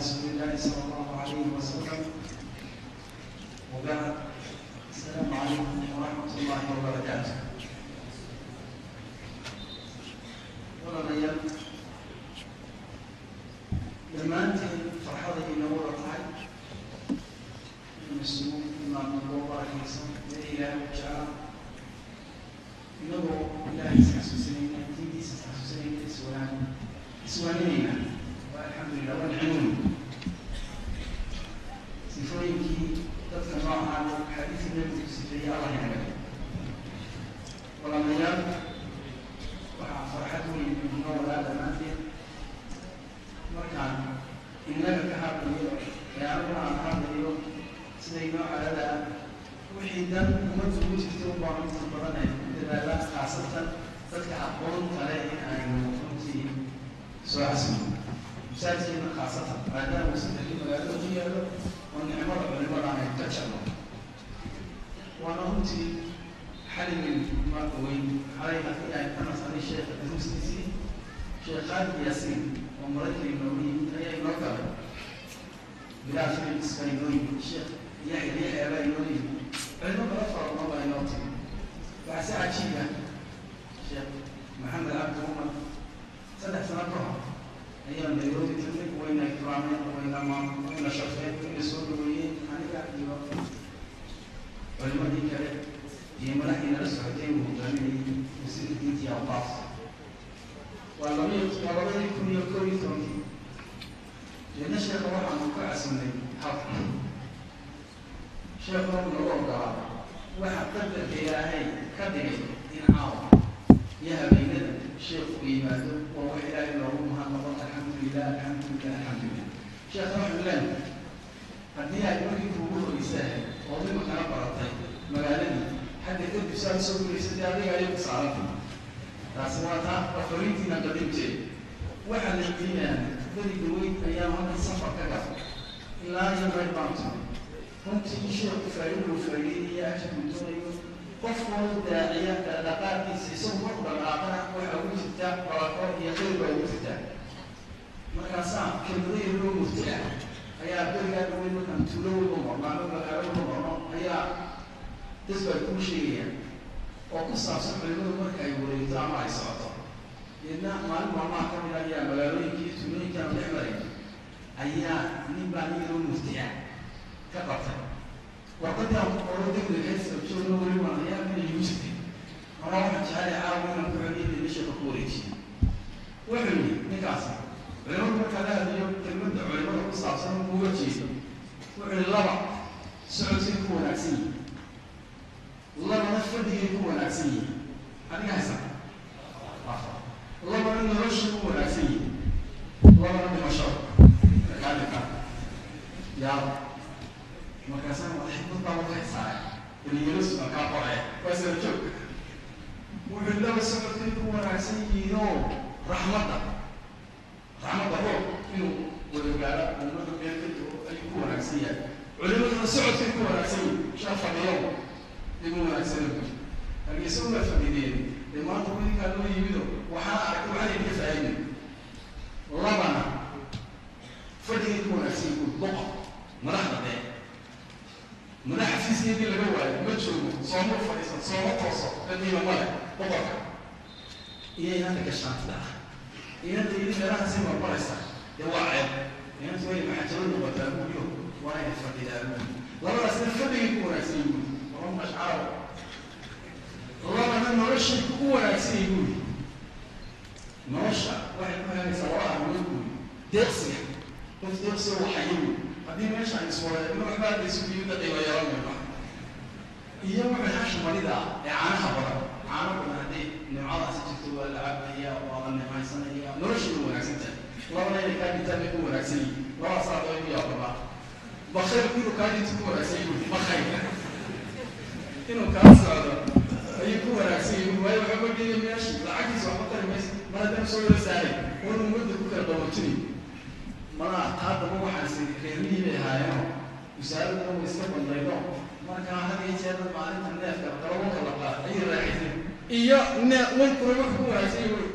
رسول الله صلى الله عليه وسلم وبعد السلام عليكم ورحمة الله وبركاته odhanayaan dhammaantiin farxada inooga tahay inuu isugu imaadno loo barakaysan ee ilaahay jecla inagoo ilaahay isxasuusanayna diintiisa isxasuusanayna iswanaan iswaananayna alxamdulilah walxamdu nolosha waxay ku hagaysaa labada arimood wey deeqsiga qof deeqsiga waxayi wey haddii meesha ay iswareegno waxbaadaysuiyada qiibayaranaa iyo waxaasha marida ee caanaha badan caano badan haddii nimcadaasi jirto waa la cabayaa waa la nimcaysanaya nolosha u wanaagsan tahay labana inay kaaditaabay ku wanaagsan yihiin labadaasaa daba ku yaababaa bakayr inuu kaadinta ku wanaagsan yihiin bakayr inuu kaa socdo haddii ku wanaagsan yihiin waayo waxba mageli meesha lacagiisa waxba tari maysa mar haddaan soo wasaaray wana ummadda ku kala dhawaojinay malaa haadaba waxaasi reerihii bay ahaayeeno wasaaradana way iska bandaydo markaa had iyo jeerna maalinta neefka qalawanka la qaad ayay raaxisay iyo ne wankuna wax ku wanaagsan yihiin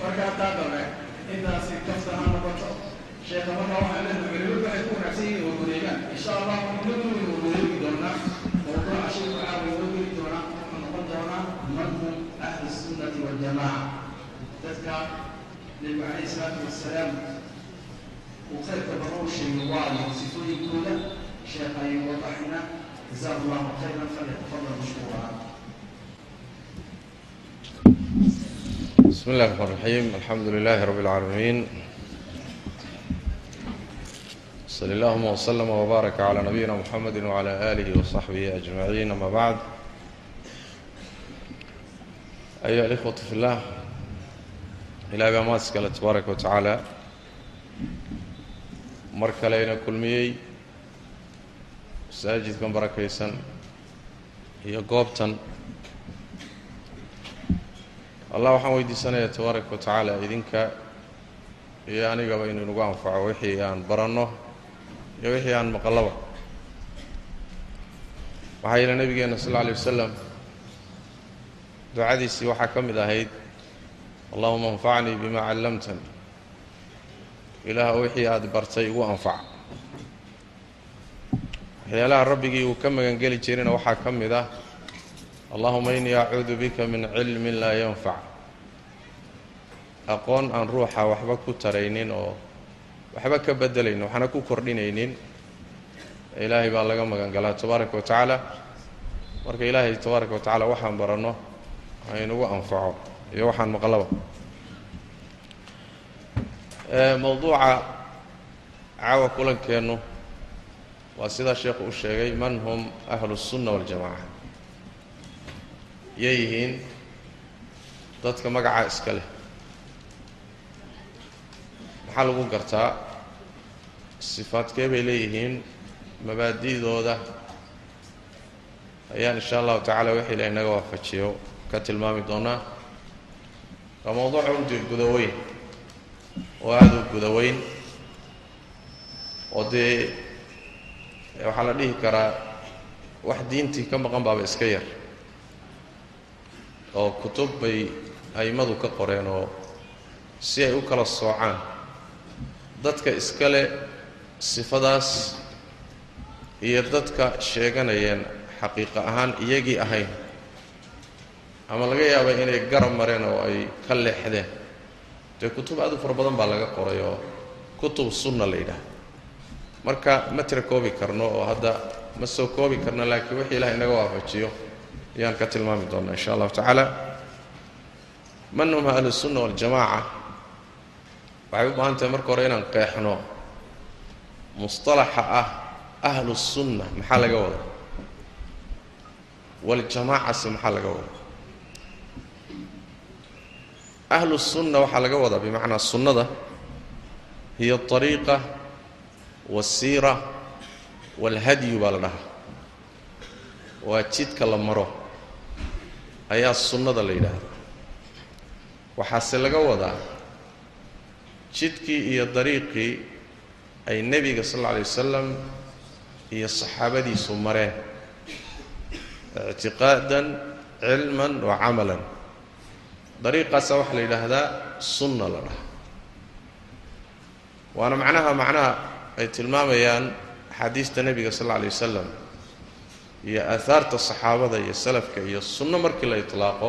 markaa taadare intaasi kafta ha noqoto sheekha markaa waxaa leenahay culimadu waxay ku wanaagsan yihiin waa wareegaan insha allah waljamaaca dadka nebigu calayhi isalaatu wasalaam uu khayrka bana u sheegay waayo sifooyinkooda sheekh ayuu wadaxina jazaku llahu khayran falyatafadal mashkuura bismi illahi raxmaan raxiim alxamdu lilahi rabbi اlcaalamiin sali allahuma waslama wbaaraka calaa nabiyina mxamedi wcala alihi wasaxbihi ajmaciin ama bacd ayuha alikhwatu fi اllah ilahay baa mahad iskale tabaaraka wa tacaala mar kaleyna kulmiyey masaajidkan barakaysan iyo goobtan allah waxaan weydiisanayaa tabaaraka wa tacaala idinka iyo anigaba inuu nagu anfaco wixii aan baranno iyo wixii aan maqlaba waxaa yidhi nabigeena sal lla alay wasalam ducadiisii waxaa ka mid ahayd allahuma anfacnii bima callamtani. Ilaah wixii aada bartay igu anfac. Waxyaalaha rabbigii uu ka magangeli jirina waxaa ka mid ah allahuma innii acuudu bika min cilmin laa yanfac. Aqoon aan ruuxa waxba ku taraynin oo waxba ka bedelaynin waxna ku kordhinaynin. Ilaahay baa laga magan galaa tabaaraka wa tacaala. Marka ilaahay tabaaraka wa tacaala waxaan baranno haynugu anfaco iyo waxaan maqlaba mowduuca caawa kulankeennu waa sidaa sheekhu u sheegay man hum ahlu الsunna waاljamaca yay yihiin dadka magacaa iska leh maxaa lagu gartaa sifaadkee bay leeyihiin mabaadi'dooda ayaan insha allahu tacala wixii la inaga waafajiyo ka tilmaami doonaa. Waa mowduuca ude gudaweyn oo aada u gudaweyn oo dee waxaa la dhihi karaa wax diintii ka maqan baaba iska yar oo kutub bay a'immadu ka qoreen oo si ay u kala soocaan. Dadka iskale sifadaas iyo dadka sheeganayeen xaqiiqa ahaan iyagii ahayn ama laga yaaba inay garab mareen oo ay ka leexdeen. Dee kutub aad u fara badan baa laga qoray oo kutub sunna la yidhaah marka ma tira koobi karno oo hadda ma soo koobi karno laakiin wixii ilaah inaga waafajiyo ayaan ka tilmaami doonaa insha allahu tacaala. Man hum ahlusunna waljamaaca? Waxay u baahan tahay marka hore inaan qeexno musطalaxa ah ahlu sunna maxaa laga wada waljamaacase maxaa laga wada ahlu sunna waxaa laga wadaa bimacnaa sunnada hiyo ariiqa wasiira walhadyu baa la dhahaa. Waa jidka la maro ayaa sunnada la yidhaahda waxaase laga wadaa jidkii iyo dariiqii ay nebiga sal alla alay wasalam iyo saxaabadiisu mareen. Ictiqaadan cilman wa camalan dariiqaasa waxaa la yidhaahdaa sunna la dhahaa waana macnaha macnaha ay tilmaamayaan axaadiista nebiga sal alla alay wasalam iyo aahaarta saxaabada iyo salafka iyo sunno markii la itlaaqo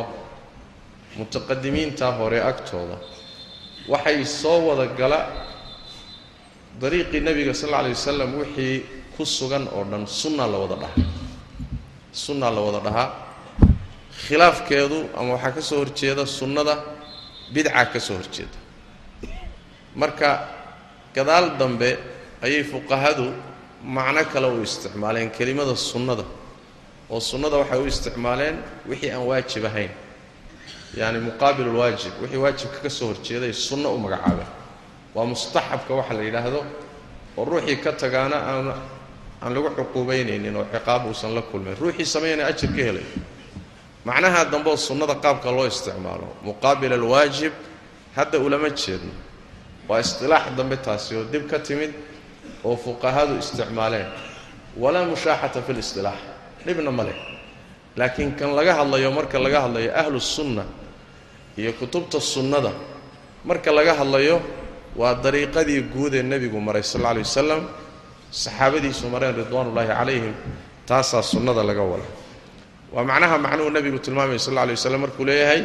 mutaqadimiintaa hore agtooda waxay soo wada gala dariiqii nebiga sal alla alay wasalam wixii ku sugan oo dhan sunnaa la wada dhahaa sunnaa la wada dhahaa khilaafkeedu ama waxaa ka soo horjeeda sunnada bidca ka soo horjeeda. Marka gadaal dambe ayay fuqahadu macno kale u isticmaaleen kelimada sunnada oo sunnada waxay u isticmaaleen wixii aan waajib ahayn. Yacni muqaabil ulwaajib wixii waajibka ka soo horjeeday sunno u magacaabeen waa mustaxabka waxa la yidhaahdo oo ruuxii ka tagaana aan aan lagu cuquubaynaynin oo ciqaab uusan la kulmayn ruuxii sameynaya ajir ka helay macnaha dambe oo sunnada qaabka loo isticmaalo muqaabil alwaajib hadda ulama jeedno waa istilaax dambe taasi oo dib ka timid oo fuqahadu isticmaaleen. Walaa mushaaxata fi listilaax dhibna ma leh. Laakiin kan laga hadlayo marka laga hadlayo ahlu sunna iyo kutubta sunnada marka laga hadlayo waa dariiqadii guud ee nebigu maray sal alla alay wasalam saxaabadiisu mareen ridwaanullaahi calayhim taasaa sunnada laga wada waa macnaha macnuhu nebigu tilmaamaya sal alla waslam markuu leeyahay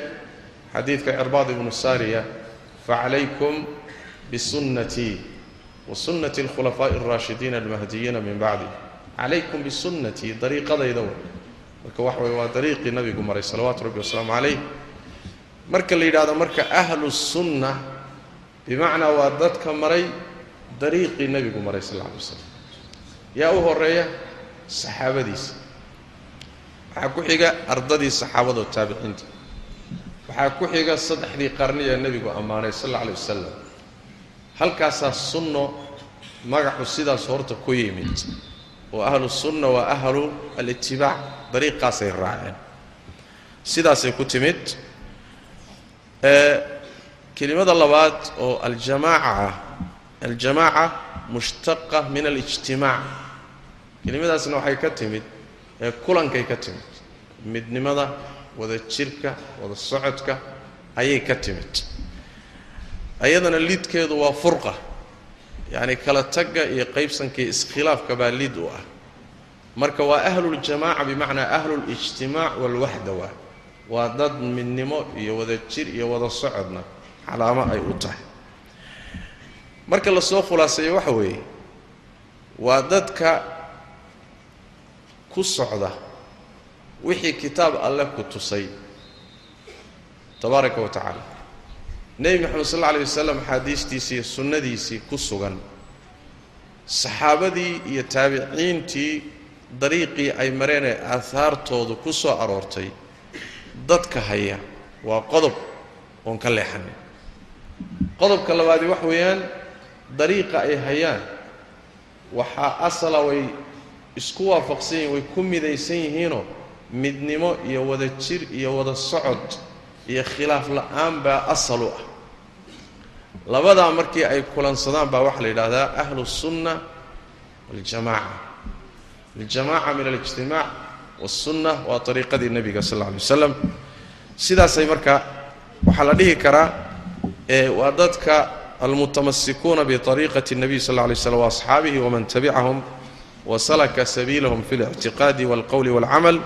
xadiidka cirbaad ibnu saariya facalaykum bisunnatii wa sunnati alkhulafaa'i alraashidiina almahdiyiina min bacdi calaykum bisunnatii dariiqadayda wa marka waxa weye waa dariiqii nabigu maray salawaatu rabbi wasalaamu calayh marka la yidhahdo marka ahlu sunna bimacnaa waa dadka maray dariiqii nebigu maray sal alay waslam yaa u horreeya saxaabadiisa waxaa ku xiga ardadii saxaabadoo taabiciinta waxaa ku xiga saddexdii qarni ee nebigu ammaanay sal alla alay wasalam halkaasaa sunno magacu sidaas horta ku yimid. Oo ahlu sunna waa ahlu alitibaac dariiqaasay raaceen. Sidaasay ku timid. Kelimada labaad oo aljamaaca ah aljamaaca mushtaqa min alijtimaac kelimadaasna waxay ka timid ee kulankay ka timid midnimada wada jirka wada socodka ayay ka timid. Ayadana lidkeedu waa furqa. Yacni kala tagga iyo qaybsanka iyo iskhilaafka baa lid u ah. Marka waa ahluljamaaca bimacnaa ahlulijtimaac walwaxda waa. Waa dad midnimo iyo wada jir iyo wada socodna calaamo ay u tahay. Marka la soo khulaaseeyo waxa weeye waa dadka ku socda wixii kitaab alle ku tusay. Tabaaraka wa tacaala. Nebi moxamed sal alla alay wasalam axaadiistiisii iyo sunnadiisii ku sugan. Saxaabadii iyo taabiciintii dariiqii ay mareen ee aahaartoodu ku soo aroortay dadka haya waa qodob oon ka leexanin qodobka labaadi wax weeyaan dariiqa ay hayaan waxaa asala way isku waafaqsan yihiin way ku midaysan yihiinoo midnimo iyo wada jir iyo wada socod iyo khilaaf la'aan baa asal u ah labadaa markii ay kulansadaan baa waxaa la yidhahdaa ahlu الsunna waاljamaaca aljamaaca min alijtimaac waالsunna waa ariiqadii nebiga sal اlla alay waslam sidaasay marka waxaa la dhihi karaa waa dadka almutamasikuuna biطariiqati الnabiy sal lla alay slam waasxaabihi waman tabicahum wasalaka sabiilahum fi اlictiqaadi wاlqowli wاlcamal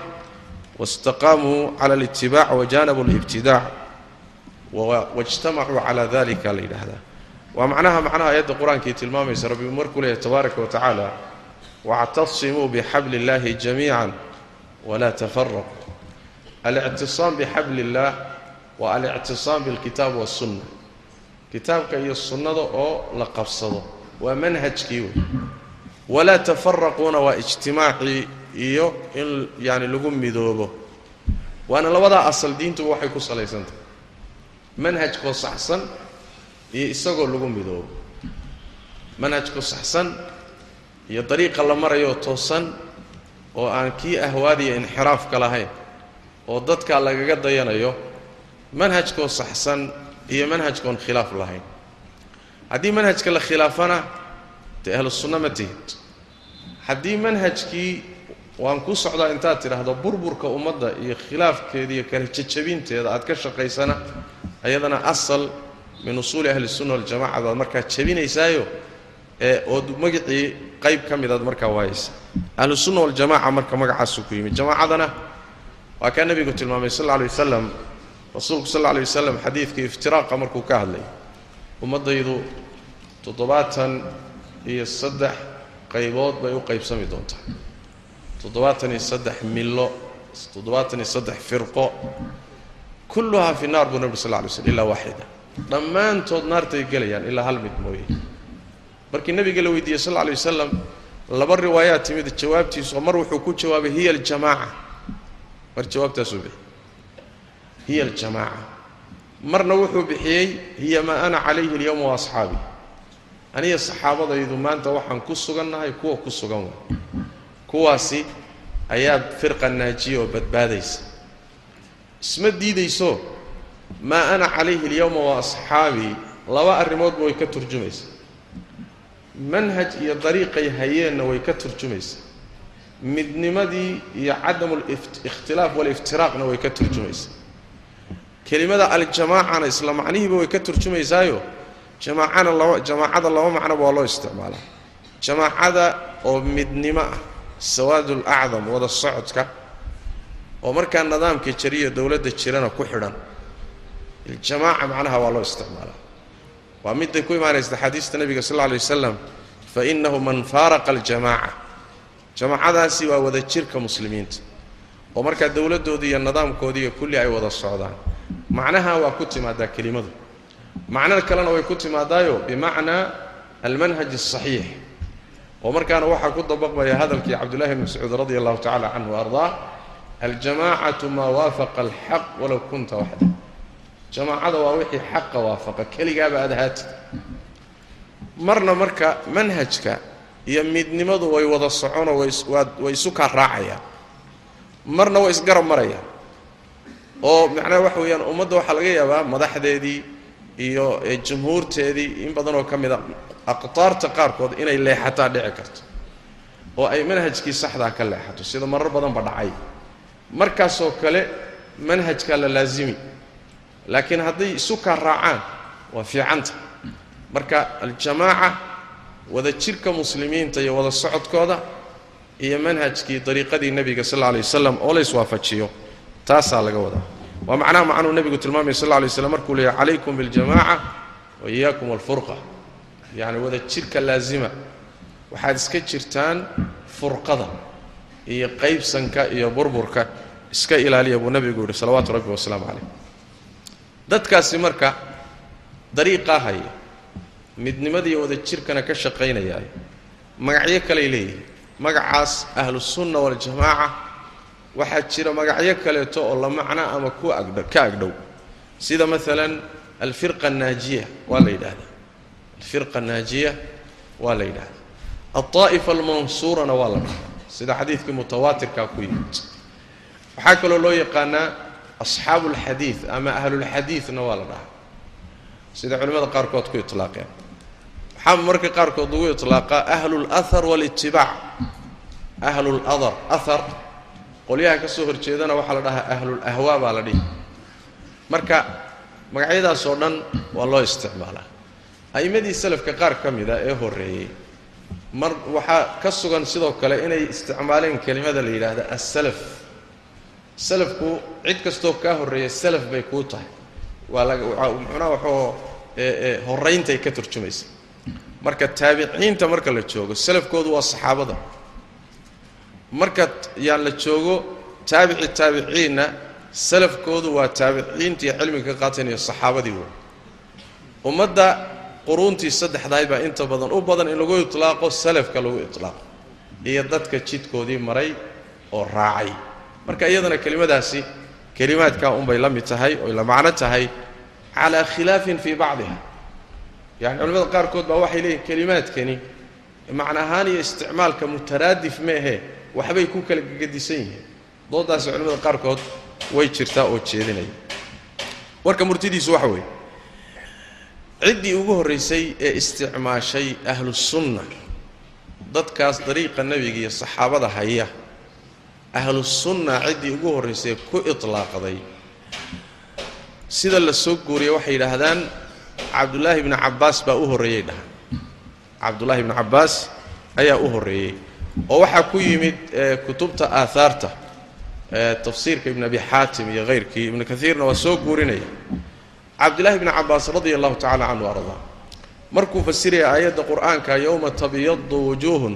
wastaqaamuu cala alitibac wajaanabuu alibtidaac wajtamacuu calaa dalika la yidhaahdaa waa macnaha macnaha aayadda qur'aankii tilmaamaysa rabbi markuu leeyahay tabaaraka wa tacaala bixabli illaahi jamiican walaa tafaraquu alictisaam bixabli illaah waa alictisaam bilkitaab wasunna kitaabka iyo sunnada oo la qabsado waa manhajkii wey walaa tafaraquuna waa ijtimaacii iyo in yani lagu midoobo. Waana labadaa asal diintuba waxay ku salaysantahay. Manhajkoo saxsan iyo isagoo lagu midoobo. Manhajkoo saxsan iyo dariiqa la marayoo toosan oo aan kii ahwaadiya inxiraafka lahayn oo dadkaa lagaga dayanayo manhajkoo saxsan iyo manhajkoon khilaaf lahayn. Haddii manhajka la khilaafana dee ahlu sunna ma tihid. Haddii manhajkii waan ku socdaa intaad tidhaahdo burburka ummadda iyo khilaafkeeda iyo kala jejabinteeda aad ka shaqaysana ayadana asal min usuuli ahli sunna waljamaca baad markaa jebinaysaayo ee ood magacii qayb ka midaad markaa waayaysa. Ahlu sunna waljamaca marka magacaasuu ku yimid. Jamaacadana waa kaa nebigu tilmaamay sal alla alay wasalam rasuulku sal alla alay wasalam xadiidkii iftiraaqa markuu ka hadlay. Ummaddaydu toddobaatan iyo saddex qaybood bay u qaybsami doontaa toddobaatan iyo saddex millo toddobaatan iyo saddex firqo kulluhaa fi naar buu nebi sal alay slm illaa waaxida. Dhammaantood naartay gelayaan ilaa hal mid mooye. Markii nebiga la weydiiyey sal alay wasalam laba riwaayaad timid jawaabtiisu oo mar wuxuu ku jawaabay hiya aljamaaca. Mar jawaabtaasuu bixiyey. Hiya aljamaaca. Marna wuxuu bixiyey hiya maa ana calayhi alyowma wa asxaabi. Aniga saxaabadaydu maanta waxaan ku sugannahay kuwa ku sugan way kuwaasi ayaa firqa naajiya oo badbaadaysa. isma diidayso maa ana calayhi alyowma wa asxaabii laba arrimoodba way ka turjumaysaa manhaj iyo dariiqay hayeenna way ka turjumaysaa midnimadii iyo cadamu likhtilaaf waliftiraaqna way ka turjumaysaa kelimada aljamaacana isla macnihiiba way ka turjumaysaayo jamaacana laba jamaacada laba macnoba waa loo isticmaalaa. jamaacada oo midnimo ah sawaadul acdam wada socodka oo markaa nidaamka jariya dowladda jirana ku xidhan. Iljamaaca macnaha waa loo isticmaalaa. Waa midday ku imaanaysa xadiista nebiga sal alay wasalam fa innahu man faaraqa aljamaaca jamaacadaasi waa wada jirka muslimiinta oo markaa dowladdoodii iyo nidaamkoodiiyo kulli ay wada socdaan. Macnaha waa ku timaadaa kelimadu. Macno kalena way ku timaadaayo bimacnaa almanhaj asaxiix oo markaana waxaa ku dabaqmaya hadalkii cabdullahi bn mascuud radi allahu tacala canhu ardaa aljamaacatu maa waafaqa alxaq walow kunta waxda jamaacada waa wixii xaqa waafaqa keligaaba aad ahaatid. Marna marka manhajka iyo midnimadu way wada soconoo way isu kaa raacayaan marna way isgarab marayaan oo macnaha waxa weeyaan ummadda waxaa laga yaabaa madaxdeedii iyo jumhuurteedii in badan oo ka mid a aqtaarta qaarkood inay leexataa dhici karto oo ay manhajkii saxdaa ka leexato sida marar badanba dhacay. Markaasoo kale manhajkaa la laasimi laakiin hadday isu kaa raacaan waa fiicanta. Marka aljamaaca wada jirka muslimiinta iyo wada socodkooda iyo manhajkii dariiqadii nebiga sal alla alay wasalam oo la iswaafajiyo taasaa laga wadaa. Waa macnaha macnuu nebigu tilmaamaya sal alla alay waslam markuu leeyahy calaykum biاljamaca wa iyaakum alfurqa yacni wada jirka laasima waxaad iska jirtaan furqada iyo qaybsanka iyo burburka iska ilaaliya buu nebigu yidhi salawaatu rabbi wasalaamu calayh. Dadkaasi marka dariiqaa haya midnimadiiyo wada jirkana ka shaqaynayaay magacyo kaley leeyihiin magacaas ahlusunna waljamaaca waxaa jira magacyo kaleeto oo la macno ama ku agdh ka agdhow. Sida maalan alfirqa annaajiya waa la yidhaahdaa alfirqa annaajiya waa la yidhahdaa alطaa'ifa almansuurana waa la dhahaa sida xadiidkii mutawaatirkaa ku yimid waxaa kaloo loo yaqaanaa asxaabu اlxadiid ama ahlulxadiidna waa la dhahaa sida culimmada qaarkood ku itlaaqeen waxaa marka qaarkood lagu iطlaaqaa ahlu اlahar wاlitibaac ahlu ladar ahar qolyaha ka soo horjeedana waxaa la dhahaa ahlulahwaa baa la dhihi marka magacyadaas oo dhan waa loo isticmaalaa a'immadii salafka qaar ka mida ee horreeyey mar waxaa ka sugan sidoo kale inay isticmaaleen kelimada la yidhaahda assalaf. Salafku cid kastoo kaa horreeya salaf bay kuu tahay. Waa laga muxunaha waxoo horrayntay ka turjumaysa marka taabiciinta marka la joogo salafkoodu waa saxaabada. Marka yaan la joogo taabici taabiciinna salafkoodu waa taabiciintii cilmiga ka qaatanayo saxaabadii wey ummadda quruuntii saddexdahay baa inta badan u badan in lagu itlaaqo salafka lagu itlaaqo. Iyo dadka jidkoodii maray oo raacay. Marka iyadana kelimadaasi kelimaadkaa unbay la mid tahay oy la macno tahay calaa khilaafin fii bacdiha. Yani culimmada qaarkood baa waxay leeyihiin kelimaadkani macno ahaan iyo isticmaalka mutaraadif meehe waxbay ku kala gegedisan yihiin. Doodaasi culimmada qaarkood way jirtaa oo jeedinaya. Warka murtidiisu waxa weeye ciddii ugu horraysay ee isticmaashay ahlusunna dadkaas dariiqa nebiga iyo saxaabada haya ahlusunna ciddii ugu horraysay ku itlaaqday sida la soo guuriyey waxay yidhaahdaan cabdullaahi bni cabbaas baa u horreeyey dhaha cabdullaahi bni cabbaas ayaa u horreeyey oo waxaa ku yimid kutubta aahaarta tafsiirka ibn abi xaatim iyo hayrkii ibnu kaiirna waa soo guurinaya cabdullaahi bni cabbaas radia allahu tacala canhu ardaa markuu fasiraya aayadda qur'aanka yowma tabyadu wujuuhun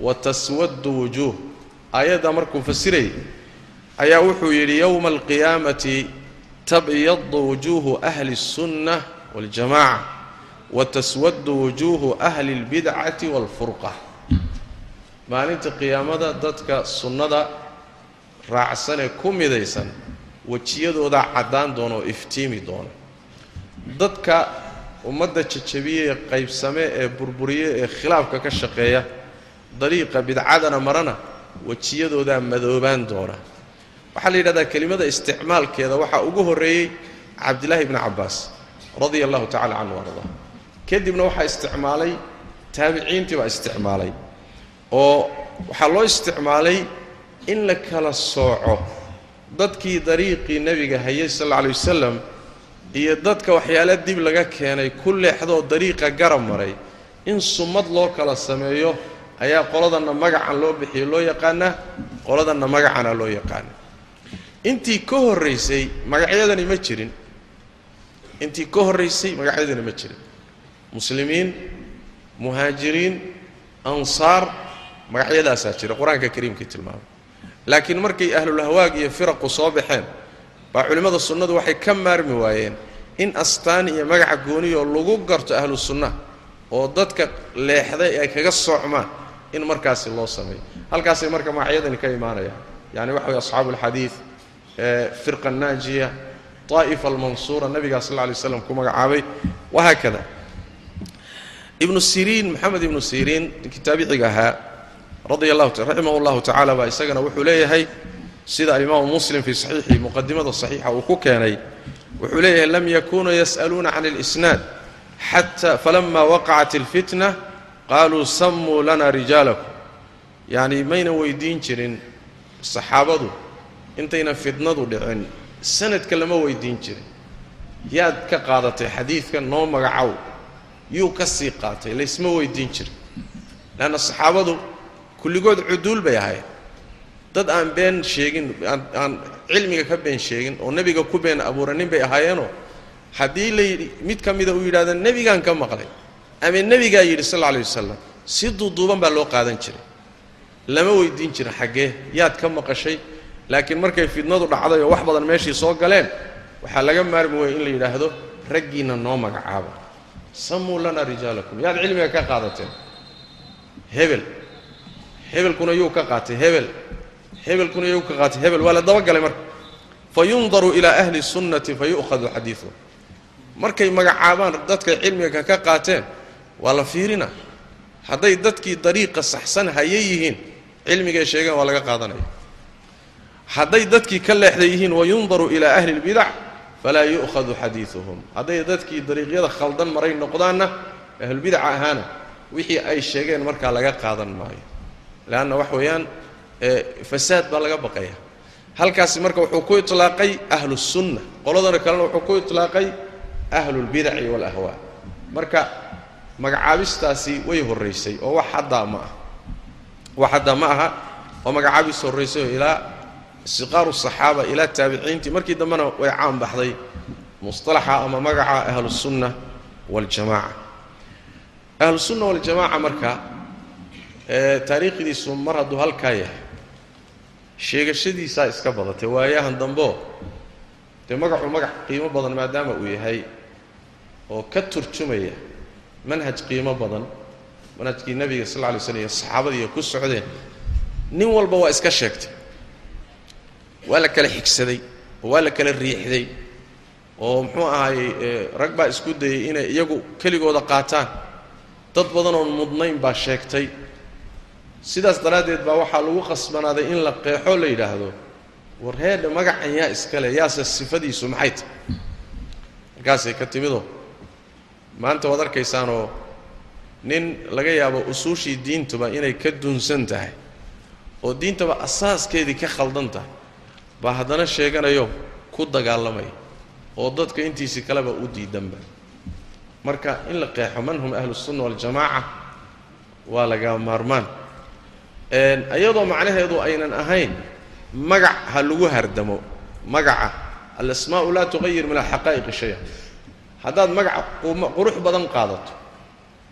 wa taswaddu wujuuh aayadda markuu fasirayay ayaa wuxuu yidhi yowma alqiyaamati tabyadu wujuuhu ahli الsunna waاljamaca wa taswaddu wujuuhu ahli اlbidcati wاlfurqa maalinta qiyaamada dadka sunnada raacsanee ku midaysan wejiyadoodaa caddaan doona oo iftiimi doona dadka ummadda jajabiye ee qaybsame ee burburiye ee khilaafka ka shaqeeya dariiqa bidcadana marana wejiyadoodaa madoobaan doona. Waxaa la yidhahdaa kelimada isticmaalkeeda waxaa ugu horreeyey cabdillaahi bni cabbaas radia allahu tacala canhu ardaa kadibna waxaa isticmaalay taabiciintii baa isticmaalay oo waxaa loo isticmaalay in la kala sooco dadkii dariiqii nebiga hayay sal alla alay wasalam iyo dadka waxyaala dib laga keenay ku leexdoo dariiqa garab maray in summad loo kala sameeyo ayaa qoladanna magacan loo bixiyo loo yaqaanaa qoladanna magacana loo yaqaana intii ka horraysay magacyadani ma jirin. Intii ka horraysay magacyadani ma jirin. Muslimiin muhaajiriin ansaar magacyadaasaa jira. Qur'aanka kariimkii tilmaamay laakiin markay ahlulahwaag iyo firaqu soo baxeen baa culimmada sunnadu waxay ka maarmi waayeen in astaan iyo magaca gooniyoo lagu garto ahlu sunna oo dadka leexday ay kaga socmaan in markaasi loo sameeyo. Halkaasay marka magacyadani ka imaanayaan. Yani waxa way asxaabu alxadiid firqa naajiya طaa'ifa almansuura nabigaa sal lla lay slam ku magacaabay. Wahaakada ibnu siriin maxamed ibnu siriin kitaabiciga ahaa radia allahu raximah llahu tacala baa isagana wuxuu leeyahay sida alimaamu muslim fii saxiixi muqadimada saxiixa uu ku keenay. Wuxuu leeyahay lam yakunuu yas'aluuna can اlisnaad xata falama waqacat اlfitna qaaluu samuu lana rijaalakum. Yacni maynan weydiin jirin saxaabadu intaynan fitnadu dhicin sanadka lama weydiin jirin. Yaad ka qaadatay xadiidka noo magacow yuu ka sii qaatay laysma weydiin jirin. Leanna saxaabadu kulligood cuduul bay ahayd. Dad aan been sheegin aan cilmiga ka been sheegin oo nebiga ku been abuuranin bay ahaayeenoo haddii layidhi mid ka mida uu yidhahda nebigaan ka maqlay. Ama nebigaa yidhi sal alla alay wasalam si duuduuban baa loo qaadan jiray. Lama weydiin jirin xaggee yaad ka maqashay. Laakiin markay fidnadu dhacday oo wax badan meeshii soo galeen waxaa laga maarmi waya in la yidhaahdo raggiinna noo magacaaba. Samuu lana rijaalakum. Yaad cilmiga ka qaadateen. Hebel hebelkuna yuu ka qaatay hebel. Hebelkuna yuu ka qaatay hebel. Waa la dabagalay marka. Fa ilaa ahli sunnati fa yu'khadu markay magacaabaan dadkay cilmiga ka qaateen waa la fiirina. Hadday dadkii dariiqa saxsan haya yihiin cilmigay sheegeen waa laga qaadanaya. Hadday dadkii ka leexday yihiin wayundaru ilaa ahli اlbidac falaa yu'khadu xadiiduhum hadday dadkii dariiqyada khaldan maray noqdaanna ahlulbidaca ahaana wixii ay sheegeen markaa laga qaadan maayo lanna wax weeyaan fasaad baa laga baqaya. Halkaasi marka wuxuu ku itlaaqay ahlusunna qoladana kalena wuxuu ku itlaaqay ahlulbidaci waalahwaa marka magacaabistaasi way horraysay oo wax xaddaa ma aha. Wax haddaa ma aha oo magacaabis horraysay ilaa siqaaru saxaaba ilaa taabiciintii. Markii dambena way caan baxday mustalaxa ama magaca ahlusunna waljamaaca ahlusunna waljamaaca marka taariikhdiisu mar hadduu halkaa yahay sheegashadiisaa iska badatay. Waayahan dambeo dee magacu magac qiimo badan maadaama uu yahay oo ka turjumaya manhaj qiimo badan manhajkii nebiga sal lla lay slam iyo saxaabadiiyo ku socdeen nin walba waa iska sheegtay. Waa la kala xigsaday oo waa la kala riixday oo muxuu ahaayey rag baa isku dayey inay iyagu keligooda qaataan. Dad badanoon mudnayn baa sheegtay sidaas daraaddeed baa waxaa lagu qasbanaaday in la qeexoo la yidhaahdo war heedha magacan yaa iskale yaase sifadiisu maxay tahy markaasay ka timidoo maanta waad arkaysaanoo nin laga yaabo usuushii diintuba inay ka dunsan tahay oo diintaba asaaskeedii ka khaldan tahay baa haddana sheeganayo ku dagaalamaya oo dadka intiisii kaleba u diidanba marka in la qeexo man hum ahlusunna waljamaaca waa laga maarmaan iyadoo macnaheedu aynan ahayn magac ha lagu hardamo. Magaca. Alasmaa'u laa tuqayir min alxaqaa'iqi shaya. Haddaad magac qurux badan qaadato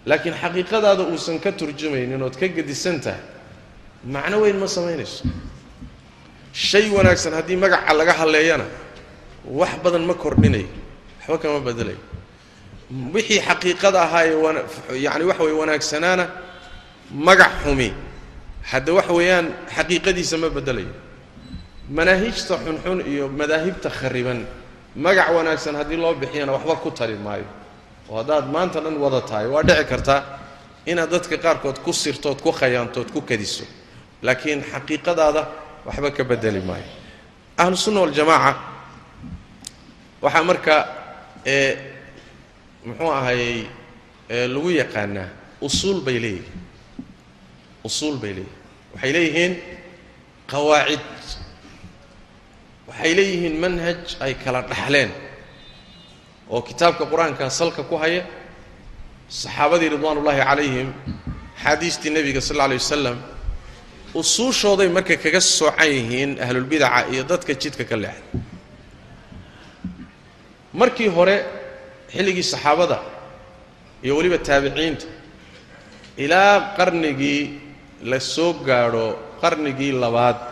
laakiin xaqiiqadaada uusan ka turjumaynin ood ka gedisan tahay macno weyn ma samaynayso. Shay wanaagsan haddii magaca laga hadleeyana wax badan ma kordhinayo waxba kama bedelayo wixii xaqiiqada ahaa ee yacani waxa weye wanaagsanaana magac xumi hadda waxa weeyaan xaqiiqadiisa ma bedelayo. Manaahijta xunxun iyo madaahibta khariban magac wanaagsan haddii loo bixiyana waxba ku tari maayo. Oo haddaad maanta dhan wada tahay waa dhici kartaa inaad dadka qaarkood ku sirtood ku khayaantood ku kadiso laakiin xaqiiqadaada waxba ka bedeli maayo. Ahlusunna waljamaaca waxaa marka ee muxuu ahayey lagu yaqaanaa usuul bay leeyihiin. Usuul bay leeyihiin waxay leeyihiin qawaacid. Waxay leeyihiin manhaj ay kala dhaxleen oo kitaabka qur'aanka salka ku haya saxaabadii ridwaanullaahi calayhim axaadiistii nebiga sal alla alay wasalam usuushooday marka kaga soocan yihiin ahlulbidaca iyo dadka jidka ka leexda markii hore xilligii saxaabada iyo weliba taabiciinta ilaa qarnigii la soo gaadho qarnigii labaad.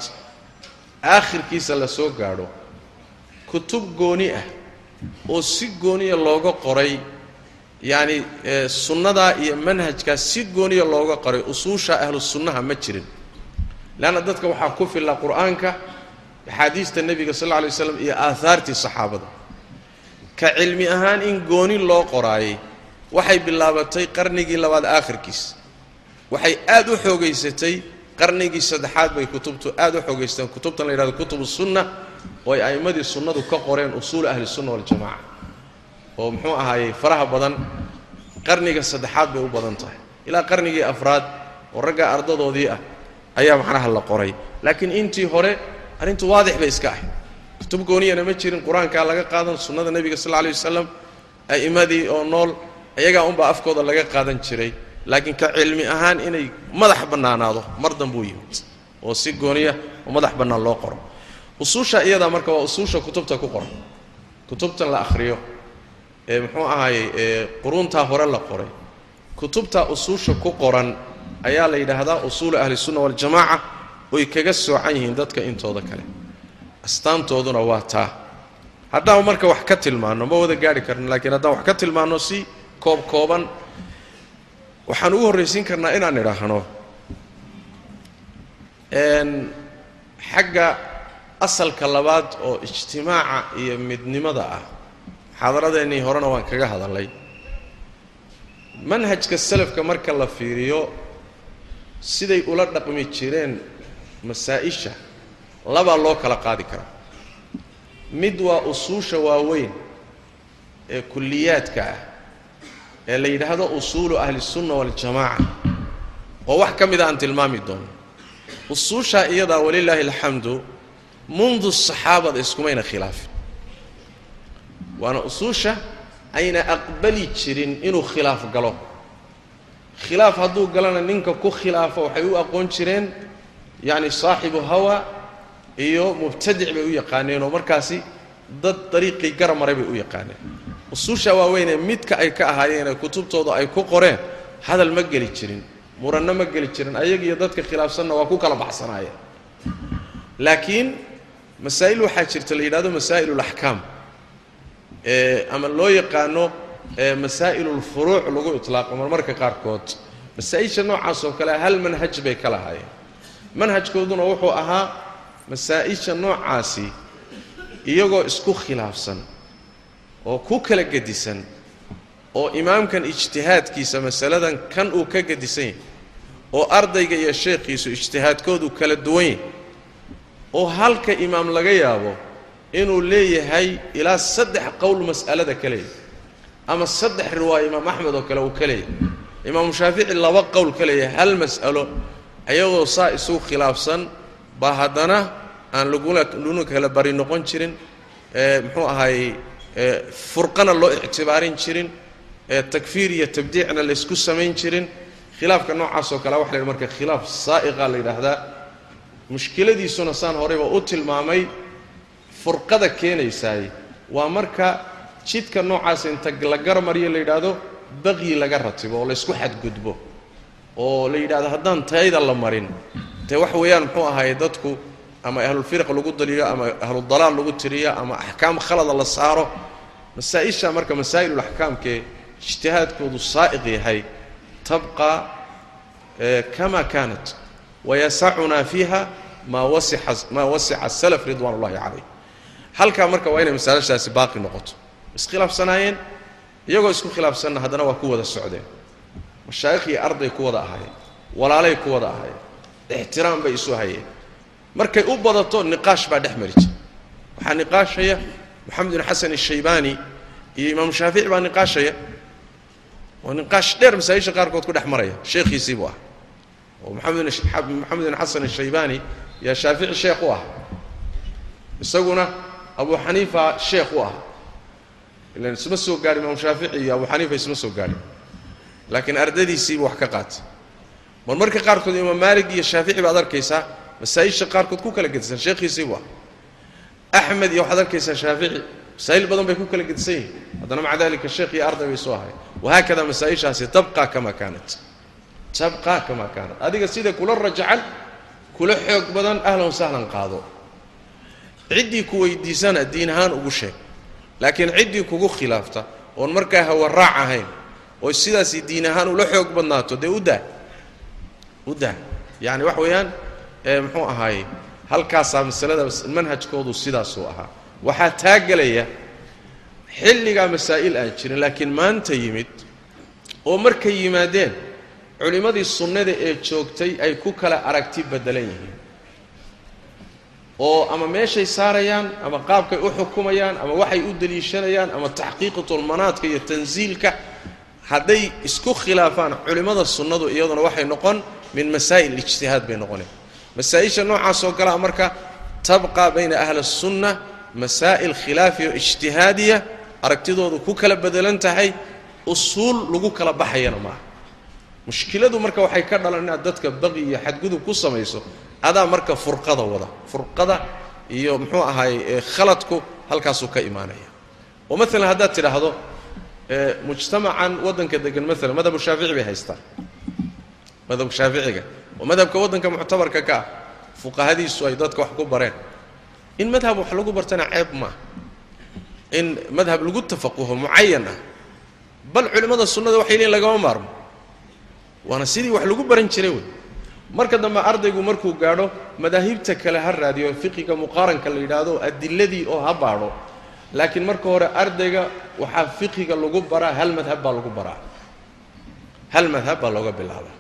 Aakhirkiisa la soo gaadho kutub gooni ah oo si gooniya looga qoray yacani sunnadaa iyo manhajkaas si gooniya looga qoray usuusha ahlu sunnaha ma jirin. Leanna dadka waxaa ku filla qur'aanka axaadiista nebiga sal alla lay waslam iyo aahaartii saxaabada ka cilmi ahaan in gooni loo qoraayey waxay bilaabatay qarnigii labaad aakhirkiis waxay aad u xoogaysatay qarnigii saddexaad bay kutubtu aad u xoogaysteen kutubtan la yidhahdo kutubu sunna oo ay a'immadii sunnadu ka qoreen usuul ahli sunna waljamaca oo muxuu ahaayey faraha badan qarniga saddexaad bay u badan tahay. Ilaa qarnigii afraad oo ragga ardadoodii ah ayaa macnaha la qoray. Laakiin intii hore arrintu waadix bay iska ahayd. Kutub gooniyana ma jirin qur'aankaa laga qaadan sunnada nebiga sal alla alay wasalam a'immadii oo nool iyagaa unbaa afkooda laga qaadan jiray laakiin ka cilmi ahaan inay madax bannaanaado mar danbuu yimid. Oo si gooniya oo madax bannaan loo qoro. Usuusha iyadaa marka waa usuusha kutubta ku qoran. Kutubtan la akhriyo ee muxuu ahaayey ee quruuntaa hore la qoray. Kutubta usuusha ku qoran ayaa la yidhaahdaa usuulu ahlisunna waljamaaca oy kaga soocan yihiin dadka intooda kale. Astaantooduna waa taa. Haddaan marka wax ka tilmaanno ma wada gaarhi karno laakiin haddaan wax ka tilmaanno si koob kooban waxaan ugu horraysiin karnaa inaan idhaahno xagga asalka labaad oo ijtimaaca iyo midnimada ah. Muxaadaradeennii horena waan kaga hadallay manhajka salafka marka la fiiriyo siday ula dhaqmi jireen masaa-isha labaa loo kala qaadi karaa mid waa usuusha waaweyn ee kulliyaadka ah ee la yidhaahdo usuulu ahlisunna waljamaaca oo wax ka mida aan tilmaami doono. Usuushaa iyadaa walilaahi alxamdu mundu saxaabada iskumayna khilaafin. Waana usuusha ayna aqbali jirin inuu khilaaf galo. Khilaaf hadduu galana ninka ku khilaafo waxay u aqoon jireen yacni saaxibu hawa iyo mubtadic bay u yaqaaneen oo markaasi dad dariiqii gara maray bay u yaqaaneen usuusha waaweynee midka ay ka ahaayeenee kutubtooda ay ku qoreen hadal ma geli jirin muranno ma geli jirin ayagiiyo dadka khilaafsanna waa ku kala baxsanaayeen. Laakiin masaa'il waxaa jirta la yidhahdo masaa'ilulaxkaam ama loo yaqaano masaa'ilulfuruuc lagu itlaaqo marmarka qaarkood. Masaa-isha noocaas oo kale hal manhaj bay ka lahaayeen. Manhajkooduna wuxuu ahaa masaa-isha noocaasi iyagoo isku khilaafsan oo ku kala gedisan oo imaamkan ijtihaadkiisa masaladan kan uu ka gedisan yahay oo ardayga iyo sheekhiisu ijtihaadkoodu kala duwan yahay oo halka imaam laga yaabo inuu leeyahay ilaa saddex qowl mas'alada ka leeyahay ama saddex riwaayo imaam axmed oo kale uu ka leeyahay imaamu shaafici laba qowl ka leeyahay hal mas'alo ayagoo saa isugu khilaafsan baa haddana aan laguna kala bari noqon jirin muxuu ahaayey furqana loo ictibaarin jirin takfiir iyo tabdiicna laysku samayn jirin. Khilaafka noocaas oo kale waxa la marka khilaaf saa'iqa la yidhaahdaa mushkiladiisuna saan horeyba u tilmaamay furqada keenaysaay. Waa marka jidka noocaas inta la garmaryo la yidhaahdo baqyi laga ratibo oo laysku xadgudbo oo la yidhahdo haddaan tayda la marin. Dee wax weeyaan muxuu ahaye dadku ama ahlulfirq lagu daliyo ama ahludalaal lagu tiriyo ama axkaam khalada la saaro masaa-isha marka masaa'ilulaxkaamkee ijtihaadkoodu saa'iq yahay tabqa kama kaanat wayasacunaa fiiha maa wasixa maa wasica asalaf ridwaan ullahi calayh. Halkaa marka waa inay masaalashaasi baaqi noqoto. Iskhilaafsanaayeen iyagoo isku khilaafsanna haddana waa ku wada socdeen. Mashaayikh iyo arday ku wada ahaayeen walaalay ku wada ahaayeen ixtiraam bay isu hayeen markay u badato niqaash baa dhex mari jira waxaa niqaashaya moxamed bin xasan ashaybaani iyo imaamu shaafici baa niqaashaya. Oo niqaash dheer masaa-isha qaarkood ku dhex maraya sheekhiisii buu ah oo maxamed bin xasan ashaybaani yaa shaafici sheekh u ah isaguna abu xaniifa sheekh u ah ilan isma soo gaadhin imaam shaafici iyo abu xaniifa isma soo gaadhin. Laakiin ardadiisiiba wax ka qaatay. Mar marka qaarkood imaam maalig iyo shaafici baad arkaysaa masaa-isha qaarkood ku kala gedisan sheekhiisiibu ah axmed iyo waxaad arkaysaa shaafici masaa'il badan bay ku kala gedisan yihiin. Haddana maca dalika sheekh iyo arday bay soo ahay. Wahaakada masaa-ishaasi tabqa kama kaanat. Tabqa kama kaanat. Adiga sida kula rajacan kula xoog badan ahlan sahlan qaado. Ciddii ku weydiisana diin ahaan ugu sheeg. Laakiin ciddii kugu khilaafta oon markaa hawaraac ahayn oo sidaasi diin ahaan ula xoog badnaato dee u daa? U daa. Yacani weeyaan muxuu ahaaye halkaasaa masalada manhajkoodu sidaasuu ahaa. Waxaa taagelaya xilligaa masaa'il aan jirin laakiin maanta yimid oo markay yimaadeen culimmadii sunnada ee joogtay ay ku kala aragti beddelan yihiin. Oo ama meeshay saarayaan ama qaabkay u xukumayaan ama waxay u deliishanayaan ama taxqiiqatulmanaadka iyo tansiilka hadday isku khilaafaan culimmada sunnadu iyaduna waxay noqon min masaa'il ijtihaad bay noqoneen masaa-isha noocaasoo kalea marka tabqa bayna ahli الsunna masaa'il khilaafiya o ijtihaadiya aragtidoodu ku kala bedelan tahay usuul lagu kala baxayana maaha mushkiladu marka waxay ka dhalan inaad dadka baqi iyo xadgudub ku samayso adaa marka furqada wada furqada iyo muxuu ahaay khaladku halkaasuu ka imaanaya. Oo maalan haddaad tidhaahdo mujtamacan waddanka degan maalan madhabu shaafici bay haystaan. Madhabka shaaficiga oo madhabka waddanka muctabarka ka ah fuqahadiisu ay dadka wax ku bareen. In madhab wax lagu bartana ceeb maaha in madhab lagu tafaquho mucayan ah. Bal culimmada sunnada waxay leeyiin lagama maarmo. Waana sidii wax lagu baran jiray wey. Marka dambe ardaygu markuu gaadho madaahibta kale ha raadiyo fiqiga muqaaranka la yidhaahdo adiladii oo ha baadho. Laakiin marka hore ardayga waxaa fiqiga lagu baraa hal madhab baa lagu baraa. Hal madhab baa looga bilaabaa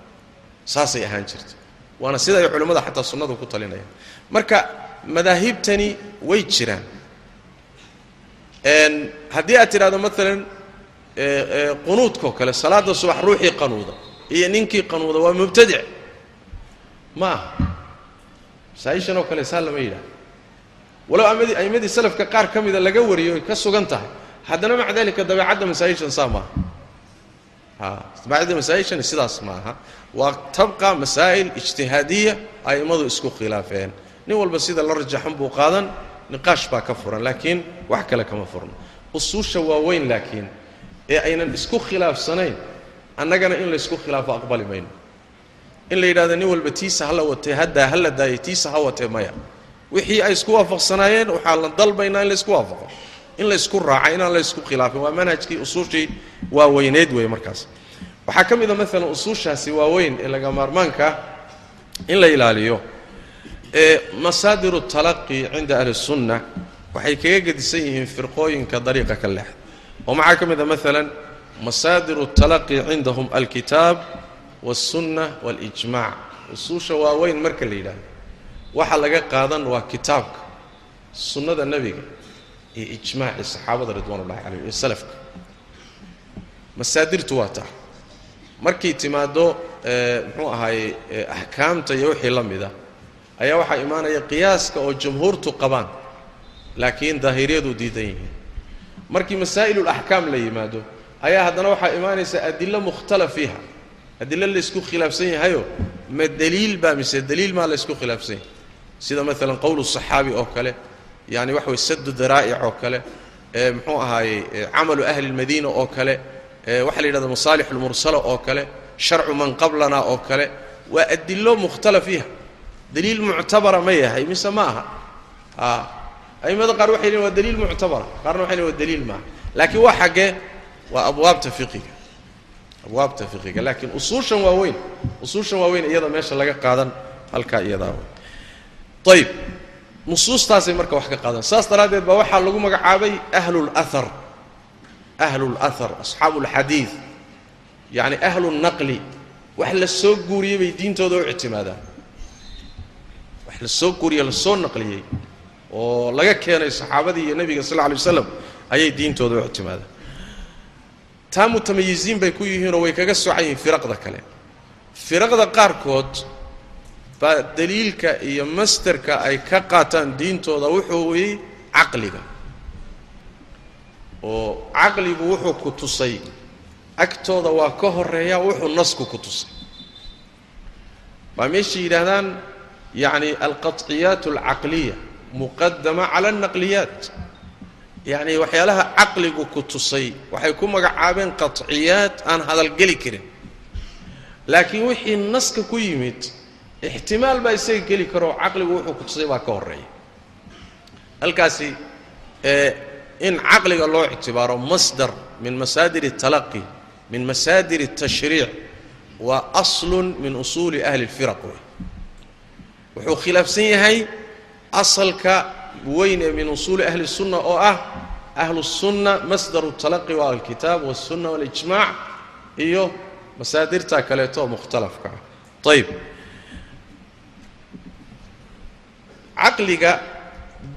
saasay ahaan jirta waana sida ay culimmada xataa sunnadu ku talinayaan. Marka madaahibtani way jiraan. Haddii aad tidhahdo maalan qunuudkao kale salaada subax ruuxii qanuuda iyo ninkii qanuuda waa mubtadic. Ma aha. Masaa-ishan oo kale saa lama yidhaha walow amadi a'imadii salafka qaar ka mida laga wariyo ay ka sugan tahay. Haddana maca dalika dabeecadda masaa-ishan saa maaha dabeecadda masaa-ishani sidaas ma aha waa tabqa masaa'il ijtihaadiya a'immadu isku khilaafeen. Nin walba sida la rajaxan buu qaadan niqaash baa ka furan laakiin wax kale kama furno. Usuusha waaweyn laakiin ee aynan isku khilaafsanayn annagana in laysku khilaafo aqbali mayno. In la yidhahdo nin walba tiisa hala watee haddaa hala daayay tiisa ha watee maya. Wixii ay isku waafaqsanaayeen waxaa la dalbaynaa in laysku waafaqo. In laysku raaca inaan laysku khilaafin. Waa manhajkii usuushii waaweyneed weeye markaas. Waxaa ka mid a maalan usuushaasi waaweyn ee laga maarmaankaa in la ilaaliyo ee masaadiru talaqi cinda ahli sunna waxay kaga gedisan yihiin firqooyinka dariiqa ka leexda oo maxaa ka mid a maalan masaadiru talaqi cindahum alkitaab walsunna waاlijmac usuusha waaweyn marka la yidhaahdo waxa laga qaadan waa kitaabka sunnada nebiga iyo ijmaacii saxaabada ridwan ullahi calayhim iyo salafka masaadirtu waa taa. Markay timaaddo muxuu ahaayey axkaamta iyo wixii la mida ayaa waxaa imaanaya qiyaaska oo jumhuurtu qabaan laakiin daahiriyadu diidan yihiin. Markii masaa'ilulaxkaam la yimaado ayaa haddana waxaa imaanaysa adilo mukhtalaf fiiha. Adilo laysku khilaafsan yahayo ma deliil baa mise deliil maa laysku khilaafsan yahay? Sida maalan qowlu saxaabi oo kale yani waxa weye sadu daraa'ic oo kale muxuu ahaayey camalu ahli lmadiina oo kale waxaa la yidhahda masaalix lmursala oo kale sharcu man qablana oo kale waa adilo mukhtalaf fiiha. Daliil muctabara ma yahay mise ma aha? A a'immada qaar waxay leein waa daliil muctabara qaarna waxay lein waa daliil maaha laakiin waa xaggee waa abwaabta fiqiga. Abwaabta fiqiga. Laakiin usuushan waaweyn usuushan waaweyn iyada meesha laga qaadan halkaa iyadaa ayib nusuustaasay marka wax ka qaadan. Saas daraaddeed baa waxaa lagu magacaabay ahlulahar ahlulahar asxaabu ulxadiid yacni ahlunaqli wax la soo guuriyey bay diintooda u ictimaadaan wax la soo guuriye la naqliyey oo laga keenay saxaabadii iyo nebiga sal alay waslam ayay diintooda u ictimaadaan taa mutamayiziin bay ku yihiinoo way kaga socan yihiin firaqda kale firaqda qaarkood baa daliilka iyo masterka ay ka qaataan diintooda wuxuu weyey caqliga oo caqligu wuxuu ku tusay agtooda waa ka horreeya wuxuu nasku ku tusay. Waa meeshay yidhaahdaan yacni alqaطciyaat alcaqliya muqadama cala alnaqliyaat yacni waxyaalaha caqligu ku tusay waxay ku magacaabeen qaطciyaat aan hadalgeli karin. Laakiin wixii naska ku yimid ixtimaal baa isaga geli karoo caqligu wuxuu ku tusay baa ka horreeya halkaasi in caqliga loo ictibaaro masdar min masaadir الtalaqi min masaadir الtashriic waa aslun min usuuli ahli اlfiraq wey wuxuu khilaafsan yahay asalka weyn ee min usuuli ahli الsunna oo ah ahlu الsunna masdar الtalaqi waa alkitaab والsunna واlijmac iyo masaadirta kaleeto oo mukhtalafka ah ayb caqliga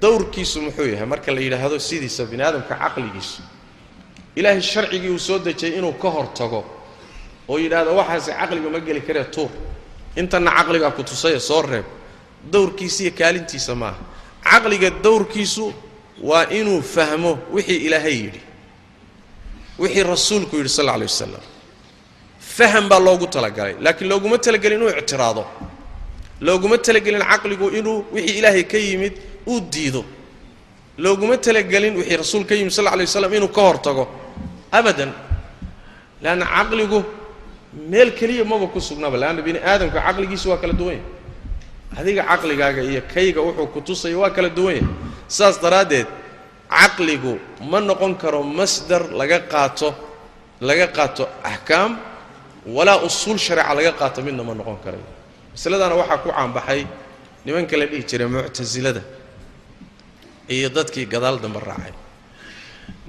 dowrkiisu muxuu yahay marka la yidhaahdo sidiisa bini aadamka caqligiisu. Ilaahay sharcigii uu soo dejiyey inuu ka hor tago oo yidhaahdo waxaase caqliga ma geli karee tuur. Intanna caqligaa ku tusaya soo reeb. Dowrkiisa iyo kaalintiisa maaha. Caqliga dowrkiisu waa inuu fahmo wixii ilaahay yidhi. Wixii rasuulku yidhi sal alay wasalam faham baa loogu talagalay laakiin looguma talagelin inuu ictiraado. Looguma talagelin caqligu inuu wixii ilaahay ka yimid uu diido. Looguma talagelin wixii rasuul ka yimid sal alay waslam inuu ka hor abadan leanna caqligu meel keliya maba ku sugnaaba leanna bini aadamka caqligiisu waa kala duwan yahy adiga caqligaaga iyo kayga wuxuu ku tusaya waa kala duwan yahay saas daraaddeed caqligu ma noqon karo masdar laga qaato laga qaato axkaam walaa usuul shareeca laga qaato midna ma noqon karayo masaladana waxaa ku caanbaxay nimanka la dhihi jiray muctasilada iyo dadkii gadaal dambe raacay.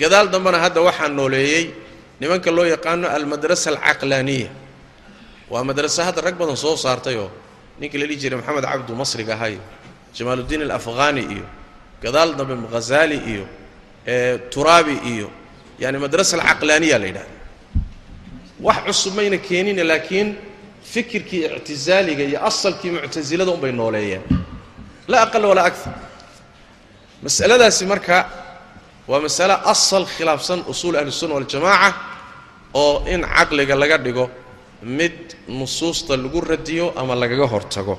Gadaal dambena hadda waxaa nooleeyey nimanka loo yaqaano almadrasa alcaqlaaniya waa madraso hadda rag badan soo saartayoo ninkii la dhihi jiray maxamed cabdu masriga ahaa iyo jamaaluddiin alafghani iyo gadaal dambe ghazaali iyo turaabi iyo yani madrasa alcaqlaaniya la yidhahda wax cusub mayna keenina laakiin fikirkii ictizaaliga iyo asalkii muctasilada unbay nooleeyeen. Laa aqal walaa akar masaladaasi marka waa masale asal khilaafsan usuul ahlisunna waljamaaca oo in caqliga laga dhigo mid nusuusta lagu radiyo ama lagaga hortago.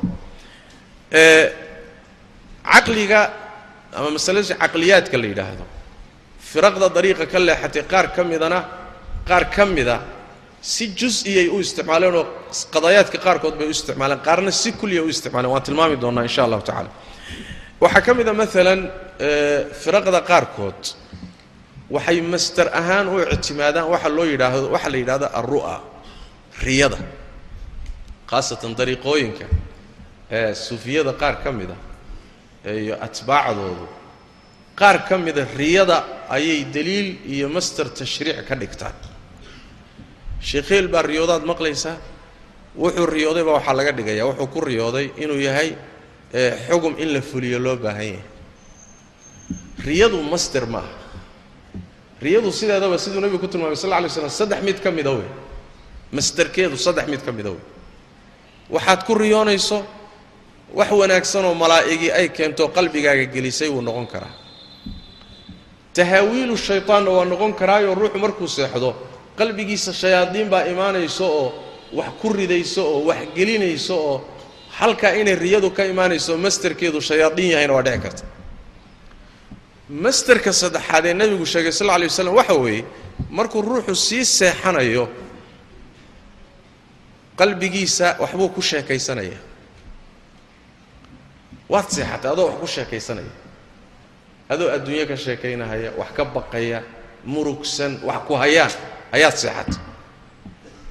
Caqliga ama masalada caqliyaadka la yidhaahdo firaqda dariiqa ka leexatay qaar ka midana qaar ka mida si jus-iyay u isticmaaleen oo qadayaadka qaarkood bay u isticmaaleen qaarna si kulliya u isticmaaleen. Waan tilmaami doonnaa insha allahu tacala waxaa ka mid a maalan firaqda qaarkood waxay master ahaan u ictimaadaan waxa loo yidhaahdo waxaa la yidhahdo alru'a riyada khaasatan dariiqooyinka ee sufiyada qaar ka mida iyo atbaacdoodu. Qaar ka mida riyada ayay daliil iyo master tashriic ka dhigtaan. Sheekheel baa riyoodaad maqlaysaa wuxuu riyooday baa waxaa laga dhigayaa wuxuu ku riyooday inuu yahay xugum in la fuliyo loo baahan yahay. Riyadu master ma riyadu sideedaba siduu nebigu ku tilmaamay sal alay slam saddex mid ka mida wey masterkeedu saddex mid ka mida wey waxaad ku riyoonayso wax wanaagsanoo malaa'igii ay keento qalbigaaga gelisay wuu noqon karaa. Tahaawiilu shaytaanna waa noqon karaayoo ruuxu markuu seexdo qalbigiisa shayaadiin baa imaanayso oo wax ku ridayso oo wax gelinayso oo halkaa inay riyadu ka imaanayso masterkeedu shayaadiin yahayna waa dhici karta masterka saddexaad ee nebigu sheegay sal alay waslam waxa weeye markuu ruuxu sii seexanayo qalbigiisa waxbuu ku sheekaysanaya. Waad seexatay adoo wax ku sheekaysanaya. Adoo adduunyo ka sheekaynahaya wax ka baqaya murugsan wax ku hayaan ayaad seexatay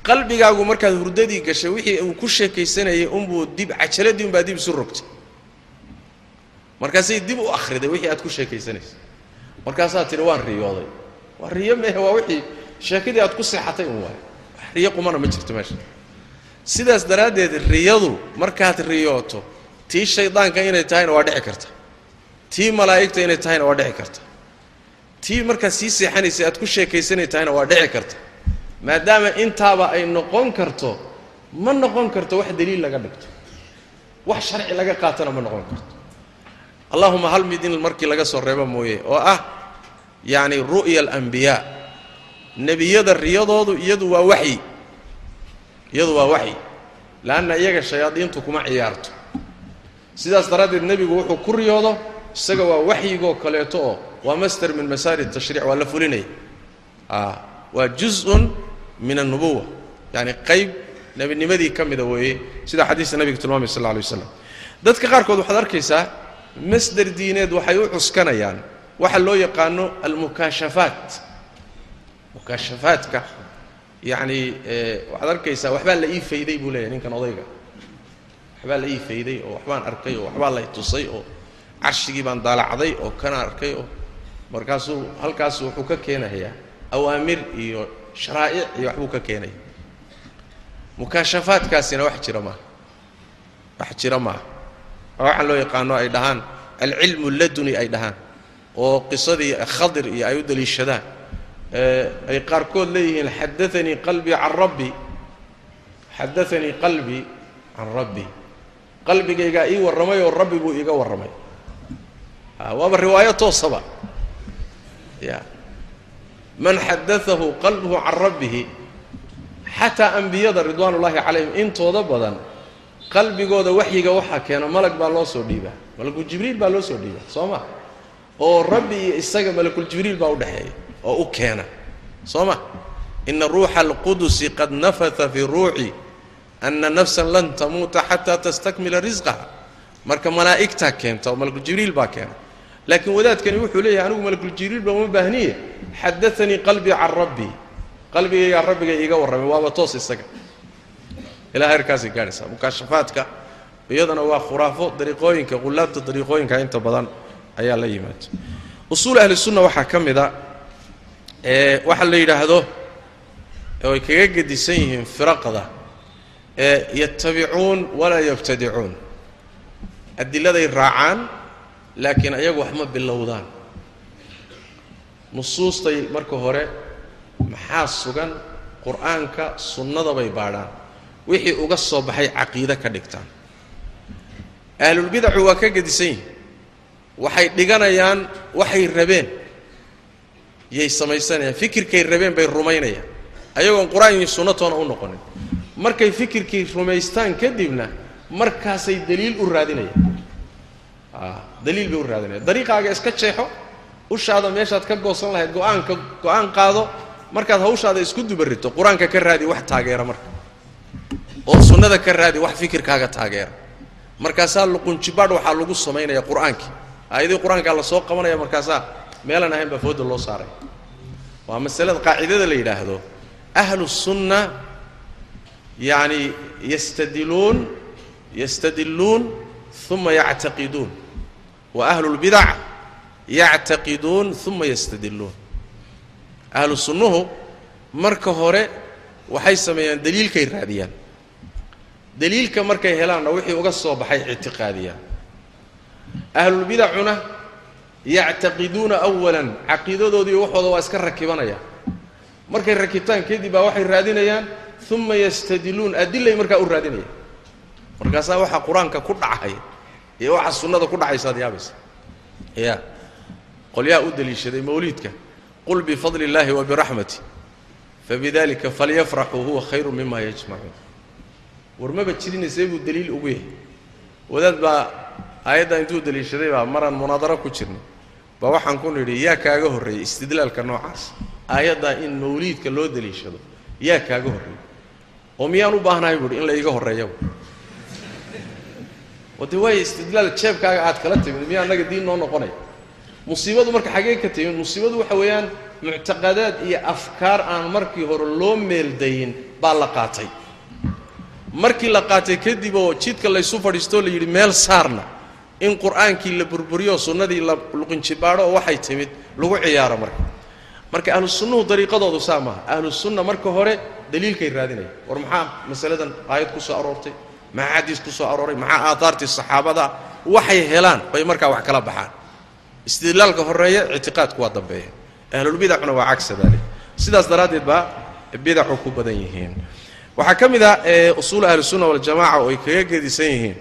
qalbigaagu markaad hurdadii gashay wixii uu ku sheekaysanayay unbuu dib cajaladii unbaa dib isu rogtay. Markaasay dib u akhriday wixii aad ku sheekaysanaysay markaasaad tidhi waan riyooday. Waa riyo mehe waa wixii sheekadii aad ku seexatay un waay riyo qumana ma jirto meesha. Sidaas daraaddeed riyadu markaad riyooto tii shaydaanka inay tahayna waa dhici karta. Tii malaa'igta inay tahayna waa dhici karta. Tii markaad sii seexanaysay aad ku sheekaysanay tahayna waa dhici karta maadaama intaaba ay noqon karto ma noqon karto wax daliil laga dhigto. Wax sharci laga qaatana ma noqon karto. Allahuma hal mid in markii laga soo reebo mooye oo ah yacni ru'ya alambiyaa nebiyada riyadoodu iyadu waa waxyi. Iyadu waa waxyi. Leanna iyaga shayaadiintu kuma ciyaarto. Sidaas daraaddeed nebigu wuxuu ku riyoodo isaga waa waxyigoo kaleeto oo waa master min masaari tashriic waa la fulinaya a waa juz-un min annubuwa yacni qayb nebinimadii ka mida weeye sida xadiista nebiga tilmaamay sal alay waslam dadka qaarkood waxaad arkaysaa masder diineed waxay u cuskanayaan waxa loo yaqaano almukaashafaat mukaashafaadka yacni waxaad arkaysaa waxbaa la ii fayday buu leeyahay ninkan odayga. Waxbaa la ii fayday oo waxbaan arkay oo waxbaa lay tusay oo carshigii baan daalacday oo kana arkay oo markaasuu halkaasu wuxuu ka keenayaa awaamir iyo sharaa'ic iyo waxbuu ka keenaya mukaashafaadkaasina wax jira maaha wax jira maaha waxaan loo yaqaano ay dhahaan alcilmu laduni ay dhahaan oo qisadii khadir iyo ay u daliishadaan. Ay qaarkood leeyihiin xadaanii qalbii can rabbi. Xadaanii qalbii can rabbi. Qalbigaygaa ii warramay oo rabbi buu iiga warramay waaba riwaayo toosaba ya man xadaahu qalbuhu can rabbihi xataa ambiyada ridwaan ullaahi calayhim intooda badan qalbigooda waxyiga waxaa keena malag baa loo soo dhiibaa. Malakul jibriil baa loo soo dhiibaa soo ma? Oo rabbi iyo isaga malakul jibriil baa udhexeeya oo u keena soo ma? Ina ruuxa alqudusi qad nafata fi ruuci ana nafsan lan tamuuta xataa tastakmila risqaha marka malaa'igtaa keenta oo malakul jibriil baa keena laakiin wadaadkani wuxuu leeyahay anigu malakul jibriil baa uma baahniye. Xadaanii qalbii can rabbii qalbigaygaa rabbigay iiga warramay waaba toos isaga. Ilaa heerkaasay gaadhaysaa. Mukaashafaadka iyadana waa khuraafo dariiqooyinka qullaabta dariiqooyinka inta badan ayaa la yimaada usuul ahli sunna waxaa ka mid a ee waxa la yidhaahdo oy kaga gedisan yihiin firaqda yatabicuun walaa yabtadicuun. Adiladay raacaan laakiin ayagu wax ma bilowdaan. Nusuustay marka hore maxaa sugan? Qur'aanka sunnada bay baadhaan. Wixii uga soo baxay caqiide ka dhigtaan. Ahlulbidacu waa ka gedisan yihiin waxay dhiganayaan waxay rabeen. Yay samaysanayaan. Fikirkay rabeen bay rumaynayaan. Ayagoon qur'aan iyo sunnatoona u noqonin. Markay fikirkii rumaystaan kadibna markaasay daliil u raadinayaan daliil bay u raadinayaan dariiqaaga iska jeexo ushaada meeshaad ka goosan lahayd go'aanka go'aan qaado markaad hawshaada isku dubarito qur'aanka ka raadi wax taageera marka. Oo sunnada ka raadi wax fikirkaaga taageera. Markaasaa luqunjibaadh waxaa lagu samaynaya qur'aankii aayadii qur'aankaa la soo qabanaya markaasaa meelaan ahayn baa fooda loo saaray. Waa masalada qaacidada la yidhaahdo. Ahlu sunna yacni yastadiluun yastadilluun uma yactaqiduun wa ahlu lbidac yactaqiduun uma yastadilluun ahlu sunnuhu marka hore waxay sameeyaan daliilkay raadiyaan. Daliilka markay helaanna wixii uga soo baxay ictiqaadiyaan. Ahlulbidacuna yactaqiduuna awalan caqiidadoodii waxooda waa iska rakibanayaan. Markay rakibtaan kadib baa waxay raadinayaan uma yastadiluun adilay markaa u raadinayaan. Markaasaa waxaa qur'aanka ku dhacay iyo waxaa sunnada ku dhacaysaad yaabaysa ya qolyaa u daliishaday mawliidka. Qul bifadli اllahi wabiraxmati fabidalika falyafraxuu huwa khayru mima yajmacuun war maba jirinaysee buu daliil ugu yahay. Wadaad baa aayaddaa intuu daliishaday baa maraan munaadaro ku jirnay. Baa waxaan ku nidhi yaa kaaga horreeyey istidlaalka noocaas. Aayaddaa in mawliidka loo daliishado yaa kaaga horreeyey oo miyaan u baahnahay buuhi in la iiga horreeyaba oo dee waaya istidlaal jeebkaaga aad kala timid miyaa annaga diin noo noqonaya musiibadu marka xaggee ka timid musiibadu waxa weeyaan muctaqadaad iyo afkaar aan markii hore loo meeldayin baa la qaatay. Markii la qaatay kadib oo jidka laysu fadhiistoo la yidhi meel saarna. In qur'aankii la burburiyo sunnadii la luqinjibaadho oo waxay timid lagu ciyaaro marka. Marka ahlu sunnuhu dariiqadoodu saa maaha. Ahlu sunna marka hore daliilkay raadinaya war maxaa masaladan aayad ku soo aroortay maxaa xadiis ku soo arooray? Maxaa aaaartii saxaabada waxay helaan? Bay markaa wax kala baxaan. Istidlaalka horreeya ictiqaadku waa dambeeya ahlulbidacuna waa cagsa sidaas daraaddeed baa bidacu ku badan yihiin. Waxaa ka mid ah usuul ahlusunna waljamaca oo ay kaga gedisan yihiin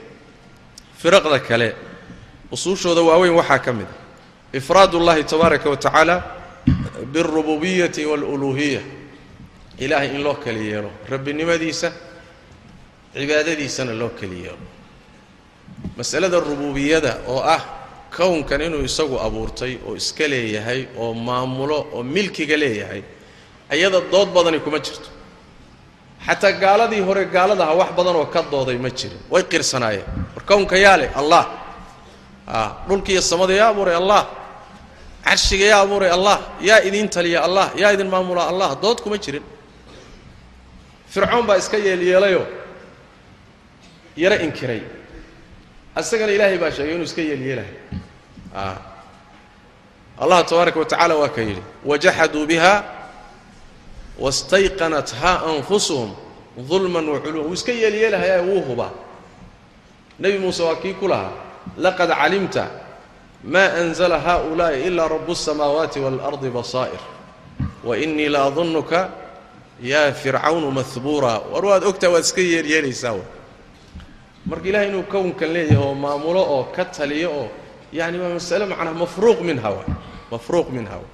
firaqda kale. Usuushooda waaweyn waxaa ka mid a ifraad ullahi tabaaraka wa tacaala biاlrububiyati wاluluuhiya ilaahay in loo keli yeelo rabbinimadiisa cibaadadiisana loo keli yeelo masalada rububiyada oo ah kownkan inuu isagu abuurtay oo iska leeyahay oo maamulo oo milkiga leeyahay iyada dood badani kuma jirto. Xataa gaaladii hore gaaladaha wax badan oo ka dooday ma jirin. Way qirsanaayeen. War kownka yaa leh allah a dhulkiiyo samada yaa abuuray allah. Carshiga yaa abuuray allah. Yaa idiin taliya allah. Yaa idin maamula allah. Dood kuma jirin. Fircoon baa iska yeelyeelayoo yaro inkiray isagana ilaahay baa sheegay inuu iska yeelyeelahay a allah tabaaraka wa tacala waa ka yidhi wajaxaduu biha wastayqanathaa anfusuhum dulman waculuwan wuu iska yeelyeelahayaa wuu hubaa nebi muuse waa kii ku lahaa laqad calimta ma anzla haؤulaaءi ila rabu الsamaawaati wاlardi basaa'ir wainii la adunuka ya fircawnu mahbuura war waad ogtaa waad iska yeelyeelaysaa w marka ilahay inuu kownkan leeyahay oo maamulo oo ka taliyo oo yani waa masale macnaa mafruuq minha wa mafruuq minha wa.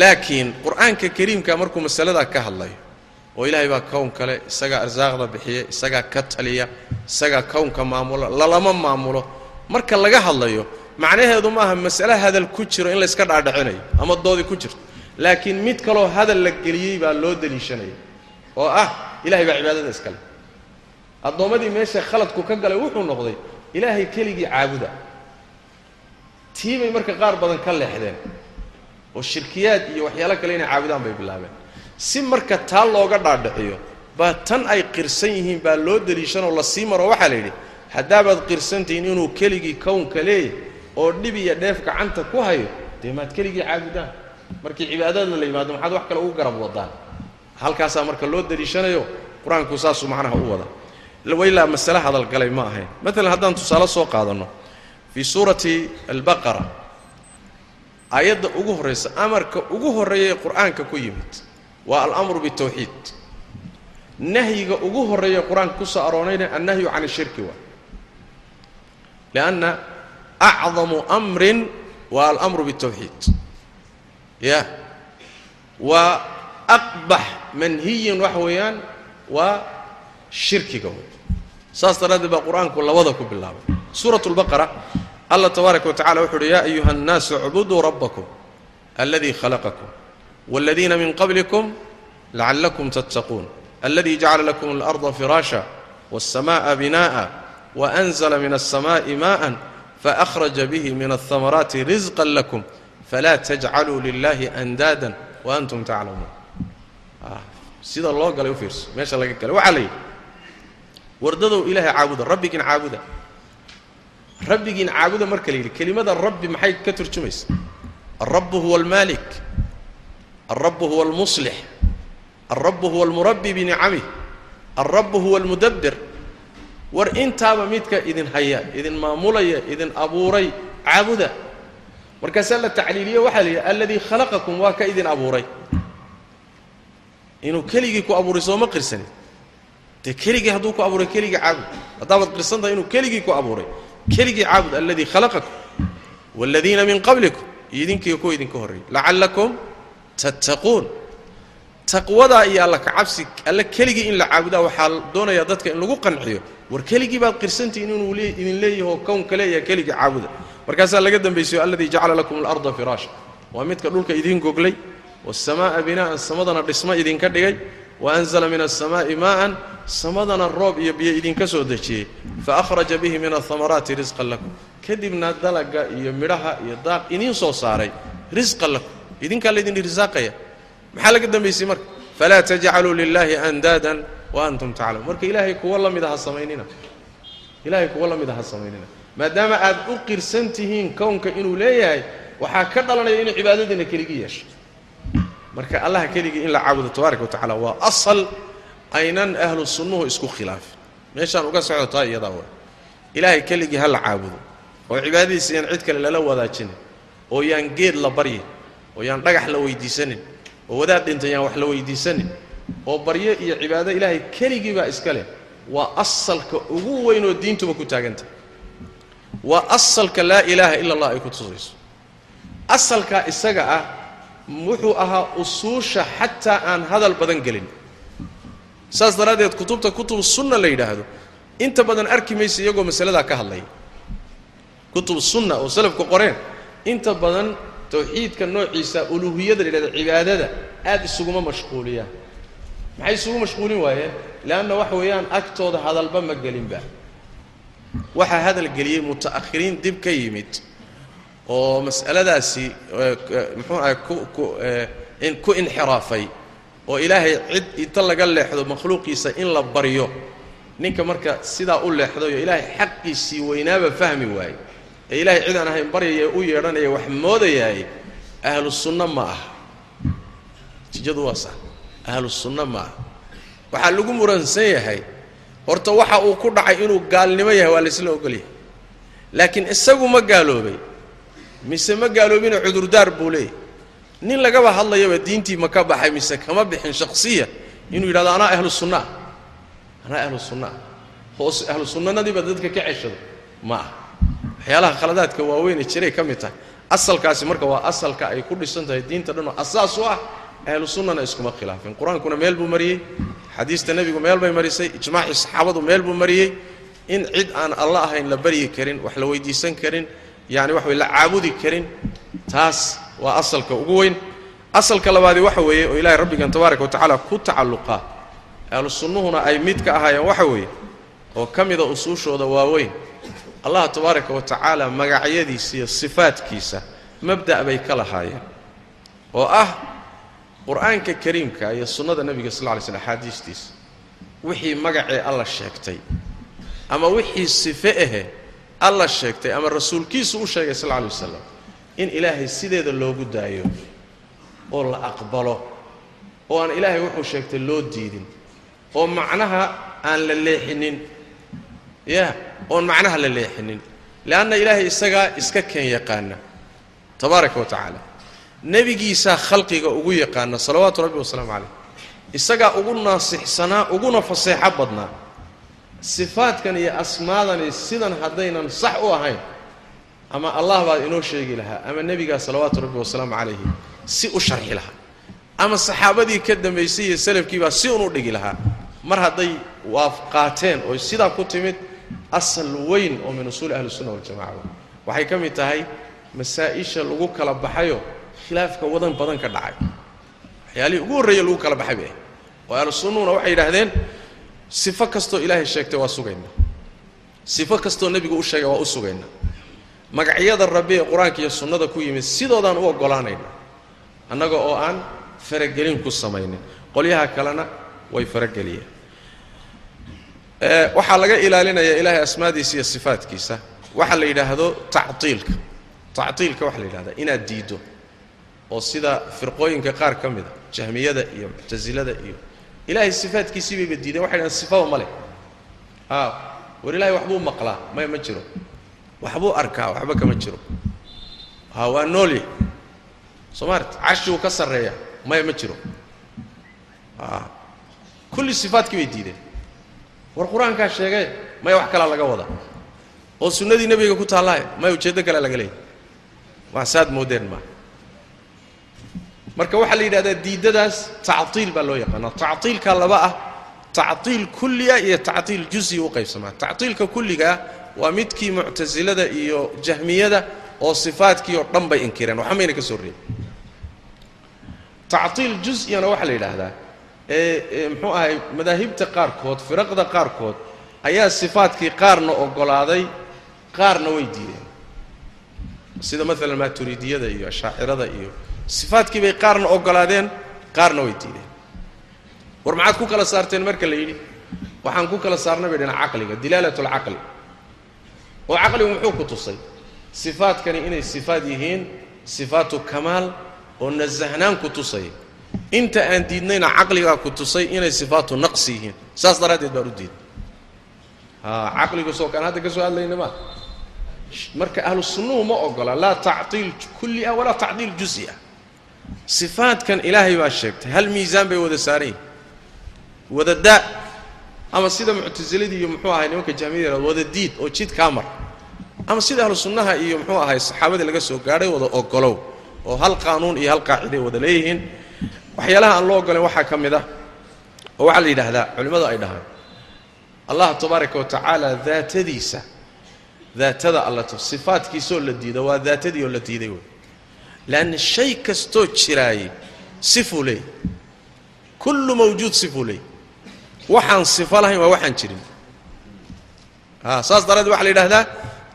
Laakiin qur'aanka kariimka markuu masaladaa ka hadlayo oo ilaahay baa kown kale isagaa arsaaqda bixiya isagaa ka taliya isagaa kownka maamula lalama maamulo marka laga hadlayo macnaheedu maaha masale hadal ku jiro in layska dhaadhicinayo ama doodi ku jirto. Laakiin mid kaloo hadal la geliyey baa loo daliishanaya oo ah ilahay baa cibaadada iskale addoommadii meesha khaladku ka galay wuxuu noqday ilaahay keligii caabuda. Tii bay marka qaar badan ka leexdeen oo shirkiyaad iyo waxyaalo kale inay caabudaan bay bilaabeen. Si marka taa looga dhaadhiciyo baa tan ay qirsan yihiin baa loo daliishanoo la sii maro waxaa la yidhi haddaabaad qirsantihiin inuu keligii kownka leeyahy oo dhib iyo dheef gacanta ku hayo dee maad keligii caabudaan. Markii cibaadada la yimaado maxaad wax kale ugu garab wadaan. Halkaasaa marka loo daliishanayo qur'aanku saasuu macnaha u wada wailaa masale hadalgalay ma ahayn. Maalan haddaan tusaale soo qaadanno fii suurati albaqara aayadda ugu horraysa amarka ugu horreeya ee qur'aanka ku yimid waa alamru bitawxiid nahyiga ugu horreeya qur'aanka ku soo aroonayna annahyu can ishirki waa. Lianna acdamu amrin waa alamru bitawxiid ya waa aqbax manhiyin waxa weeyaan waa shirkiga wey saas daraaddeed baa qur-aanku labada ku bilaabay suurat lbaqara allah tabaaraka wa tacala wuxu uhi ya ayuha الnaasu اcbuduu rabbakum aladii khalaqakum wاladiina min qablikum lacallakum tattaquun aladi jacala lakum اlarda firaasha wالsamaءa binaءa waأnzla min الsamaءi maءa faأkhraja bihi min الhamaraati rizqa lakum falaa tajcaluu lilahi andaada waantum taclamuun sida loo galay u fiirso meesha laga galay waxaa la yidhi wardadow ilaahay caabuda rabbigiin caabuda. Rabbigiin caabuda marka la yidhi kelimada rabbi maxay ka turjumaysa? Alrabu huwa almaalik alrabu huwa almuslix alrabu huwa almurabbi binicamih alrabu huwa almudabbir. War intaaba midka idin haya idin maamulaya idin abuuray caabuda. Markaasaa la tacliiliyo waxaa la alladii khalaqakum waa ka idin abuuray. Inuu keligii ku abuuray sooma qirsanin dee keligii hadduu ku abuuray keligii caabud. Haddaabaad qirsan tahay inuu keligii ku abuuray. Keligii caabud alladii khalaqakum waaladiina min qablikum. Iyo kuwa idinka horreeyey lacallakum tattaquun. Taqwadaa iyo alla kacabsi alle keligii in la caabudaa waxaa doonayaa dadka in lagu qanciyo war keligii baad qirsantihiin inuu idin leeyahoo kownka leeyahay keligii caabuda. Markaasaa laga dambaysayo alladii jacala lakum alarda firaasha waa midka dhulka idiin goglay waasamaaa binaa'an samadana dhismo idinka dhigay wa anzala min alsamaa'i maa'an samadana roob iyo biyo idinka soo dejiyey fa akhraja bihi min alhamaraati risqan lakum kadibna dalaga iyo midhaha iyo daaq idiin soo saaray risqan lakum idinkaa laydin irsaaqaya maxaa laga dambaysay marka falaa tajcaluu lilaahi andaadan wa antum taclamuun marka ilaahay kuwa la mid aha samaynina ilaahay kuwa la mid aha samaynina maadaama aad u qirsan tihiin kownka inuu leeyahay waxaa ka dhalanaya inuu cibaadadiina keligii yeesho marka allaha keligii in la caabudo tabaaraka wa tacala waa asal aynan ahlu sunnuhu isku khilaafin meeshaan uga socotaa iyadaa wa ilaahay keligii ha la caabudo oo cibaadadiisa yaan cid kale lala wadaajinin oo yaan geed la baryin oo yaan dhagax la weydiisanin oo wadaad dhinta yaan wax la weydiisanin oo baryo iyo cibaado ilaahay keligii baa iska leh waa asalka ugu weyn oo diintuba ku taagantah waa asalka laa ilaaha ila allah ay ku tusayso. Asalkaa isaga ah wuxuu ahaa usuusha xataa aan hadal badan gelin. Saas daraaddeed kutubta kutub sunna la yidhaahdo. Inta badan arki maysa iyagoo masaladaa ka hadlaya kutub sunna oo salafku qoreen. Inta badan tawxiidka noociisa uluuhiyada la yidhahdo cibaadada aad isuguma mashquuliyaan maxay isugu mashquulin waayeen leanna waxa weeyaan agtooda hadalba ma gelinba. Waxaa hadal geliyey muta'akhiriin dib ka yimid oo mas'aladaasi muxuu ahay ku inxiraafay oo ilaahay cid inta laga leexdo makhluuqiisa in la baryo ninka marka sidaa u leexdayo ilaahay xaqiisii weynaaba fahmi waaye ee ilaahay cid aan ahayn baryaya u yeedhanaya wax moodayaay ahlu sunno ma aha. Natiijadu waa saa ahlu sunno ma aha. Waxaa lagu muransan yahay horta waxa uu ku dhacay inuu gaalnimo yahay waa laysla ogolyahay laakiin isagu ma gaaloobay mise ma gaaloobina cudurdaar buu leeyahy. Nin lagaba hadlayaba diintii ma ka baxay mise kama bixin shakhsiya? Inuu yidhahdo anaa ahlu sunnaa anaa ahlu sunnaa hoos ahlu sunnanadiiba dadka ka ceshado. Ma aha. Waxyaalaha khaladaadka waaweynee jiray ka mid tahay. Asalkaasi marka waa asalka ay ku dhisan tahay diinta dhan oo asaas u ah ahlu sunnana iskuma khilaafin. Qur'aankuna meel buu mariyey xadiista nebigu meel bay marisay ijmaacii saxaabadu meel buu mariyey. In cid aan alla ahayn la baryi karin wax la weydiisan karin yani waxa way la caabudi karin taas waa asalka ugu weyn. Asalka labaadi waxa weeye oo ilaahay rabbigan tabaaraka wa tacaala ku tacalluqa ahlu sunnuhuna ay mid ka ahaayeen waxa weeye oo ka mida usuushooda waaweyn. Allah tabaaraka wa tacaala magacyadiisa iyo sifaadkiisa mabda' bay ka lahaayeen. Oo ah qur'aanka kariimka iyo sunnada nebiga sal lla lay slm axaadiistiisa wixii magacee alla sheegtay ama wixii sife ahe alla sheegtay ama rasuulkiisu u sheegay sal lay wasalam in ilaahay sideeda loogu daayo oo la aqbalo oo aan ilaahay wuxuu sheegtay loo diidin oo macnaha aan la leexinin ya oon macnaha la leexinin. Leanna ilaahay isagaa iska keen yaqaana tabaaraka wa tacaala. Nebigiisaa khalqiga ugu yaqaana salawaatu rabbi wasalaamu calayh isagaa ugu naasixsanaa uguna faseexo badnaa sifaadkan iyo asmaadani sidan haddaynan sax u ahayn ama allah baad inoo sheegi lahaa ama nebigaa salawaatu rabbi wasalaamu calayhi si u sharxi lahaa ama saxaabadii ka dambaysay iyo salafkiibaa si un u dhigi lahaa. Mar hadday waaf qaateen oo sidaa ku timid asal weyn oo min usuuli ahli sunna waljamaca waxay ka mid tahay masaa-isha lagu kala baxayo khilaafka wadan badan ka dhacay. Waxyaalihii ugu horreeye lagu kala baxay bay oo ahlu sunnuhuna waxay yidhaahdeen sifo kastoo ilaahay sheegtay waa sugaynaa sifo kastoo nebigu u sheegay waa u sugaynaa magacyada rabbi ee qur'aanka iyo sunnada ku yimid sidoodaan u oggolaanayna annaga oo aan faragelin ku samaynin. Qolyaha kalena way farageliyeen. Waxaa laga ilaalinayaa ilaahay asmaadiisa iyo sifaadkiisa waxaa la yidhaahdo tactiilka. Tactiilka waxaa la yidhahdaa inaad diiddo. Oo sida firqooyinka qaar ka mida jahmiyada iyo muctasilada iyo ilaahay sifaadkiisii bayba diideen waxay dhahdeen sifaba ma leh. A war ilahay waxbuu maqlaa maya ma jiro. Waxbuu arkaa waxba kama jiro. Ha waa noolye soo maarta carshiguu ka sarreeya maya ma jiro. A kulli sifaadkii bay diideen. War qur'aankaa sheegee maya wax kalaa laga wada oo sunnadii nebiga ku taallaaye maya ujeeddo kalea laga leeyay waa saad moodeen maa marka waxaa la yidhahdaa diiddadaas tactiil baa loo yaqaanaa. Tactiilka laba ah tactiil kulliga iyo tactiil jusi u qaybsamaa tactiilka kulligaa waa midkii muctasilada iyo jahmiyada oo sifaadkii oo dhan bay inkireen. Waxba mayna ka soo reebin tactiil jus-iyana waxaa la yidhaahdaa muxuu ahay madaahibta qaarkood firaqda qaarkood ayaa sifaadkii qaarna oggolaaday qaarna way diideen. Sida maalan maaturidiyada iyo ashaacirada iyo sifaadkii bay qaarna oggolaadeen qaarna way diideen. War maxaad ku kala saarteen marka la yidhi waxaan ku kala saarna bay dhaheen caqliga dilaalat alcaqli oo caqligu muxuu ku tusay? Sifaadkani inay sifaad yihiin sifaatu kamaal oo nasahnaan ku tusaya inta aan diidnayna caqligaa ku tusay inay sifaatu naqsi yihiin. Saas daraaddeed baan u diiday caqligu soo kaan hadda ka soo hadlayna ma marka ahlu sunnuhu ma ogola laa tactiil kulli ah walaa tactiil jusi ah sifaadkan ilaahay baa sheegtay. Hal miisaan bay wada saaran yihiin wada daa ama sida muctasiladii iyo muxuu ahay nimanka jahmiyada wada diid oo jid kaa mar. Ama sida ahlu sunnaha iyo muxuu ahay saxaabadii laga soo gaadhay wada ogolow oo hal qaanuun iyo hal qaaciday wada leeyihiin. Waxyaalaha aan loo ogolayn waxaa ka mid ah oo waxaa la yidhaahdaa culimmadu ay dhahaan allah tabaaraka wa tacaala daatadiisa daatada allato sifaadkiisoo la diida waa daatadii oo la diiday wey leanna shay kastoo jiraayey sifuu kullu mawjuud sifuu waxaan sifo lahayn waa waxaan jirin saas daraaddeed waxaa la yidhahdaa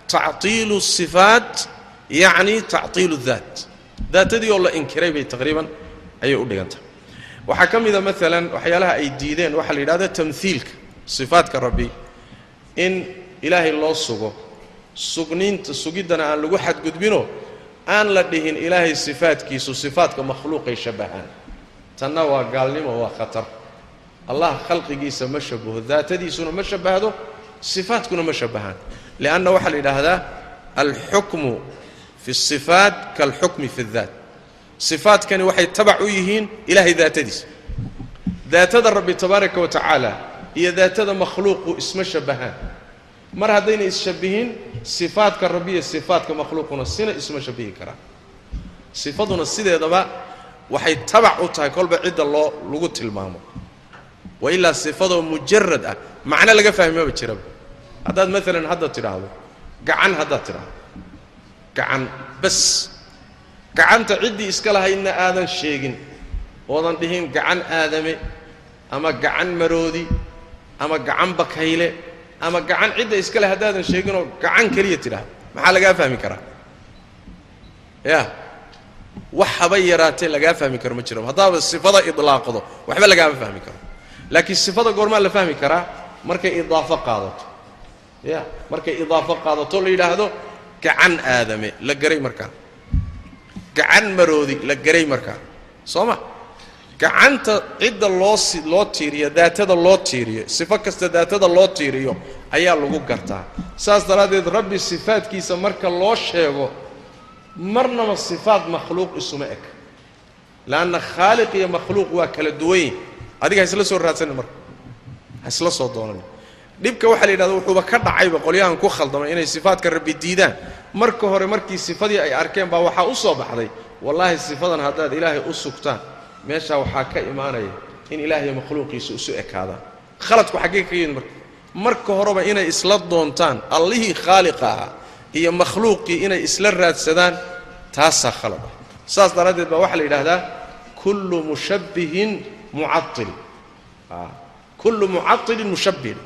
tactiilu sifaat yacni tactiilu daat daatadii oo la inkiray bay taqriiban ayay u dhigantah waxaa ka mida maalan waxyaalaha ay diideen waxaa la yidhahda tamhiilka sifaadka rabbi in ilaahay loo sugo sugniinta sugiddana aan lagu xadgudbinoo aan la dhihin ilaahay sifaadkiisu sifaadka makhluuqay shabbahaan tanna waa gaalnimo waa khatar. Allah khalqigiisa ma shabaho daatadiisuna ma shabbahdo sifaadkuna ma shabbahaan lianna waxaa la yidhaahdaa alxukmu fi sifaat kaalxukmi fi daat sifaadkani waxay tabac u yihiin ilaahay daatadiisa. Daatada rabbi tabaaraka wa tacaala iyo daatada makhluuqu isma shabbahaan mar haddayna isshabbihin sifaadka rabbi iyo sifaadka makhluuquna sina isma shabbihi karaan sifaduna sideedaba waxay tabac u tahay kolba cidda loo lagu tilmaamo. Wa ilaa sifadoo mujarad ah. Macno laga fahmaba jiraba haddaad maalan hadda tidhaahdo gacan haddaad tidhaahdo. Gacan bas. Gacanta ciddii iska lahaydna aadan sheegin. Oodan dhihin gacan aadame ama gacan maroodi ama gacan bakayle ama gacan cidda iska leh haddaadan sheeginoo gacan keliya tidhaahdo maxaa lagaa fahmi karaa? Ya wax haba yaraatee lagaa fahmi karo ma jiro. Haddaaba sifada idlaaqdo waxba lagaama fahmi karo. Laakiin sifada goormaa la fahmi karaa markay idaafo qaadato. Ya markay idaafo qaadato la yidhaahdo gacan aadame la garay markaa. Gacan maroodi la garay markaa. Soo ma gacanta cidda loo tiiriyo daatada loo tiiriyo sifo kasta daatada loo tiiriyo ayaa lagu gartaa. Saas daraaddeed rabbi sifaadkiisa marka loo sheego marnaba sifaad makhluuq isuma eg. Leanna khaaliq iyo makhluuq waa kala duwan yihiin adiga ha isla soo raadsanin marka. Ha isla soo doonan dhibka waxaa la yidhahda wuxuuba ka dhacayba qolyahan ku khaldamay inay sifaadka rabbi diidaan. Marka hore markii sifadii ay arkeen baa waxaa u soo baxday. Wallaahi sifadan haddaad ilaahay u sugtaan meeshaa waxaa ka imaanaya in ilaahay makhluuqiisa isu ekaadaan khaladku xaggee ka yimid marka. Marka horeba inay isla doontaan allihii khaaliqa ahaa iyo makhluuqii inay isla raadsadaan taasaa khalad ah saas daraaddeed baa waxaa la yidhaahdaa kullu mushabbihin mucail kullu mucailin mushabbihin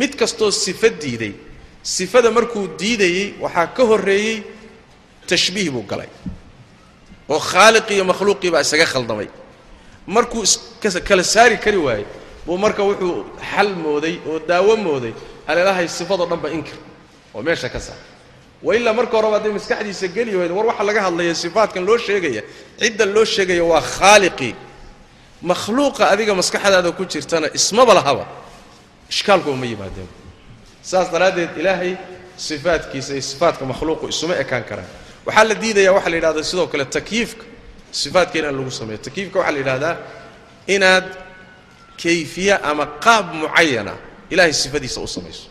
mid kastoo sifo diiday sifada markuu diidayey waxaa ka horreeyey tashbiih buu galay oo khaaliqii iyo makhluuqii baa isaga khaldamay. Markuu iskala saari kari waayey buu marka wuxuu xal mooday oo daawo mooday aleelahay sifadoo dhanba inkir oo meesha ka saar. Wa ilaa marka horeba hadday maskaxdiisa geli wahayd war waxaa laga hadlaya sifaadkan loo sheegaya cidda loo sheegaya waa khaaliqii makhluuqa adiga maskaxdaada ku jirtana ismaba lahaba. Ishkaalkuba ma yimaadeen. Saas daraaddeed ilaahay sifaadkiisa iyo sifaadka makhluuqu isuma ekaan karaan waxaa la diidaya waxaa la yidhahda sidoo kale takyiifka sifaadka inaan lagu sameeyo. Takyiifka waxaa la yidhahdaa inaad kayfiye ama qaab mucayana ilaahay sifadiisa u samayso.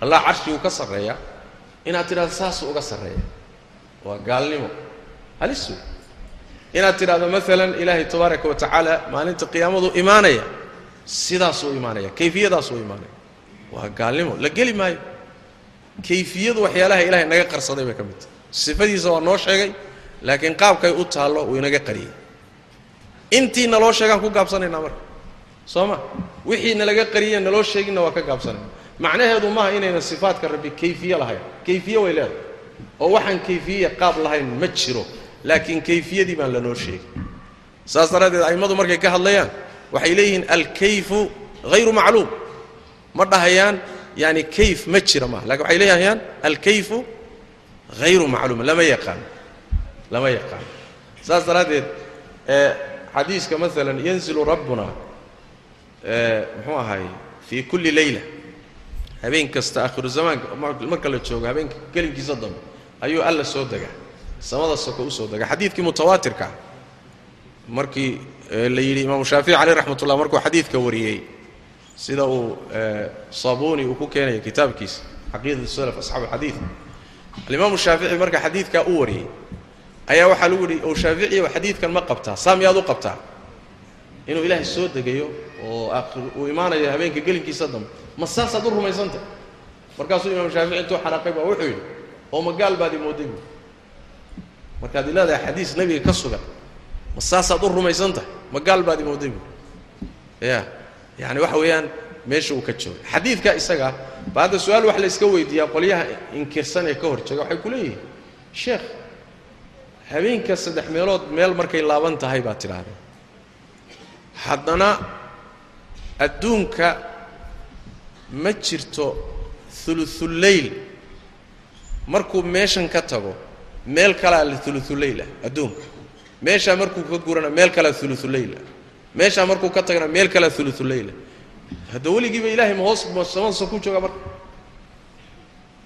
Allah carshiguu ka sarreeya inaad tidhahdo saasuu uga sarreeya. Waa gaalnimo. Halis wey inaad tidhahdo maalan ilaahay tabaaraka wa tacaala maalinta qiyaamadu imaanaya sidaasuu imaanaya kayfiyadaasuu imaanaya. Waa gaalnimo. La geli maayo. Kayfiyadu waxyaalaha ilaahay naga qarsaday bay ka mid tahay sifadiisa waa noo sheegay laakiin qaabkay u taallo uu inaga qariyey. Intii naloo sheegaan ku gaabsanaynaa marka. Soo ma wixii nalaga qariyeen naloo sheeginna waa ka gaabsanayna macnaheedu maaha inayna sifaadka rabbi kayfiye lahayn. Kayfiye way leedahay. Oo waxaan kayfiye qaab lahayn ma jiro laakiin kayfiyadii baan lanoo sheegin saas daraaddeed a'immadu markay ka hadlayaan waxay leeyihiin alkayfu hayru macluum ma dhahayaan yani kayf ma jira maaha. Lakin waxay leeyahayaan alkayfu hayru macluum lama yaqaano lama yaqaano saas daraaddeed xadiiska maalan yanzilu rabbuna muxuu ahaay fii kulli leyla habeen kasta akhiru zamaanka marka la joogo habeenka gelinkiisa dambe ayuu alla soo dega samada soko u soo dega xadiidkii mutawaatirka markii la yidhi imaamu shaafici caleyh raxmat ullah markuu xadiidka wariyey sida uu saabuni uu ku keenayo kitaabkiisa caqiidatu salaf asxaabu alxadiid alimaamu shaafici marka xadiidkaa u wariyey ayaa waxaa lagu yidhi ow shaaficiyow xadiidkan ma qabtaa saa miyaad u qabtaa inuu ilaahay soo degayo oo uu imaanayo habeenka gelinkiisa dambe ma saasaad u rumaysantah markaasuu imaam shaafici intuu xanaaqay baa wuxuu yidhi oo ma gaal baad imooday bu markaad leedahay xadiis nebiga ka sugan ma saasaad u rumaysantahay ma gaal baad imooday bu ya yani waxa weeyaan meesha uu ka jooga xadiidka isaga ba hadda su'aal wax la iska weydiiyaa qolyaha inkirsan ee ka hor jooga waxay ku leeyihiin sheekh habeenka saddex meelood meel markay laaban tahay baad tidhaahdeen haddana adduunka ma jirto uluuleyl markuu meeshan ka tago meel kalaa uluuleyl ah adduunka. Meeshaa markuu ka gurana meel kalaa uluuleyl ah. Meeshaa markuu ka tagana meel kalaa uluuleyl ah hadda weligiiba ilaahay ma hoos ma samansa ku jooga marka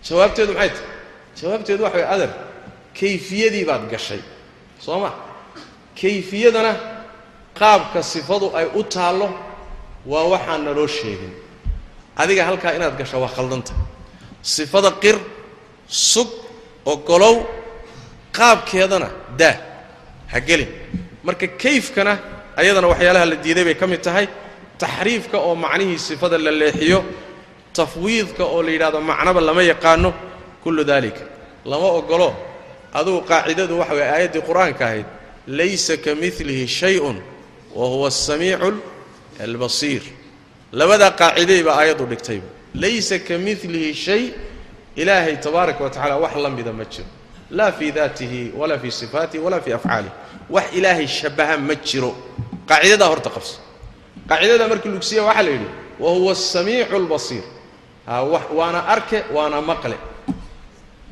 jawaabteedu maxay tahay? Jawaabteedu waxa way adar kayfiyadii baad gashay. Soo ma? Kayfiyadana qaabka sifadu ay u taallo waa waxaan naloo sheegin. Adiga halkaa inaad gasho waa khaldanta. Sifada qir sug ogolow qaabkeedana daa. Ha gelin. Marka kayfkana ayadana waxyaalaha la diiday bay ka mid tahay taxriifka oo macnihii sifada la leexiyo tafwiidka oo la yidhahdo macnaba lama yaqaano kullu daalika lama ogolo adugu qaacidadu waxa way aayaddii qur'aanka ahayd laysa ka milihi shay-un wa huwa asamiicu albasiir. Labadaa qaaciday aayaddu dhigtayba laysa ka milihi shay ilaahay tabaaraka wa tacala wax la mida ma jiro. Laa fii daatihi walaa fii sifaatihi walaa fii afcaalihi wax ilaahay shabbaha ma jiro. Qaacidadaa horta qabso qaacidada markii lugsiya waxaa la yidhi wa huwa asamiicu albasiir waana arke waana maqle.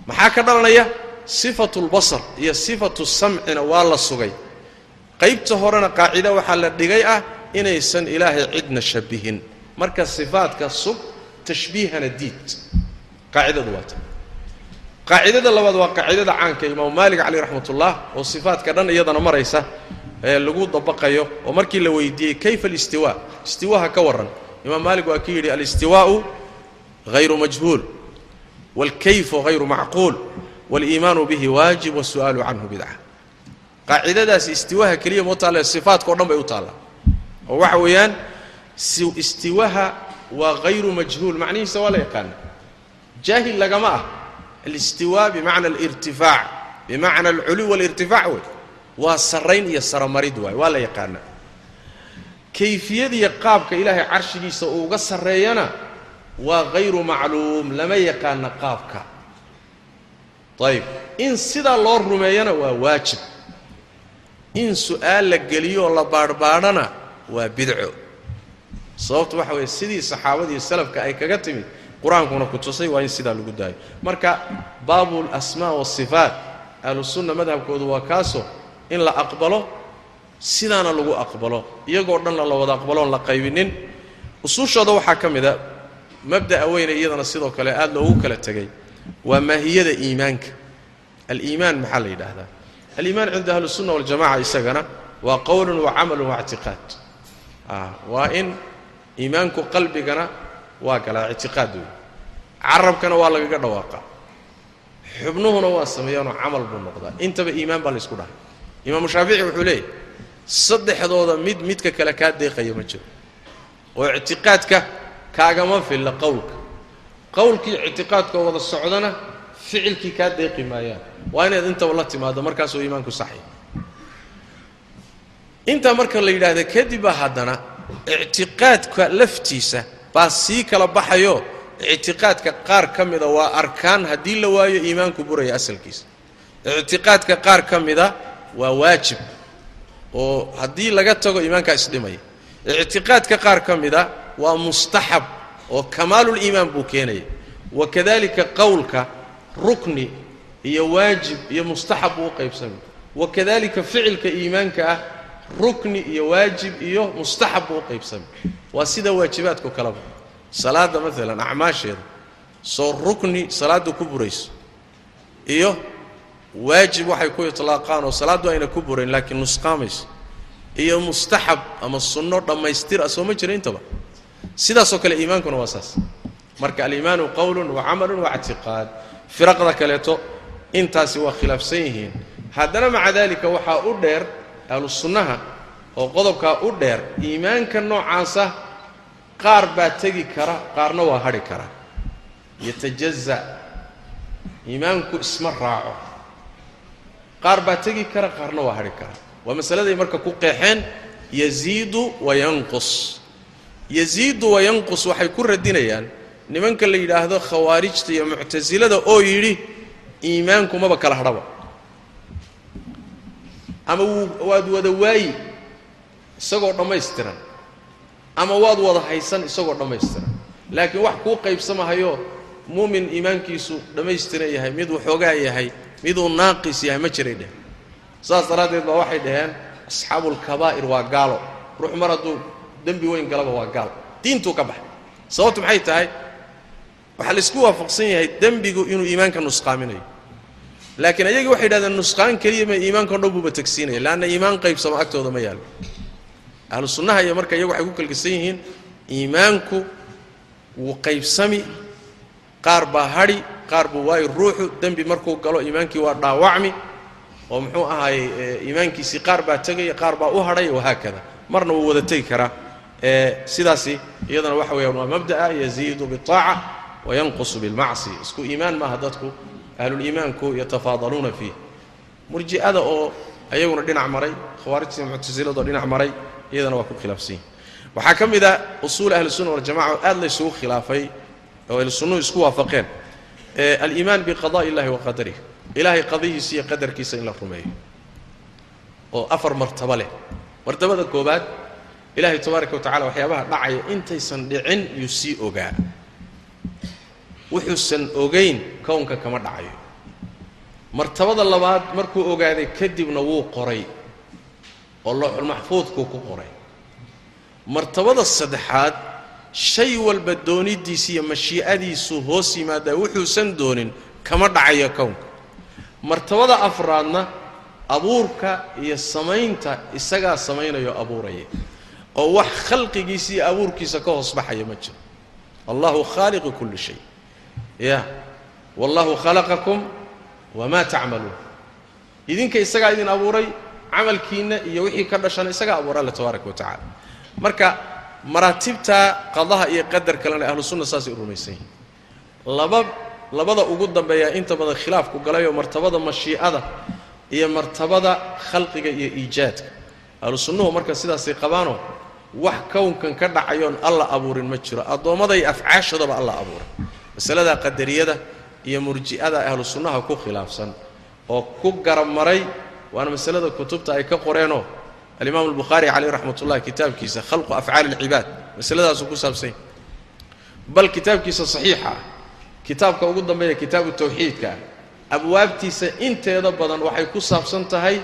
Maxaa ka dhalanaya? Sifatu lbasar iyo sifatu samcina waa la sugay. Qaybta horena qaacida waxaa la dhigay ah inaysan ilaahay cidna shabihin. Marka sifaadka sug tashbiihana diid. Qaacidadu waa ta qaacidada labaad waa qaacidada caanka imaamu maalik caleyh raxmat ullah oo sifaadka dhan iyadana maraysa lagu dabaqayo oo markii la weydiiyey kayfa alistiwa? Istiwaha ka warran. Imaam maalik waa ki yidhi alistiwaa'u hayru majhuul waalkayfu hayru macquul wاliimaanu bihi waajib wاsu'aalu canhu bidca qaacidadaasi istiwaha keliya moo taalla sifaadka o dhan bay u taallaa. Oo waxa weeyaan istiwaha waa hayru majhuul macnihiisa waa la yaqaana jaahil lagama ah. Alistiwa bimacna alirtifaac bimacna alculuw walirtifaac wey waa sarrayn iyo saramarid waay waa la yaqaana. Kayfiyadiiyo qaabka ilaahay carshigiisa uu uga sarreeyana waa hayru macluum lama yaqaana qaabka. Ayib in sidaa loo rumeeyana waa waajib. In su'aal la geliyoo la baadhbaadhana waa bidco. Sababtu waxa weeye sidii saxaabadiiyo salafka ay kaga timid qur'aankuna ku tusay waa in sidaa lagu daayo. Marka baabu alasmaa waasifaat ahlusunna madhabkoodu waa kaasoo in la aqbalo sidaana lagu aqbalo. Iyagoo dhanna la wada aqbaloon la qaybinin. Usuushooda waxaa ka mid a mabda'a weyne iyadana sidoo kale aad loogu kala tegay waa maahiyada iimaanka. Aliimaan maxaa la yidhaahdaa? Aliimaan cinda ahlisunna waljamaca isagana waa qowlun wa camalun wa ictiqaad. Waa in iimaanku qalbigana waa galaa ictiqaad wey carabkana waa lagaga dhawaaqaa xubnuhuna waa sameeyaanoo camal buu noqdaa. Intaba iimaan baa laysku dhahay imaamu shaafici wuxuu leeyahy saddexdooda mid midka kale kaa deeqaya ma jiro. Oo ictiqaadka kaagama filla qowlka. Qowlkii ictiqaadka wada socdana ficilkii kaa deeqi maayaan. Waa inaad intaba la timaado markaasuu iimaanku saxya intaa marka la yidhaahda kadibba haddana ictiqaadka laftiisa baa sii kala baxayo. Ictiqaadka qaar ka mida waa arkaan haddii la waayo iimaanku buraya asalkiisa. Ictiqaadka qaar ka mida waa waajib oo haddii laga tago iimaankaa isdhimaya ictiqaadka qaar ka mida waa mustaxab oo kamaaluliimaan buu keenaya wakadalika qowlka rukni iyo waajib iyo mustaxab buu u qaybsamay. Wakadalika ficilka iimaanka ah rukni iyo waajib iyo mustaxab buu u qaybsamay. Waa sida waajibaadku kaleba salaadda maalan acmaasheeda. Soo rukni salaaddu ku burayso iyo waajib waxay ku itlaaqaan oo salaaddu ayna ku burayn laakiin nusqaamayso iyo mustaxab ama sunno dhammaystir ah soo ma jira intaba. Sidaasoo kale iimaankuna waa saas. Marka aliimaanu qowlun wa camalun wa ictiqaad. Firaqda kaleeto intaasi waa khilaafsan yihiin. Haddana maca daalika waxaa u dheer ahlu sunnaha oo qodobkaa u dheer iimaanka noocaasa qaar baa tegi kara qaarna waa hadhi kara. Yatajaza. Iimaanku isma raaco qaar baa tegi kara qaarna waa hadhi kara. Waa masaladay marka ku qeexeen yaziidu wayanqus yaziidu wayanqus waxay ku radinayaan nimanka la yidhaahdo khawaarijta iyo muctasilada oo yidhi iimaanku maba kala hadhaba. Ama waad wada waayi isagoo dhammaystiran. Ama waad wada haysan isagoo dhammaystiran. Laakiin wax kuu qaybsamahayo muumin iimaankiisu dhammaystiran yahay mid waxoogaa yahay miduu naaqis yahay ma jiray dheh. Saas daraaddeed baa waxay dhaheen asxaabuulkabaa'ir waa gaalo. Ruux mar hadduu dembi weyn galaba waa gaal. Diintuu ka baxay sababtu maxay tahay? Waxaa la isku waafaqsan yahay dembigu inuu iimaanka nusqaaminayo. Laakiin ayagii waxay yidhahdeen nusqaan keliya ma iimaanka dhan buuba tagsiinaya leanna iimaan qaybsamo agtooda ma yaalo ahlu sunnaha iyo marka iyagu waxay ku kalgisan yihiin iimaanku wuu qaybsami qaar baa hadhi qaar buu waayo ruuxu dembi markuu galo iimaankii waa dhaawacmi. oo muxuu ahaayey iimaankiisii qaar baa tegaya qaar baa u hadhay wahaakada marna wuu wada tegi karaa. Sidaasi iyadana waxa weeyaan waa mabda'a yaziidu biaaca wayanqusu bilmacsi. Isku iimaan maaha dadku ahluliimaanku yatafaadaluuna fiih. Murji'ada oo ayaguna dhinac maray khawaarijta muctasiladoo dhinac maray iyadana waa ku khilaafsan yihiin waxaa ka mid a usuul ahlisunna waljamaca oo aad laysugu khilaafay oo ahlusunnuhu isku waafaqeen aliimaan biqada'i illahi wa qadarih ilaahay qadihiisa iyo qadarkiisa in la rumeeyo. Oo afar martabo leh. Martabada koobaad ilaahay tabaaraka wa tacala waxyaabaha dhacaya intaysan dhicin yuu sii ogaa. Wuxuusan ogayn kownka kama dhacayo. Martabada labaad markuu ogaaday kadibna wuu qoray. Oo looxulmaxfuudkuu ku qoray. Martabada saddexaad shay walba doonidiisa iyo mashii'adiisu hoos yimaadaa wuxuusan doonin kama dhacayo kownka martabada afraadna abuurka iyo samaynta isagaa samaynayo abuuraya. Oo wax khalqigiisa iyo abuurkiisa ka hoos baxaya ma jiro. Allahu khaaliqu kulli shay. Ya wallahu khalaqakum wamaa tacmaluun idinka isagaa idin abuuray camalkiinna iyo wixii ka dhashana isagaa abuura alle tabaaraka wa tacaala marka maraatibta qadaha iyo qadar kalena ahlu sunna saasay u rumaysan yihiin laba labada ugu dambeeya inta badan khilaafku galayoo martabada mashii'ada iyo martabada khalqiga iyo iijaadka. Ahlu sunnuhu marka sidaasay qabaanoo wax kownkan ka dhacayoon alla abuurin ma jiro. Addoommaday afcaashoodaba alla abuuray. Masalada qadariyada iyo murji'ada ahlu sunnaha ku khilaafsan oo ku garab maray waana masalada kutubta ay ka qoreenoo alimaam albukhaari caleyh raxmat ullahi kitaabkiisa khalqu afcaali alcibaad masaladaasuu ku saabsanya bal kitaabkiisa saxiixa kitaabka ugu dambeeya kitaabu tawxiidka abwaabtiisa inteeda badan waxay ku saabsan tahay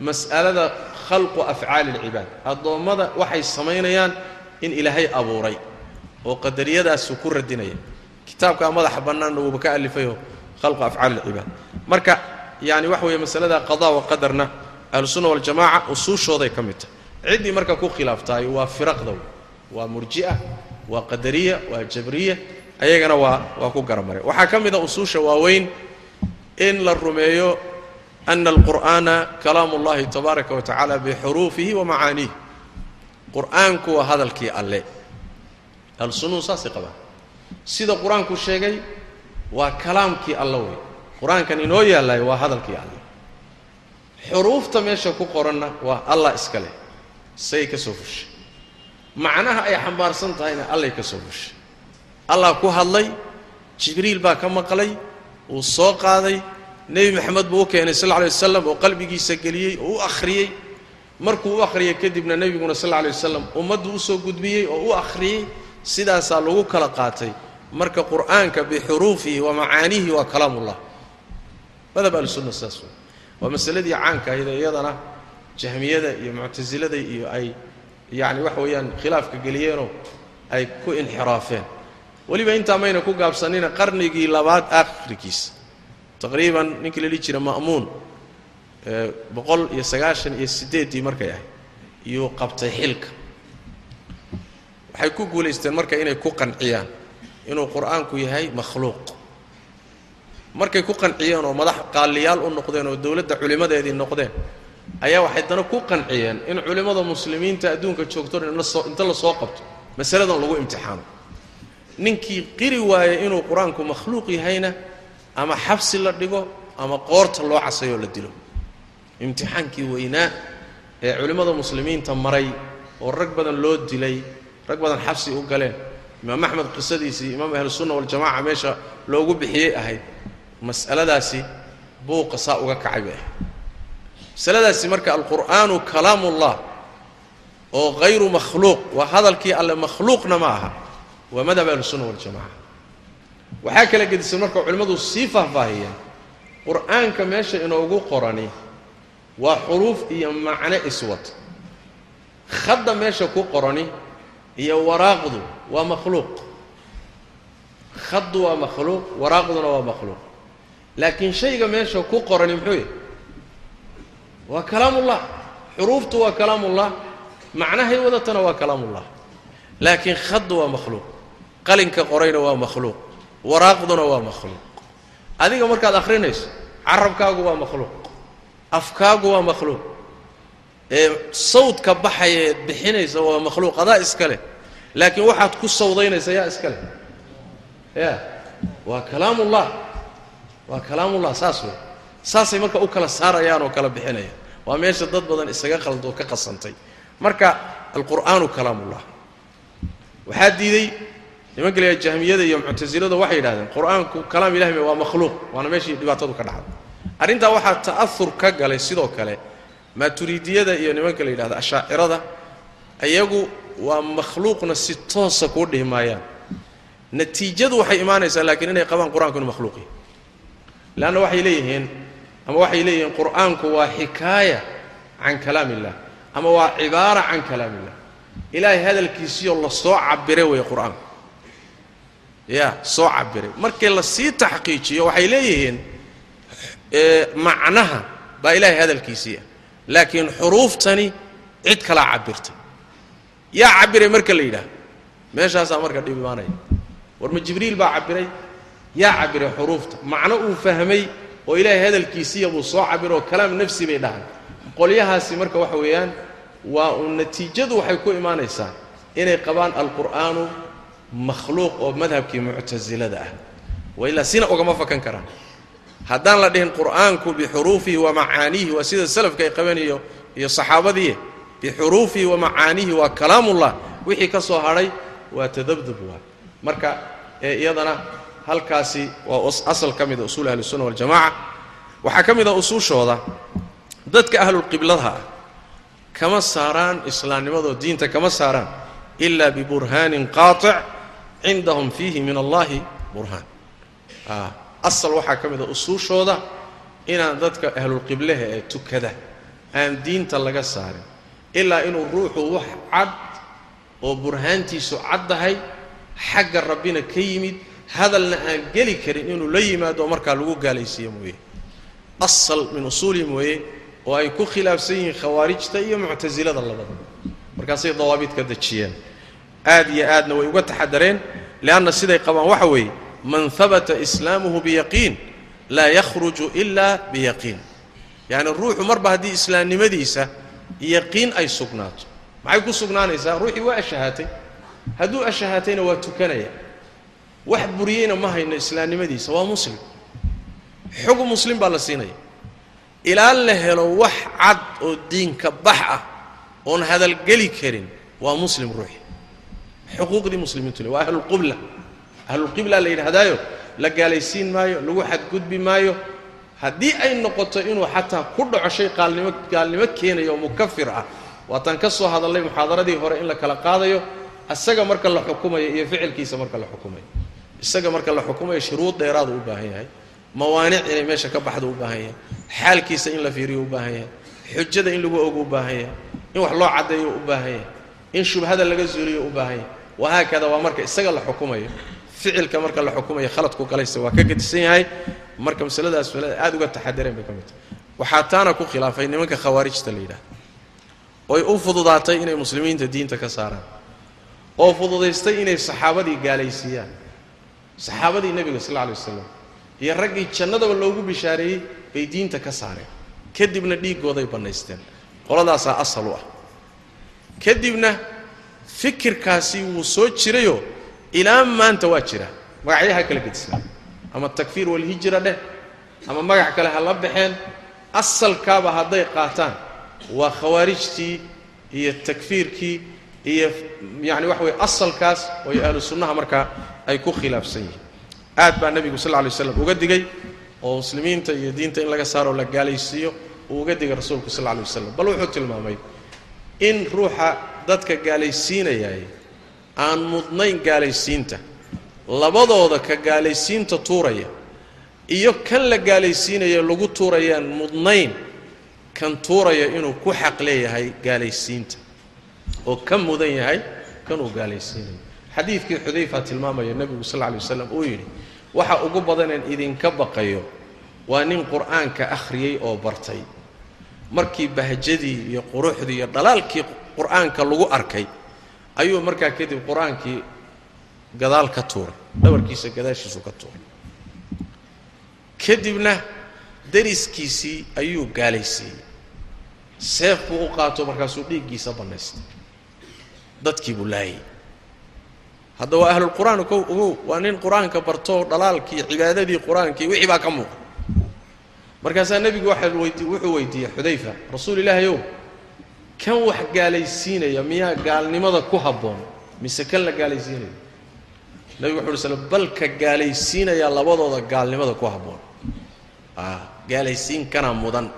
mas'alada khalqu afcaali alcibaad addoommada waxay samaynayaan in ilaahay abuuray oo qadariyadaasuu ku radinaya. Kitaabkaa madaxa bannaanna wuuba ka alifayoo khalqu afcaali alcibaad marka yani waxa weeye masalada qadaa wa qadarna ahlusunna waljamaca usuushooday ka mid tahay. Ciddii marka ku khilaaftaay waa firaqda waa murji'a waa qadariya waa jabriya ayagana waa waa ku garamare waxaa ka mid a usuusha waaweyn in la rumeeyo ana alqur'aana kalaamu ullahi tabaaraka wa tacaala bixuruufihi wa macaaniih qur'aanku waa hadalkii alle. Ahlusunnuhu saasay qabaan sida qur'aanku sheegay waa kalaamkii alle wey qur'aankan inoo yaallaayo waa hadalkii alle xuruufta meesha ku qoranna waa allah iska leh. Say ka soo fushay macnaha ay xambaarsan tahayna allay ka soo fushay allah ku hadlay jibriil baa ka maqlay uu soo qaaday nebi maxamed buu u keenay sal lla wasalam oo qalbigiisa geliyey oo u akhriyey. Markuu u akhriyey kadibna nebiguna sal lla alay wasalam ummaddu u soo gudbiyey oo u akhriyey sidaasaa lagu kala qaatay. Marka qur'aanka bixuruufihi wa macaaniihi waa kalaamullah. Madhab ahlusunna sidaas wey waa masaladii caanka ahayd ee iyadana jahmiyada iyo muctasilada iyo ay yacni waxa weeyaan khilaafka geliyeenoo ay ku inxiraafeen. Weliba intaa mayna ku gaabsanina qarnigii labaad aakhirkiisa taqriiban ninkii la dhihi jira ma'muun boqol iyo sagaashan iyo siddeeddii markay ahayd iyuu qabtay xilka. Waxay ku guulaysteen marka inay ku qanciyaan. Inuu qur'aanku yahay makhluuq markay ku qanciyeen oo madax qaaliyaal u noqdeen oo dowladda culimmadeedii noqdeen ayaa waxay dana ku qanciyeen in culimmada muslimiinta adduunka joogto inta la soo qabto masaladan lagu imtixaano. Ninkii qiri waaya inuu qur'aanku makhluuq yahayna ama xabsi la dhigo ama qoorta loo casayoo la dilo. Imtixaankii weynaa ee culimmada muslimiinta maray oo rag badan loo dilay rag badan xabsi u galeen. Imaam axmed qisadiisii imaam ahlusunna waljamaca meesha loogu bixiyey ahayd mas'aladaasi buuqa saa uga kacay bay. Ahayd masaladaasi marka alqur'aanu kalaamullah oo hayru makhluuq waa hadalkii alle makhluuqna ma aha waa madhab ahlusunna waljamaca waxaa kala gedisan marka culimmadu sii faahfaahiyeen qur'aanka meesha inoogu qorani waa xuruuf iyo macno iswad. Khadda meesha ku qorani iyo waraaqdu waa makhluuq. Khaddu waa makhluuq waraaqduna waa makhluuq laakiin shayga meesha ku qorani muxuu yahy waa kalaamullah. Xuruuftu waa kalaamullah. Macnahay wadatana waa kalaamullah. Laakiin khaddu waa makhluuq. Qalinka qorayna waa makhluuq. Waraaqduna waa makhluuq. Adiga markaad akhrinayso carabkaagu waa makhluuq. Afkaagu waa makhluuq. Ee sawdka baxaya eed bixinaysa waa makhluuq. Adaa iska leh. Laakiin waxaad ku sawdaynaysa yaa iska leh. Ya waa kalaamullah waa kalaamullah saas wey saasay marka u kala saarayaan oo kala bixinayaan. Waa meesha dad badan isaga qaldo ka qasantay. Marka alqur'aanu kalaamullah. Waxaa diiday nimanka la jahmiyada iyo muctasilada waxay yidhahdeen qur'aanku kalaam ilahi waa makhluuq. Waana meeshii dhibaatadu ka dhacday. Arrintaa waxaa ta'ahur ka galay sidoo kale maaturiidiyada iyo nimanka la yidhahda ashaacirada iyagu waa makhluuqna si toosa kuu dhihi maayaan. Natiijadu waxay imaanaysaa laakiin inay qabaan qur'aanku inu makhluuq yahy leanna waxay leeyihiin ama waxay leeyihiin qur'aanku waa xikaaya can kalaam illah ama waa cibaara can kalaam illah ilaahay hadalkiisiioo la soo cabiray weeye qur'aanku soo cabiray markii la sii taxqiijiyo waxay leeyihiin macnaha baa ilaahay hadalkiisii ah laakiin xuruuftani cid kalaa cabirtay yaa cabiray marka la yidhaah meeshaasaa marka dhib imaanaya war ma jibriil baa cabiray yaa cabiray xuruufta. Macno uu fahmay oo ilaahay hadalkiisiiya buu soo cabiro oo kalaam nafsi bay dhahay qolyahaasi marka waxa weeyaan waa uun natiijadu waxay ku imaanaysaa inay qabaan alqur'aanu makhluuq oo madhabkii muctasilada ah. Wailaa sina ugama fakan karaan. Haddaan la dhihin qur'aanku bixuruufihi wa macaaniihi waa sida salafka ay qabeen iyo iyo saxaabadii. Bixuruufihi wa macaaniihi waa kalaamullah. Wixii ka soo hadhay waa tadabdub waa. Marka ee iyadana halkaasi waa asal ka mida usuul ahlisunna waljamaca waxaa ka mid a usuushooda dadka ahlulqibladaha ah kama saaraan islaamnimadoo diinta kama saaraan ila biburhaanin qaatic cindahum fiihi min allahi burhaan. Asal waxaa ka mid a usuushooda inaan dadka ahlulqiblaha ee tukada aan diinta laga saarin. Ilaa inuu ruuxu wax cad oo burhaantiisu caddahay xagga rabbina ka yimid hadalna aan geli karin inuu la yimaado markaa lagu gaalaysiiyo mooye. Asal min usuulihim weeye oo ay ku khilaafsan yihiin khawaarijta iyo muctasilada labada. Markaasay dawaabid ka dejiyeen. Aad iyo aadna way uga taxadareen leanna siday qabaan waxa weeye man habata islaamuhu biyaqiin laa yakhruju ila biyaqiin. Yacni ruuxu marba haddii islaamnimadiisa yaqiin ay sugnaato. Maxay ku sugnaanaysaa? Ruuxii waa ashahaatay. Hadduu ashahaatayna waa tukanaya wax buriyeyna ma hayno islaamnimadiisa waa muslim. Xugum muslim baa la siinaya. Ilaa la helo wax cad oo diinka bax ah oon hadalgeli karin waa muslim ruuxi. Xuquuqdii muslimiintu le waa ahlulqibla ahlulqibla la yidhahdaayo la gaalaysiin maayo lagu xadgudbi maayo. Haddii ay noqoto inuu xataa ku dhaco shay qaalnimo gaalnimo keenayo oo mukafir ah waataan ka soo hadallay muxaadaradii hore in la kala qaadayo isaga marka la xukumayo iyo ficilkiisa marka la xukumayo isaga marka la xukumayo shuruud dheeraadu u baahan yahay. Mawaanic inay meesha ka baxdo u baahan yahay. Xaalkiisa in la fiiriyo u baahan yahay. Xujada in lagu ogo u baahan yahay. In wax loo caddeeyo u baahan yahay. In shubhada laga zuuliyo u baahan yahay. Wahaakada waa marka isaga la xukumayo. Ficilka marka la xukumayo khaladku galaysa waa ka gedisan yahay. Marka masaladaas masalada aad uga taxadareen bay ka mid tahay. Waxaa taana ku khilaafay nimanka khawaarijta la yidhaha oy u fududaatay inay muslimiinta diinta ka saaraan. Oo fududaystay inay saxaabadii gaalaysiiyaan saxaabadii nebiga sal alla alay wasalam iyo raggii jannadaba loogu bishaareeyey bay diinta ka saareen. Kadibna dhiiggooday bannaysteen. Qoladaasaa asal u ah. Kadibna fikirkaasi wuu soo jirayoo ilaa maanta waa jira. Magacyaha kala gedisnaa. Ama takfiir walhijra dheh ama magac kale ha la baxeen asalkaaba hadday qaataan waa khawaarijtii iyo takfiirkii iyo yacni waxa weye asalkaas ooy ahlu sunnaha markaa ay ku khilaafsan yihiin. Aad baa nebigu sal lla lay slam uga digay oo muslimiinta iyo diinta in laga saaroo la gaalaysiiyo uu uga digay rasuulku sal lay wasalam bal wuxuu tilmaamay in ruuxa dadka gaalaysiinayay aan mudnayn gaalaysiinta labadooda ka gaalaysiinta tuuraya iyo kan la gaalaysiinaya lagu tuurayaan mudnayn kan tuuraya inuu ku xaq leeyahay gaalaysiinta oo ka mudan yahay kanuu gaalaysiinayo xadiidkii xudayfa tilmaamaya nebigu sal lla lay waslam uu yidhi waxa ugu badaneen idinka baqayo waa nin qur'aanka akhriyey oo bartay. Markii bahjadii iyo quruxdii iyo dhalaalkii qur'aanka lagu arkay ayuu markaa kadib qur'aankii gadaal ka tuuray dhabarkiisa gadaashiisu ka tuuray. Kadibna dariskiisii ayuu gaalaysiiyey seef buu u qaato markaasuu dhiiggiisa bannaystay. Dadkii buu laayay hadda waa ahlulqur'aan kow ogow waa nin qur'aanka bartoo dhalaalkii cibaadadii qur'aankii wixii baa ka muuqa markaasaa nebigu weydi wuxuu weydiiyey xudayfa rasuul ilaahay ow kan wax gaalaysiinaya miyaa gaalnimada ku habboon? Mise kan la gaalaysiinayo nebigu wuxu uhi sl balka gaalaysiinaya labadooda gaalnimada ku habboon. Gaalaysiin kana mudan.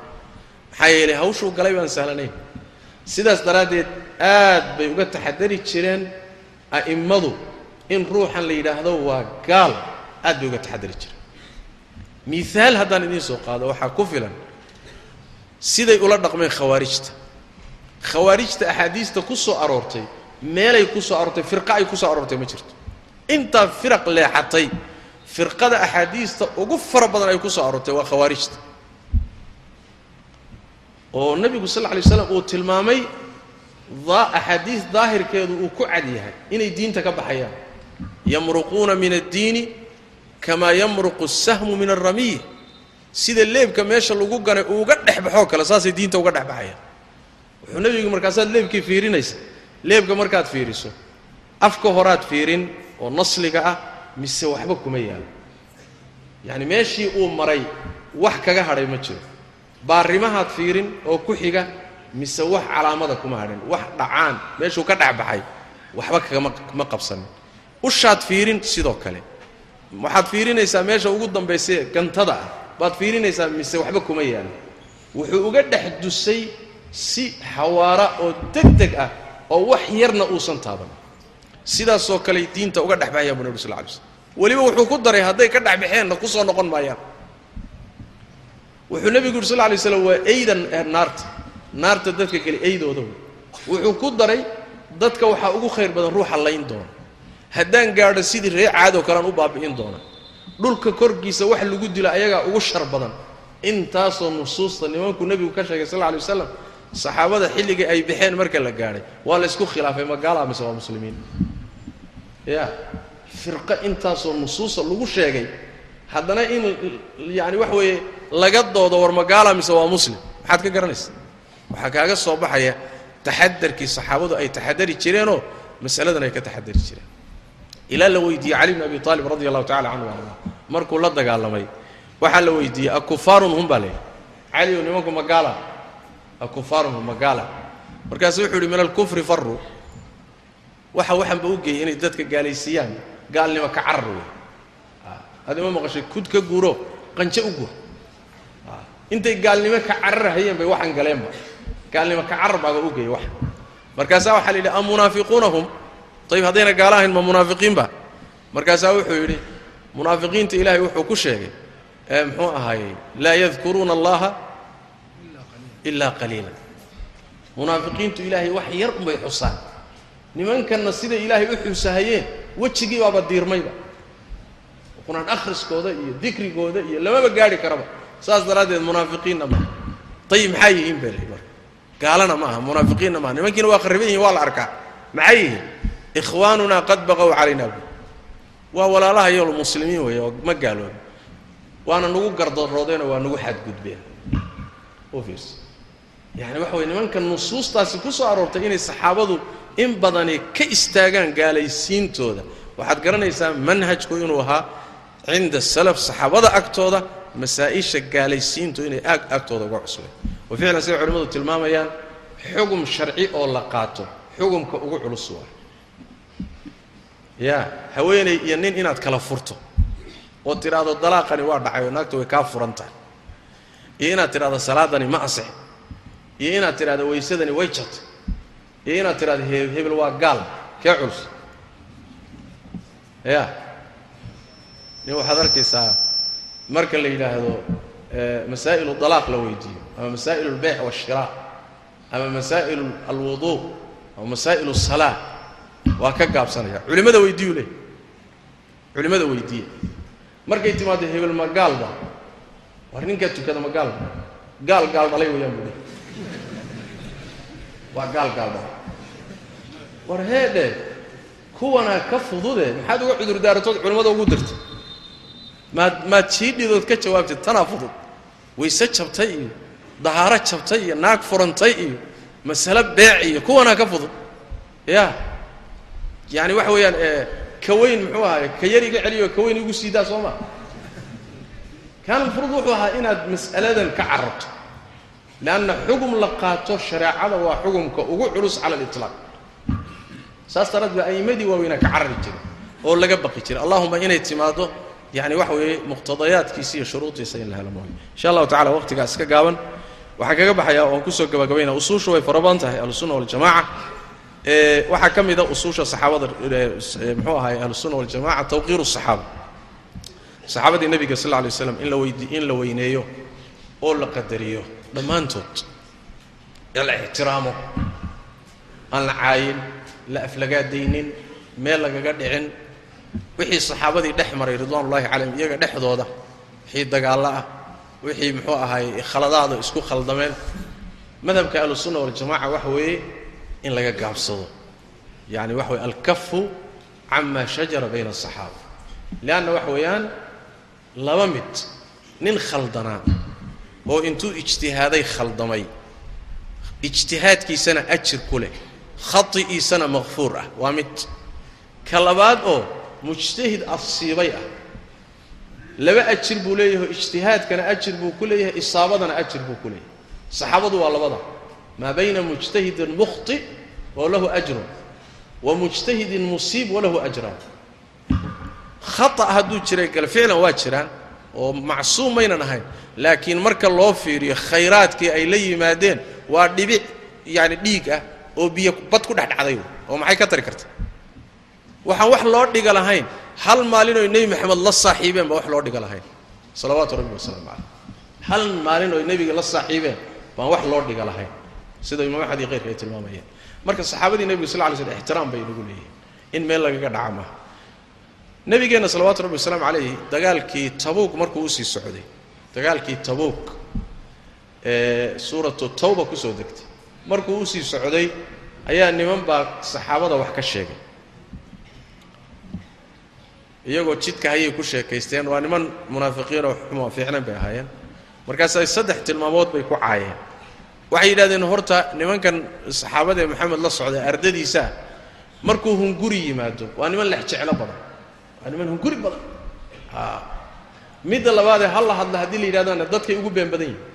Maxaa yeelay hawshuu galay baan sahlanayn. Sidaas daraaddeed aad bay uga taxadari jireen a'immadu in ruuxan la yidhaahdo waa gaal aad bay uga taxadari jireen. Miaal haddaan idiin soo qaado waxaa ku filan siday ula dhaqmeen khawaarijta. Khawaarijta axaadiista ku soo aroortay meelay ku soo aroortay firqa ay ku soo aroortay ma jirto. Intaa firaq leexatay firqada axaadiista ugu fara badan ay ku soo aroortay waa khawaarijta. Oo nebigu sal lla lay slam uu tilmaamay axaadiis daahirkeedu uu ku cad yahay inay diinta ka baxayaan. Yamruquuna min addiini kamaa yamruqu asahmu min alramiy sida leebka meesha lagu ganay uuga dhex baxoo kale saasay diinta uga dhex baxayaan. Wuxuu nebigu markaasaad leebkii fiirinaysa. Leebka markaad fiiriso afka horaad fiirin oo nasliga ah mise waxba kuma yaalo yacni meeshii uu maray wax kaga hadhay ma jiro. Baarimahaad fiirin oo ku xiga mise wax calaamada kuma hadhin wax dhacaan meeshuu ka dhex baxay waxba kagama ma qabsanin ushaad fiirin sidoo kale. Waxaad fiirinaysaa meesha ugu dambaysae gantada ah. Baad fiirinaysaa mise waxba kuma yaalo wuxuu uga dhex dusay si xawaara oo deg deg ah oo wax yarna uusan taaban. Sidaasoo kale diinta uga dhex baxayaan bu nebi sal lay slm weliba wuxuu ku daray hadday ka dhex baxeenna ku soo noqon maayaan. Wuxuu nebigu yuri sal lla lay slam waa eydan naarta naarta dadka kale eydooda wuxuu ku daray dadka waxaa ugu khayr badan ruuxa layn doona. Haddaan gaadho sidii ree caadoo kalean u baabi'in doona. Dhulka korkiisa wax lagu dilo ayagaa ugu shar badan. Intaasoo nusuusta nimankuu nebigu ka sheegay sal lla alay wasalam saxaabada xilligii ay baxeen marka la gaadhay waa la ysku khilaafay magaala mise waa muslimiin? Ya firqo intaasoo nusuusta lagu sheegay haddana in yacani wax weeye laga doodo war magaala mise waa muslim? Maxaad ka garanaysa waxaa kaaga soo baxaya taxadarkii saxaabadu ay taxadari jireenoo masaladan ay ka taxadari jireen. Ilaa la weydiiyey cali bn abi aalib radi allahu tacala canhu arda markuu la dagaalamay waxaa la weydiiyey akufaarun hum baa leeyahy cali o nimanku magaala akufaarun hum magaala markaasu wuxuu yidhi min alkufri faru waxa waxaanba u geeyey inay dadka gaalaysiiyaan gaalnimo ka carar wey ad ima maqashay kud ka guuro qanje u guur intay gaalnimo ka carar hayeen bay waxaan galeenba gaalnimo ka carar baaga u geeyey waxa markaasaa waxaa la yidhi am munaafiquuna hum ayib haddayna gaalo ahayn ma munaafiqiinba markaasaa wuxuu yidhi munaafiqiinta ilaahay wuxuu ku sheegay ee muxuu ahaayey laa yadkuruuna allaha ilaa qaliila. Munaafiqiintu ilaahay wax yar unbay xusaan. Nimankanna siday ilaahay u xusahayeen wejigii baaba diirmayba qur'aan akhriskooda iyo dikrigooda iyo lamaba gaadhi karaba. Saas daraaddeed munaafiqiinna maaha ayib maxaa yihiin lahi marka gaalana ma aha munaafiqiinna maaha nimankiina waa khariban yihiin waa la arkaa. Maxay yihiin? Ikhwaanunaa qad baqow calayna bu waa walaalaha iyol muslimiin weeye oo ma gaaloobin waana nagu gardaroodeenoo waa nagu xadgudbeen. U fiirsa waxa weye nimanka nusuustaasi ku soo aroortay inay saxaabadu in badani ka istaagaan gaalaysiintooda. Waxaad garanaysaa manhajku inuu ahaa cinda salaf saxaabada agtooda masaa-isha gaalaysiintu inay aag agtooda uga cusbay wa ficlan siday culimmadu tilmaamayaan xugum sharci oo la qaato xugumka ugu culus waa. Ya haweeney iyo nin inaad kala furto oo tidhaahdo dalaaqani waa dhacay oo naagta way kaa furan tahay iyo inaad tidhahdo salaadani ma asix iyo inaad tidhahdo waysadani way jabtay iyo inaad tidhahdo he waa gaal kee culus? Ya. Nin waxaad arkaysaa marka la yidhaahdo masaa'ilu dalaaq la weydiiyo ama masaa'il اlbeyc waاshiraac ama masaa'il alwuduu ama masaa'il الsalaa waa ka gaabsanaya culimmada weydiiyu leh culimmada weydiiya markay timaado hebel ma gaalba war ninkaa tukada ma gaalba gaal gaal dhalay wayaan buu leh waa gaal gaal dhalay war heedhe kuwanaa ka fudude maxaad uga cudurdaaratood culimmada ugu dirtay maad maad jiidhidood ka jawaabtay tanaa fudud wayse jabtay iyo dahaaro jabtay iyo naag furantay iyo masale beec iyo kuwanaa ka fudud ya. Yaani waxa weeyaan ka weyn muxuu ahaay ka yar iga celiyo ka weyn igu siidaa soo maa kaana alfurud wuxuu ahaa inaad mas'aladan ka carabto leanna xugum la qaato shareecada waa xugumka ugu culus cala aliطlaaq saas daraad baa a'immadii waaweynaa ka carari jiray oo laga baqi jiray. Allahuma inay timaado yani waxa weeye muqtadayaadkiisa iyo shuruudiisa in la helo mooye insha allahu tacala waqtigaas ka gaaban waxaa kaga baxaya oon ku soo gabagabayna usuushu way farabadan tahay ahlusunna waljamaca waxaa ka mida ah usuusha saxaabada mxuu ahaay ahlusunna waljamaca tawqiiru saxaaba. Saxaabadii nebiga sal lla alay waslam in laweyd in la weyneeyo oo la qadariyo dhammaantood ee la ixtiraamo aan la caayin la aflagaadaynin meel lagaga dhicin. Wixii saxaabadii dhex maray ridwaan ullahi calayhim iyaga dhexdooda wixii dagaalla ah wixii muxuu ahay khaladaada isku khaldameen. Madhabka ahlusunna waljamaca waxa weeye in laga gaabsado. Yani waxa weye alkafu cama shajara bayna asaxaaba leanna waxa weeyaan laba mid nin khaldanaa oo intuu ijtihaaday khaldamay. Ijtihaadkiisana ajir ku leh khati'iisana makfuur ah waa mid. Ka labaad oo mujtahid afsiibay ah laba ajir buu leeyahay ijtihaadkana ajir buu ku leeyahay isaabadana ajir buu ku leeyahay. Saxaabadu waa labada. Maa bayna mujtahidin mukhti oo lahu ajrun wa mujtahidin musiib walahu ajraan khata hadduu jiray kale ficlan waa jiraan oo macsuum maynan ahayn laakiin marka loo fiiriyo khayraadkii ay la yimaadeen waa dhibic yacani dhiig ah oo biyo bad ku dhex dhacday oo maxay ka tari karta? Waxaan wax loo dhiga lahayn hal maalin oy nebi maxamed la saaxiibeen baan wax loo dhiga lahayn. Salawaatu rabbi wasalaamu caleyh hal maalin oy nebiga la saaxiibeen baan wax loo dhiga lahayn. Sida imaam axmed iyo keyrka ay tilmaamayeen. Marka saxaabadii nebiga sal ly slm ixtiraam bay nagu leeyihiin in meel lagaga dhaca maaha nebigeenna salawaatu rabbi wasalaamu calayh dagaalkii tabuuk markuu u sii socday dagaalkii tabuuk ee suuratu tawba ku soo degtay. Markuu u sii socday ayaa niman baa saxaabada wax ka sheegay iyagoo jidka hayay ku sheekaysteen waa niman munaafiqiinoo xumo fiicnayn bay ahaayeen. Markaasay saddex tilmaamood bay ku caayeen. Waxay yidhahdeen horta nimankan saxaabadee maxamed la socday ardadiisaa markuu hunguri yimaado waa niman lex jeclo badan. Waa niman hunguri badan. Midda labaadee hal la hadla haddii la yidhahdana dadkay ugu been badan yihiin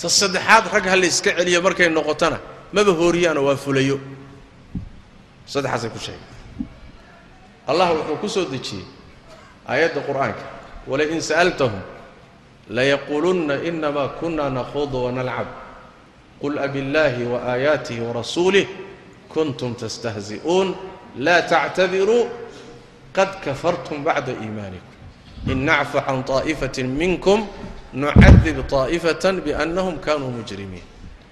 ta saddexaad rag ha la iska celiyo markay noqotona maba hooriyaanoo waa fulayo saddexaasay ku sheegeen allah wuxuu ku soo dejiyey aayadda qur'aanka. Walain sa'altahum layaquulunna inama kuna nakhuudu wanalcab qul abillaahi waaayaatihi warasuulih kuntum tastahzi'uun. Laa tactadiruu qad kafartum bacda iimaanikum in nacfu can طaa'ifatin minkum nucadib طaa'ifatan biannahum kanuu mujrimiin.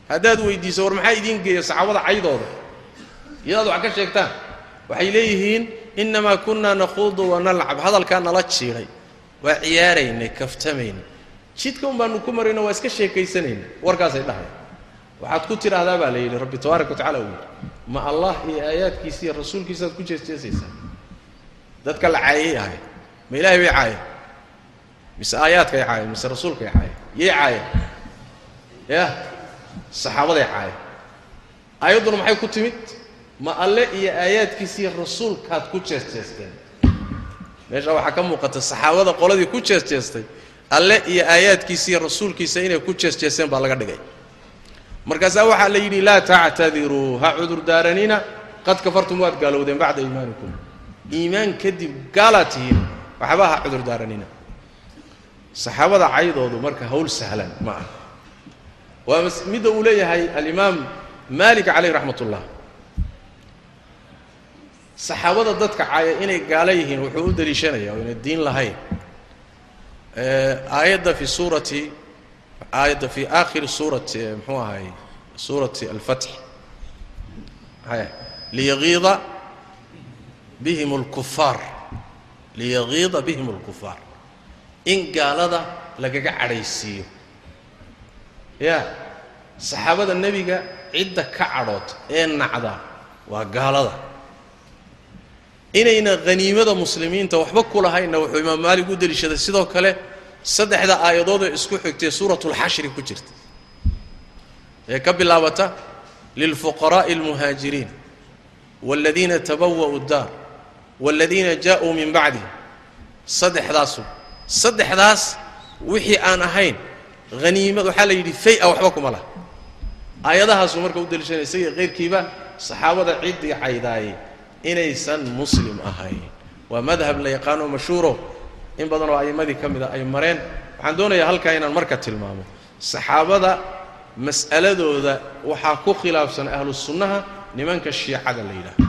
Haddaad weydiiso war maxaa idiin geeya saxaabada caydooda? Iyadaad wax ka sheegtaan. Waxay leeyihiin innamaa kunaa nakhuudu wanalcab hadalkaa nala jiidhay waa ciyaaraynay kaftamaynay jidka un baanu ku marayno waa iska sheekaysanayna warkaasay dhahay waxaad ku tidhaahdaa baa la yidhi rabbi tabaaraka wa tacala uu yidhi ma allah iyo aayaadkiisa iyo rasuulkiisaaad ku jeesjeesaysaa dadka la caayay ahay ma ilaahay bay caayeen mise aayaadkay caayeen mise rasuulkay caayeen yay caayeen ya saxaabaday caayeen aayadduna maxay ku timid ma alle iyo aayaadkiisiiyo rasuulkaad ku jeesjeesteen meesha waxaa ka muuqata saxaabada qoladii ku jeesjeestay. Alle iyo aayaadkiisa iyo rasuulkiisa inay ku jeesjeeseen baa laga dhigay. Markaasaa waxaa la yidhi laa tactadiruu ha cudur daaranina qad kafartum waad gaalowdeen bacda iimaanikum. Iimaan kadib gaalaad tihiin waxba ha cudur daaranina saxaabada caydoodu marka hawl sahlan ma ah waa midda uu leeyahay alimaam maalik calayh raxmat ullah saxaabada dadka caaya inay gaalo yihiin wuxuu u daliishanaya inay diin lahayn. Aayadda fi suurati aayadda fi aakhiri suurati muxuu ahay suurati alfatx maxay? Liyagiida bihim اlkufaar liyagiida bihim اlkufaar in gaalada lagaga cadhaysiiyo. Ya saxaabada nebiga cidda ka cadhood ee nacda waa gaalada inayna haniimada muslimiinta waxba ku lahaynna wuxuu imaam maalik u deliishaday. Sidoo kale saddexda aayadood ee isku xigtay suuratulxashri ku jirta. Ee ka bilaabata lilfuqaraa'i almuhaajiriin waaladiina tabawa'u daar waaladiina jaa'uu min bacdihim. Saddexdaasu saddexdaas wixii aan ahayn haniimad waxaa la yidhi fay-a waxba kuma laha. Aayadahaasuu marka u deliishanaya isaga keyrkiiba saxaabada ciddii caydaaye inaysan muslim ahayn. Waa madhab la yaqaano mashhuuro. In badan oo a'immadii ka mida ay mareen. Waxaan doonayaa halkaa inaan marka tilmaamo. Saxaabada mas'aladooda waxaa ku khilaafsan ahlu sunnaha nimanka shiicada la yidhahdo.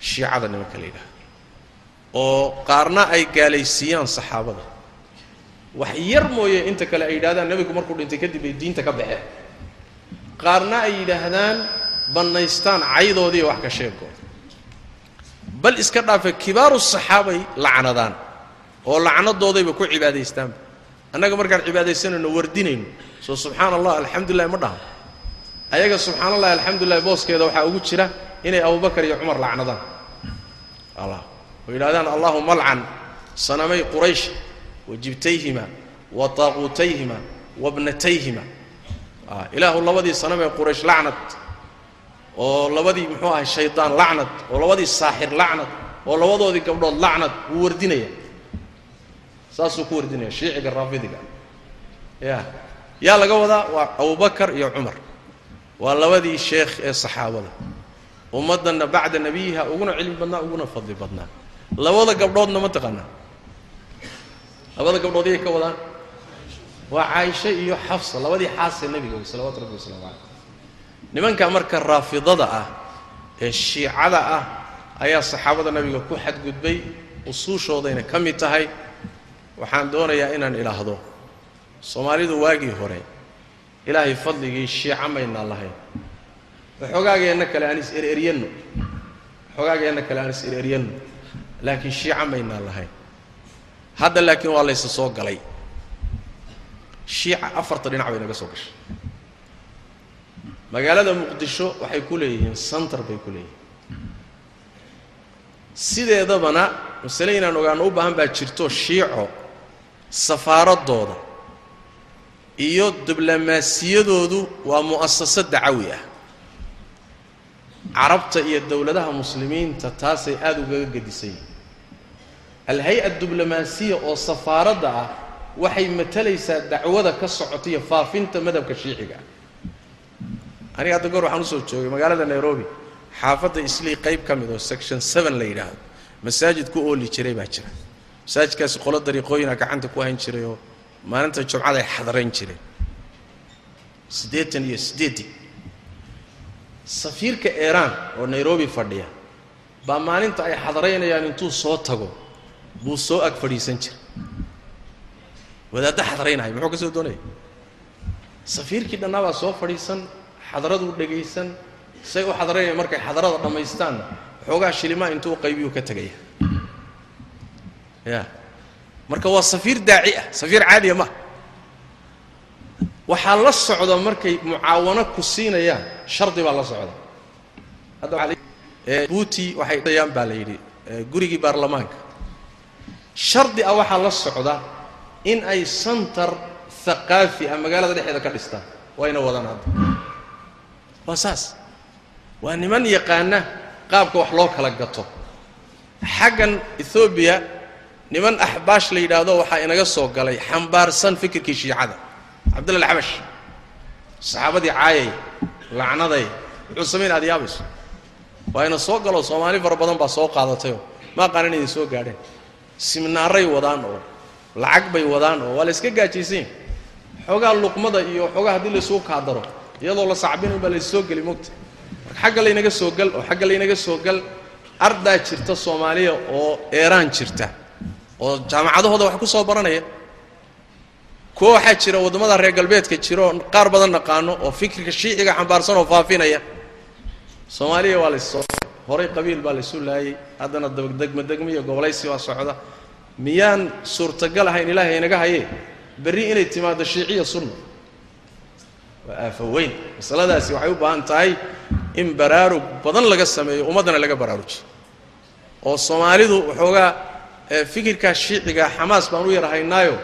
Shiicada nimanka la yidhahdo. Oo qaarna ay gaalaysiiyaan saxaabada. Wax yar mooye inta kale ay yidhahdaan nebigu markuu dhintay kadib ay diinta ka baxeen. Qaarna ay yidhaahdaan bannaystaan caydoodiiyo wax ka sheegooda bal iska dhaafe kibaaru saxaabay lacnadaan oo lacnadoodayba ku cibaadaystaanba. Annaga markaan cibaadaysanayno wardinayno soo subxaana allah alxamdulilah ma dhahan ayaga subxaana allahi alxamdulilah booskeeda waxaa ugu jira inay abubakar iyo cumar lacnadaan. Oo yidhahdaan allahuma alcan sanamay quraysh wa jibtayhima wa taaquutayhima wa bnatayhima ilaahu labadii sanamee quraysh lacnad oo labadii muxuu ahay shaydaan lacnad oo labadii saaxir lacnad oo labadoodii gabdhood lacnad wuu wardinaya. Saasuu ku wardinaya shiiciga raafidiga. Ya yaa laga wadaa? Waa abubakar iyo cumar. Waa labadii sheekh ee saxaabada. Ummaddanna bacda nebiyiha uguna cilmi badnaa uguna fadli badnaa. Labada gabdhoodna ma taqaanaa. Labada gabdhood yay ka wadaan? Waa caaisha iyo xafsa labadii xaasee nebiga salawatu rabbi wasalaamu caleyh nimanka marka raafidada ah ee shiicada ah ayaa saxaabada nabiga ku xadgudbay usuushoodayna ka mid tahay. Waxaan doonayaa inaan idhaahdo soomaalidu waagii hore ilaahay fadligii shiica maynaan lahayn. Waxoogaageenna kale aan is ereryanno waxoogaageenna kale aan is ereryanno laakiin shiica maynaan lahayn. Hadda laakiin waa laysa soo galay. Shiica afarta dhinac bay naga soo gashay magaalada muqdisho waxay ku leeyihiin santar bay ku leeyihiin. Sideedabana masale inaan ogaano u baahan baa jirto shiico safaaradooda iyo diblomaasiyadoodu waa mu'asaso dacawi ah. Carabta iyo dowladaha muslimiinta taasay aada ugaga gedisan yihiin alhay-a diblomaasiya oo safaaradda ah waxay matalaysaa dacwada ka socota iyo faafinta madhabka shiiciga. ah aniga hadda goor waxaan u soo joogay magaalada nairobi. Xaafadda islii qayb ka mid oo section seven la yidhaahdo. Masaajid ku ooli jiray baa jira. Masaajidkaasi qolo dariiqooyina gacanta ku hayn jiray oo maalinta jumcada ay xadarayn jireen. Siddeetan iyo siddeeddii safiirka iiraan oo nairobi fadhiya baa maalinta ay xadaraynayaan intuu soo tago. Buu soo ag fadhiisan jiray. Wadaadda xadaraynaya muxuu ka soo doonaya safiirkii dhannaabaa soo fadhiisan xadaraduu dhegaysan say u xadaraynayan markay xadarada dhammaystaanna waxoogaa shilimaa intuu qaybiyuu ka tegaya ya marka waa safiir daaci ah safiir caadiya ma. Waxaa la socda markay mucaawano ku siinayaan shardi baa la socda. Hadda buuti waxay dhayaan baa la yidhi gurigii baarlamaanka. Shardi ah waxaa la socda in ay santar haqaafi ah magaalada dhexeeda ka dhistaan. Wayna wadaan hadda waa saas. Waa niman yaqaana qaabka wax loo kala gato. Xaggan ethoobiya niman axbaash la yidhaahdo waxaa inaga soo galay xambaarsan fikirkii shiicada. Cabdilla alxabash saxaabadii caayay lacnaday wuxuu samayn aad yaabayso waa ina soo galo soomaali fara badan baa soo qaadatayoo ma aqaan inay soo gaadheen. Siminaaray wadaan oo lacag bay wadaan oo waa la iska gaajaysan xoogaa luqmada iyo xoogaa haddii laysuu kaadaro iyadoo la sacbinayn baa lays soo geli mogta marka xagga laynaga soo gal oo xagga laynaga soo gal ardaa jirta soomaaliya oo eeraan jirta oo jaamacadahooda wax ku soo baranaya. Kuwo waxaa jira waddamada reer galbeedka jira oo qaar badan naqaano oo fikirka shiiciga xambaarsan oo faafinaya. Soomaaliya waa lassoo horay qabiil baa laysu laayay haddana degmo degmo iyo gobolaysi baa socda. Miyaan suurtagal ahayn ilaahay inaga haye? Berri inay timaaddo shiiciya sunna waa aafo weyn masaladaasi waxay u baahan tahay in baraarug badan laga sameeyo ummaddana laga baraarujiyo. Oo soomaalidu waxoogaa fikirkaa shiiciga xamaas baan u yar haynaayo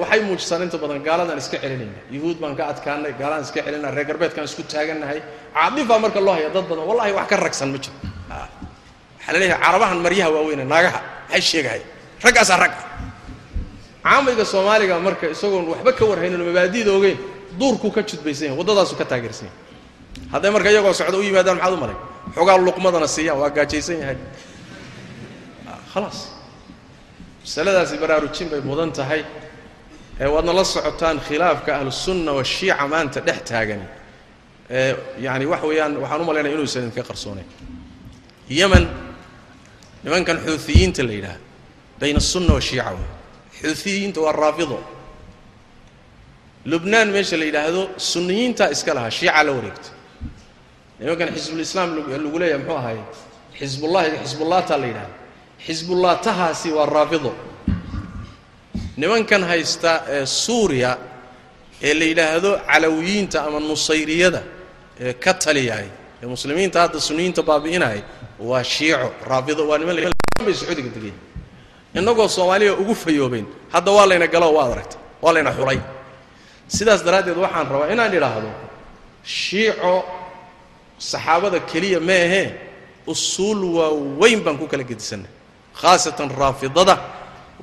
waxay muujisaan inta badan gaaladaan iska celinayna. Yuhuud baan ka adkaanay gaaladaan iska celinaa reer galbeedkaan isku taagannahay caadifaa marka loo haya dad badan wallahi wax ka ragsan ma jiro. Waxaa la leeyahay carabahan maryaha waaweyne naagaha maxay sheegahay raggaasaa rag. Ah caamayga soomaaliga marka isagoon waxba ka warhaynin mabaadi'da ogeyn duurkuu ka judbaysan yahay waddadaasuu ka taageersan yahay hadday marka iyagoo socda u yimaadaan maxaad u malay xoogaa luqmadana siiyaan waa gaajaysan yahay khalaas. Masaladaasi baraarujin bay mudan tahay. Waadna la socotaan khilaafka ahlusunna washiica maanta dhex taagan yani wax weeyaan waxaan u malaynaya inuusan idinka qarsoonayn yeman nimankan xuuiyiinta la yidhaha bayna asunna washiica wey xuuiyiinta waa raafido lubnaan meesha la yidhaahdo sunniyiintaa iska lahaa shiica la wareegta nimankan xisbulislaam lagu leeyahay muxuu ahaye xisbullahi xisbullahtaa la yidhahdo xisbullaatahaasi waa raafido nimankan haysta ee suuriya ee la yidhaahdo calawiyiinta ama nusayriyada ee ka taliyahay ee muslimiinta hadda sunniyiinta baabi'inaya waa shiico raafido waa niman bay sacuudiga degeen. Innagoo soomaaliya ugu fayoobeyn hadda waa layna galo waad aragta waa layna xulay sidaas daraaddeed waxaan rabaa inaan idhaahdo shiico saxaabada keliya ma ahee usuul waaweyn baan ku kala gedisanay khaasatan raafidada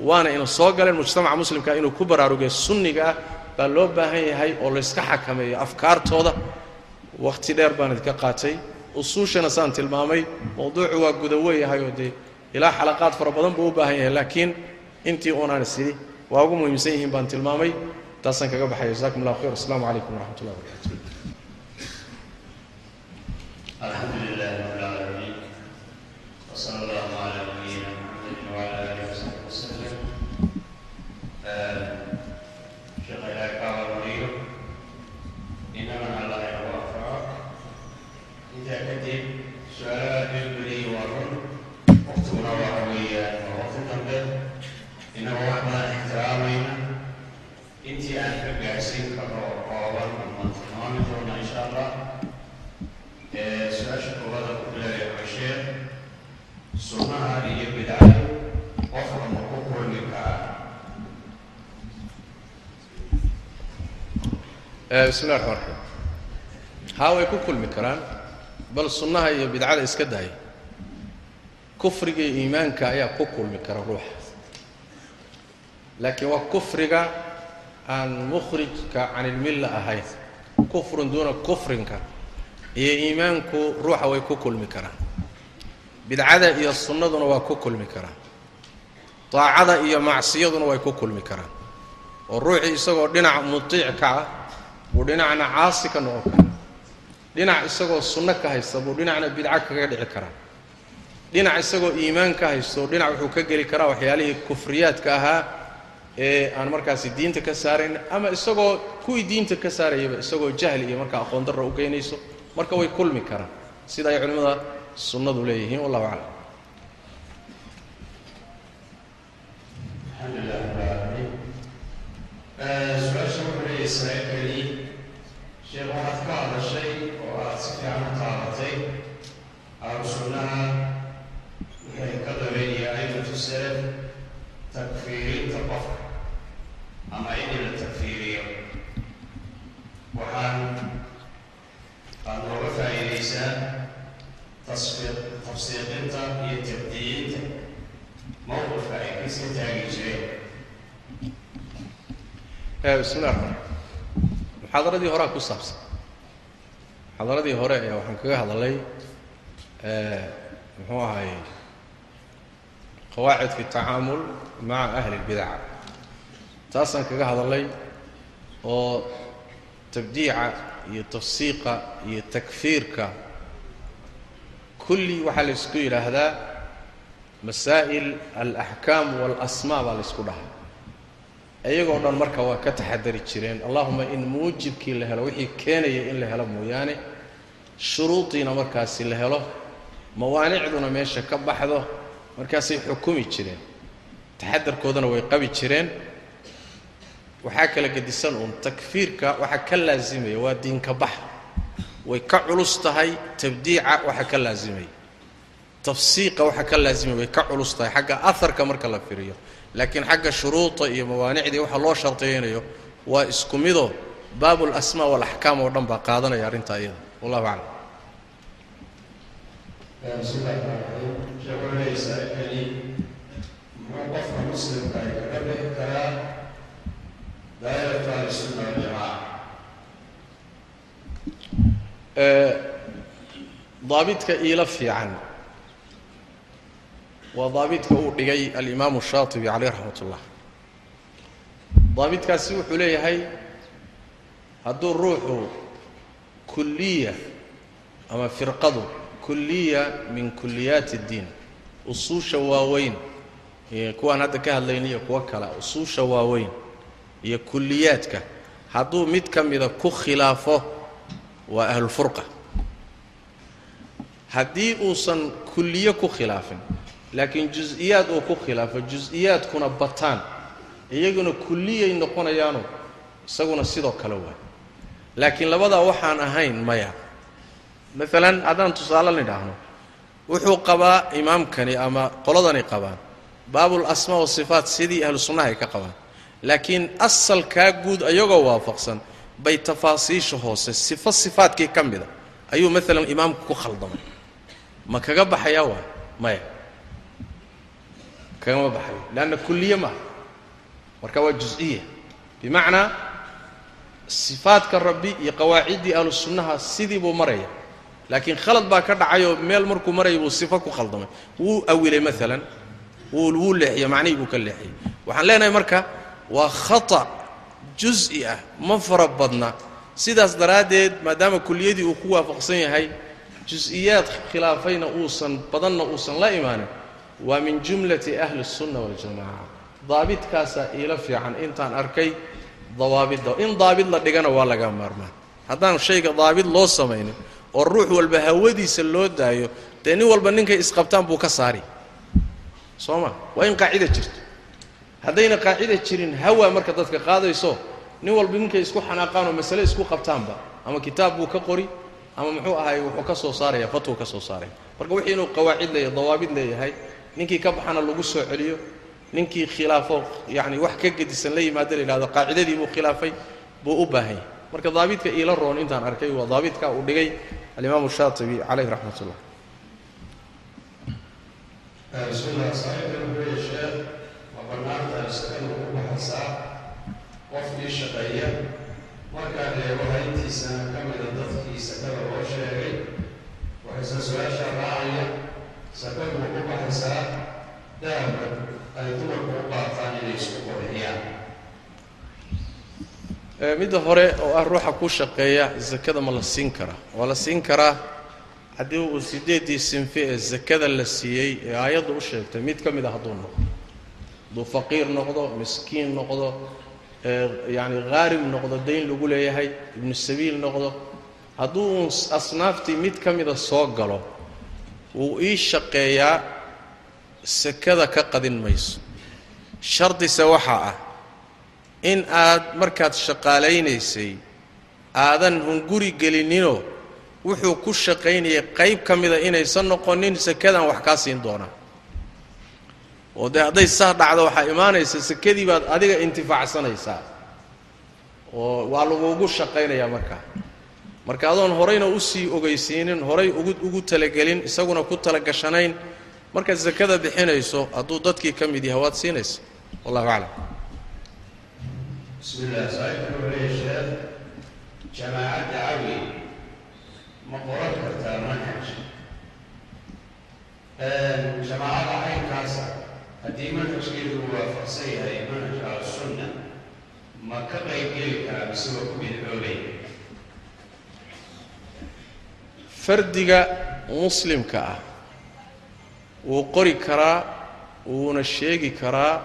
waana ina soo galeen mujtamaca muslimka inuu ku baraaruge sunniga ah baa loo baahan yahay oo layska xakameeyo afkaartooda. Wakhti dheer baan idinka qaatay usuushana saan tilmaamay mawduucu waa gudaweyahay oo dee ilaa xalaqaad fara badan buu u baahan yahay laakiin intii uunaan isidi waa ugu muhiimsan yihiin baan tilmaamay taasaan kaga baxaya jasakum allah khayr asalaamu calaykum waraxmat ullah wabarakatu الحمد لله رب العالمين وصلى الله bismi llahi raxmaan raxiim haa way ku kulmi karaan bal sunnaha iyo bidcada iska daaya kufriga iyo iimaanka ayaa ku kulmi kara ruuxa. Laakiin waa kufriga aan mukhrijka can ilmilla ahayn. Kufrun duuna kufrinka iyo iimaanku ruuxa way ku kulmi karaan. Bidcada iyo sunnaduna waa ku kulmi karaan. Daacada iyo macsiyaduna way ku kulmi karaan. Oo ruuxii isagoo dhinac mutiic ka ah buu dhinacna caasi ka noqon karaa. Dhinac isagoo sunno ka haysta buu dhinacna bidco kaga dhici karaa. Dhinac isagoo iimaan ka haysto dhinac wuxuu ka geli karaa waxyaalihii kufriyaadka ahaa ee aan markaasi diinta ka saarayn ama isagoo kuwii diinta ka saarayaba isagoo jahli iyo markaa aqoon darra u geynayso marka way kulmi karaan. Sida ay culimmada sunnadu leeyihiin wallahu aclam. Rab alcaalamiin leeyahay saailkani sheekh waxaad ka hadashay oo aad si fiican u taabatay ahlu sunnaha waxay salaf takfiirinta qofka ama in la takfiiriyo waxaan aad nooga faa'iidaysaa tafsiiqinta iyo tabdiiyinta mowqifka ay kaska taagi jireen bismi llah muxaadaradii horea ku saabsan. Muxaadaradii hore ayaa waxaan kaga hadalay muxuu ahay qawaacid fi tacaamul maca ahli اlbidaca taasaan kaga hadalay oo tabdiica iyo tafsiiqa iyo takfiirka kulli waxaa la ysku yidhaahdaa masaa'il alaxkaam waalasmaa baa la ysku dhahaa iyagoo dhan marka waa ka taxadari jireen. Allahuma in muujibkii la helo wixii keenaya in la helo mooyaane. Shuruudiina markaasi la helo mawaanicduna meesha ka baxdo markaasay xukumi jireen. Taxadarkoodana way qabi jireen. Waxaa kala gedisan uun takfiirka waxaa ka laasimaya waa diinka bax. Way ka culus tahay tabdiica waxa ka laasimaya tafsiiqa waxa ka laasimaya way ka culus tahay. Xagga aharka marka la firiyo laakiin xagga shuruuda iyo mawaanicdii waxa loo shartaynayo waa isku midoo baabu lasmaa walaxkaam oo dhan baa qaadanaya arrintaa iyada. Wallahu aclam. Waljamaaca daabidka iila fiican waa daabidka uu dhigay alimaamu shaatibi caleyh raxmat ullah daabidkaasi wuxuu leeyahay hadduu ruuxu kulliya ama firqadu kulliya min kuliyaati اddiin usuusha waaweyn kuwaan hadda ka hadlayniyo kuwo kale usuusha waaweyn iyo kuliyaadka hadduu mid ka mida ku khilaafo waa ahlulfurqa haddii uusan kulliye ku khilaafin laakiin jus-iyaad uu ku khilaafo jus-iyaadkuna bataan iyaguna kulliyay noqonayaano isaguna sidoo kale waa. Laakiin labadaa waxaan ahayn maya maalan haddaan tusaale nidhaahno wuxuu qabaa imaamkani ama qoladani qabaan baabul asmaa wasifaat sidii ahlu sunnaha ay ka qabaan. Laakiin asalkaa guud ayagoo waafaqsan bay tafaasiisha hoose sifo sifaadkii ka mida ayuu maalan imaamku ku khaldamay. Ma kaga baxayaa waa maya kagama baxayo leanna kulliye maaha marka waa jus-iya bimacnaa sifaadka rabbi iyo qawaaciddii ahlu sunnaha sidii buu maraya laakiin khalad baa ka dhacayoo meel markuu maraya buu sifo ku khaldamay wuu awilay maalan wuu leexiyey macnihii buu ka leexiyey waxaan leenahay marka waa khata jus-i ah ma fara badna sidaas daraaddeed maadaama kuliyadii uu ku waafaqsan yahay jus-iyaad khilaafayna uusan badanna uusan la imaanin waa min jumlati ahli الsunna waljamaca daabidkaasaa iila fiican intaan arkay dawaabidda in daabid la dhigana waa laga maarmaan. Haddaan shayga daabid loo samaynin oo ruux walba hawadiisa loo daayo dee nin walba ninkay isqabtaan buu ka saari. Soo ma? Waa in qaacida jirto. Haddayna qaacida jirin hawa marka dadka qaadayso nin walba ninkay isku xanaaqaan oo masale isku qabtaanba ama kitaab buu ka qori ama muxuu ahay wuxuu ka soo saaraya fatwu ka soo saaraya. Marka wixii inuu qawaacid leeyahay dawaabid leeyahay ninkii ka baxana lagu soo celiyo ninkii khilaafo yacni wax ka gedisan la yimaado la yidhahdo qaacidadii buu khilaafay buu u baahan yahay. Marka daabidka iila roon intaan arkay waa daabidka uu dhigay alimaamu shaatibi calayh raxmat ullah markaan eego hayntiisana ka mida dadkii sakada loo sheegay waxayse su'aasha raacaya sakadu ma ku baxaysaa dahabka ay dumarku u qaataan inay isku qurxiyaan midda hore oo ah ruuxa ku shaqeeya sakada ma la siin karaa waa la siin karaa haddii uu sideeddii sinfi ee sakada la siiyey ee aayaddu u sheegtay mid ka mid a hadduu noqdo. Hadduu faqiir noqdo miskiin noqdo yacni khaarim noqdo dayn lagu leeyahay ibnu sabiil noqdo hadduu asnaaftii mid ka mida soo galo wuu ii shaqeeyaa sakada ka qadin mayso. Shardise waxaa ah in aad markaad shaqaalaynaysay aadan hunguri gelininoo wuxuu ku shaqaynayay qayb ka mida inaysan noqonin sakadan wax kaa siin doonaa. Oo dee hadday saa dhacdo waxaa imaanaysa sekadii baad adiga intifaacsanaysaa. Oo waa lagugu shaqaynayaa markaa marka adoon horayna u sii ogeysiinin horay ugu talagelin isaguna ku talagashanayn markaad sakada bixinayso hadduu dadkii ka mid yahay waad siinaysa wallahu aclam. Bismilah saaiibku wuxuu sheekh. Jamaacadda cawi ma qoran kartaa manhaj. Jamaacada caynkaasa haddii manhajkeedu waafaqsan yahay manhaj ahsunna ma ka qayb geli karaa miseba fardiga muslimka ah. Wuu qori karaa wuuna sheegi karaa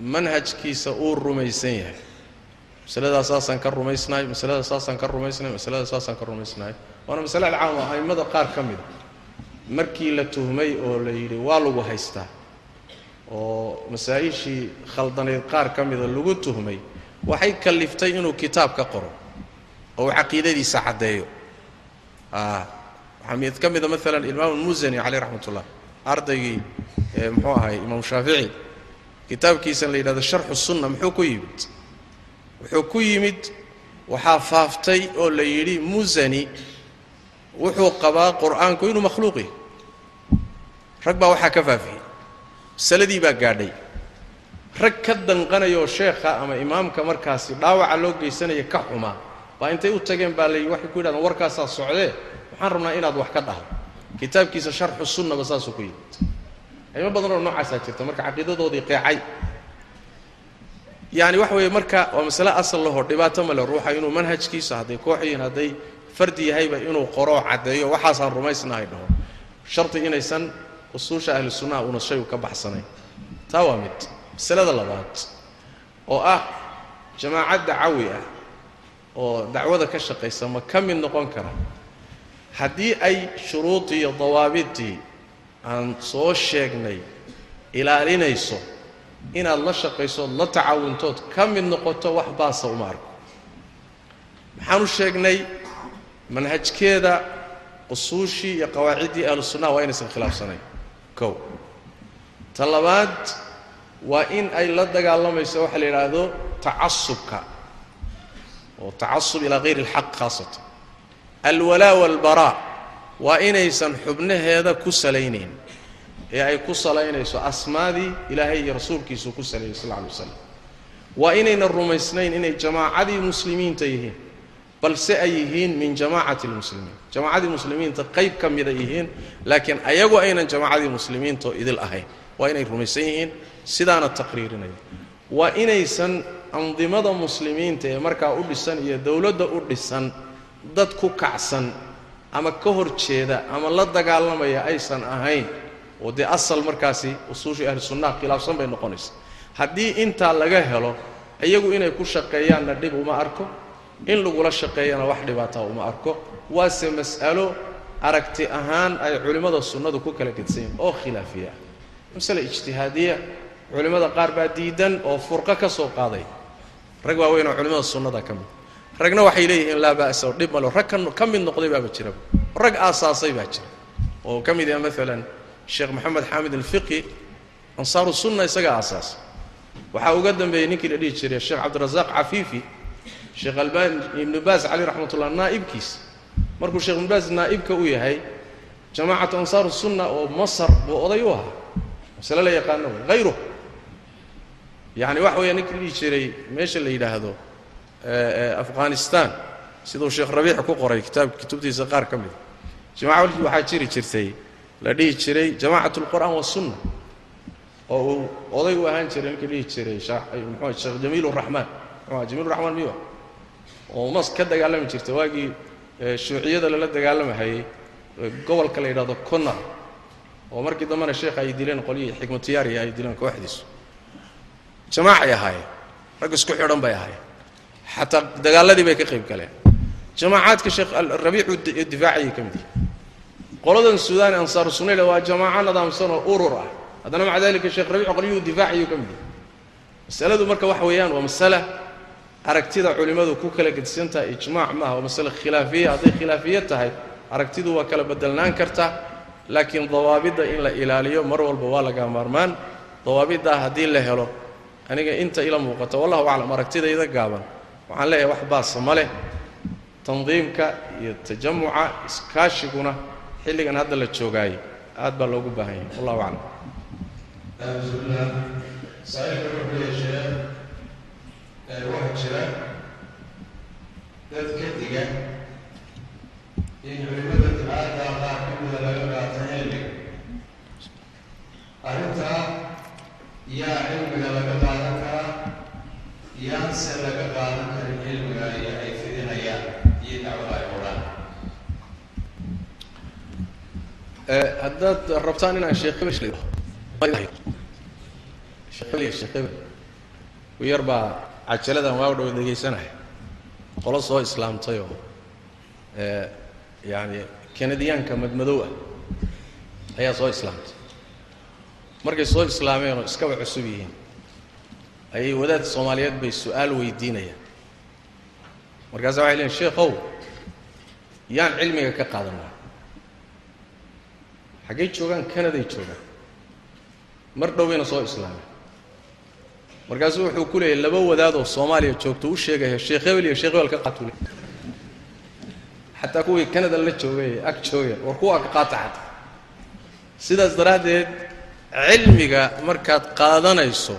manhajkiisa uu rumaysan yahay. Masaladaas saasaan ka rumaysnahay masalada saasaan ka rumaysnahay masalada saasaan ka rumaysnahay. Waana masale alcaam ah a'immada qaar ka mida markii la tuhmay oo la yidhi waa lagu haystaa? oo masaa-ishii khaldanayd qaar ka mida lagu tuhmay waxay kalliftay inuu kitaab ka qoro oo uu caqiidadiisa caddeeyo waxaa mid ka mida maalan imaam musani caleyh raxmat ullah ardaygii muxuu ahay imaam shaafici. Kitaabkiisan la yidhahdo sharxu sunna muxuu ku yimid? Wuxuu ku yimid waxaa faaftay oo la yidhi musani wuxuu qabaa qur'aanku inuu makhluuq yahy rag baa waxaa ka faafiyey. Masaladii baa gaadhay. Rag ka danqanayoo sheekha ama imaamka markaasi dhaawaca loo geysanaya ka xumaa baa intay u tageen baa layidhi waxay ku yidhahdeen warkaasaa socdee waxaan rabnaa inaad wax ka dhahdo kitaabkiisa sharxu sunnaba saasuu ku yimid. Aymo badan oo noocaasaa jirta marka caqiidadoodii qeecay. Yacani waxa weeye marka waa masale asal laho dhibaato male ruuxa inuu manhajkiisa hadday koox yihiin hadday fardi yahayba inuu qoroo caddeeyo waxaasaan rumaysnahay dhaho. Shardi inaysan usuusha ahlu sunnaha una shayu ka baxsanayn. Taa waa mid. Masalada labaad oo ah jamaacad dacawi ah oo dacwada ka shaqaysa ma ka mid noqon kara. Haddii ay shuruudii iyo dawaabidii aan soo sheegnay ilaalinayso inaad la shaqayso la tacaawuntood ka mid noqoto wax baasa uma arko. Maxaanu sheegnay manhajkeeda usuushii iyo qawaaciddii ahlu sunnaha waa inaysan khilaafsanayn. Kow. Ta labaad waa in ay la dagaalamayso waxa la yidhaahdo tacasubka oo tacasub ilaa hayri اlxaq khaasatan. Alwalaa walbaraa waa inaysan xubnaheeda ku salaynayn ee ay ku salaynayso asmaadii ilaahay iyo rasuulkiisuu ku salayay sal alay waslam waa inaynan rumaysnayn inay jamaacadii muslimiinta yihiin balse ay yihiin min jamaacati lmuslimiin jamaacadii muslimiinta qayb ka mida yihiin laakiin ayagu aynan jamaacadii muslimiintao idil ahayn. Waa inay rumaysan yihiin sidaana taqriirinaya. Waa inaysan andimada muslimiinta ee markaa u dhisan iyo dowladda u dhisan dad ku kacsan ama ka hor jeeda ama la dagaalamaya aysan ahayn oo dee asal markaasi usuushii ahlu sunnaha khilaafsan bay noqonaysa. Haddii intaa laga helo iyagu inay ku shaqeeyaanna dhib uma arko in lagula shaqeeyana wax dhibaataa uma arko. Waase mas'alo aragti ahaan ay culimmada sunnadu ku kala gedsan yihiin oo khilaafiya. Masale ijtihaadiya culimmada qaar baa diidan oo furqo ka soo qaaday rag waaweyn oo culimmada sunnada ka mid. Ragna waxay leeyihiin laa ba'sa oo dhib malo rag ka mid noqday baaba jiraba rag aasaasay baa jira. Oo ka mid yaha maalan sheekh maxamed xaamid alfiqi ansaaru sunna isagaa aasaasa waxaa uga dambeeyey ninkii la dhihi jiray sheekh cabdirasaaq cafiifi sheekh albani ibnu baas caleyh raxmat ullah naa'ibkiisa markuu sheekh ibnu baas naa'ibka u yahay jamaacatu ansaaru sunna oo masar buu oday u ahaa. Masale la yaqaano wey yani waxa weya ninkii dhihi jiray meesha la yidhaahdo afghanistan. Siduu sheekh rabiic ku qoray kitaab kutubtiisa qaar ka mida jamacawalkii waxaa jiri jirtay la dhihi jiray jamacat اlqur'aan wasunna oo uu oday u ahaan jiray ninkii dhihi jiray mxu sheekh jamiil raxmaan mxu jamiil raxmaan miwa ah? oo mas ka dagaalami jirtay waagii shuuciyada lala dagaalamahayey gobolka la yidhahdo connor oo markii dambena sheekha ay dileen qolyihii xikmatiyaariya ay dileen kooxdiisu jamaacay ahaayeen rag isku xidhan bay ahaayeen xataa dagaaladii bay ka qayb galeen. Jamaacaadka sheekh rabiicu difaacayay ka mid yihi qoladan suudaan ansaaru sunnayla waa jamaaco nadaamsan oo urur ah. Haddana maca dalika sheekh rabiic qolyuhu difaacayuu ka mid yahay. Masaladu marka waxa weeyaan waa masala aragtida culimmadu ku kala gedisan tahay ijmaac maaha waa masale khilaafiya hadday khilaafiye tahay aragtidu waa kala bedelnaan karta. Laakiin dawaabidda in la ilaaliyo mar walba waa laga maarmaan. Dawaabiddaa haddii la helo aniga inta ila muuqata wallahu aclam aragtidayda gaaban. Waxaan leeyahay wax baasa ma leh. Tandiimka iyo tajamuca iskaashiguna xilligan hadda la joogaayo aad baa loogu baahan yahay wallahu aclam. Arrintaa yaa cilmiga laga qaadan karaa yaanse laga qaadan karin cilmiga iyo ay fidinayaan iyo dacwada ay odhaan haddaad rabtaan inaan sheekh yar cajaladan waa dhow dhegaysanaya qolo soo islaamtay oo yacani kanadiyaanka madmadow ah ayaa soo islaamtay markay soo islaameen oo iskaba cusub yihiin ayay wadaad soomaaliyeed bay su'aal weydiinayaan. Markaasa waxay leeyiin sheekhow yaan cilmiga ka qaadanaa xaggay joogaan canaday joogaan. Mar dhowbayna soo islaameen. Markaasuu wuxuu ku leeyahy laba wadaadoo soomaaliya joogto u sheegaya sheekh hebel iyo sheekh hebel ka qaatu le xataa kuwii canada la joogay ag joogeen war kuwaa ka qaata xataa. Sidaas daraaddeed cilmiga markaad qaadanayso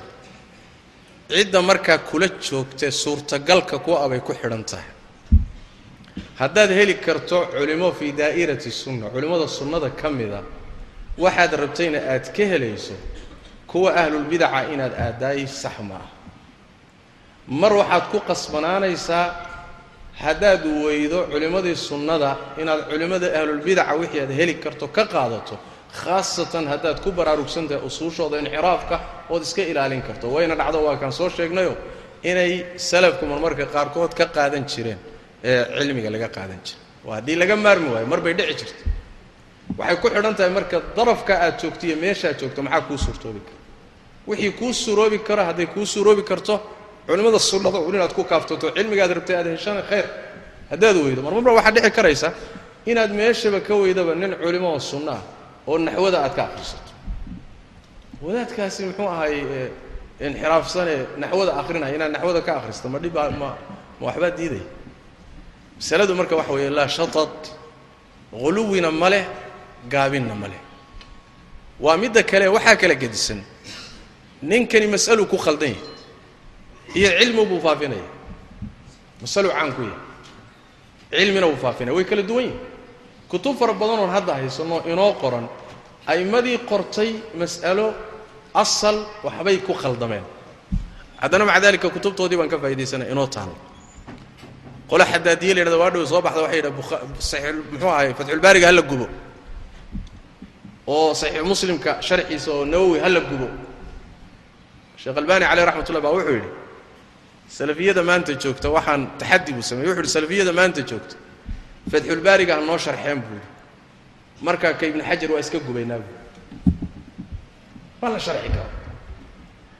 cidda markaa kula joogtee suurtagalka ku abay ku xidhan tahay. Haddaad heli karto culimo fii daa'irati sunna culimmada sunnada ka mida waxaad rabtayna aad ka helayso kuwa ahlulbidaca inaad aadaayi sax ma ah. Mar waxaad ku qasbanaanaysaa haddaad weydo culimmadii sunnada inaad culimmada ahlulbidaca wixii aad heli karto ka qaadato khaasatan haddaad ku baraarugsan tahay usuushooda inxiraafka ood iska ilaalin karto. Wayna dhacdo waa kaan soo sheegnayo inay salafku marmarka qaarkood ka qaadan jireen ee cilmiga laga qaadan jira waa haddii laga maarmi waayo mar dhici jirta waxay ku xidhan tahay marka darafka aad joogto iyo meeshaad joogto maxaa kuu suurtoobi kara? Wixii kuu suroobi karo hadday kuu suroobi karto culimmada sunnada un inaad ku kaaftoto cilmigaad rabtay aad heshana khayr. Haddaad weydo marmarba waxaa dhici karaysa inaad meeshaba ka weydaba nin culimo oo sunno ah oo naxwada aad ka akhrisato. Wadaadkaasi muxuu ahay inxiraafsanee naxwada akhrinaya inaad naxwada ka akhrista ma dhibaa ma ma waxbaa diidaya masaladu marka waxa weeye laa shatad huluwina ma leh gaabinna ma leh. Waa midda kale waxaa kala gedisan. Ninkani mas'aluu ku khaldan yahay iyo cilmi buu faafinaya. Masaluu caan ku yahay. Cilmina buu faafinaya way kala duwan yihiin kutub fara badanoon hadda haysanoo inoo qoran a'immadii qortay mas'alo asal waxbay ku khaldameen. Haddana maca dalika kutubtoodii baan ka faa'idaysana inoo taalla qole xadaadiye la yidhahda waa dhow soo baxda waxay yidhaha muxuu ahay fatxulbaariga hala gubo. Oo saxiix muslimka sharxiisa oo nawowi hala gubo. Sheekh albani caleyh raxmat ullah baa wuxuu yidhi salafiyada maanta joogta waxaan taxaddi buu sameyey wuxu yidhi salafiyada maanta joogta fatxulbaariga ha noo sharxeen buu yidhi. Markaa ka ibni xajar waa iska gubaynaa buu ma la sharxi karo.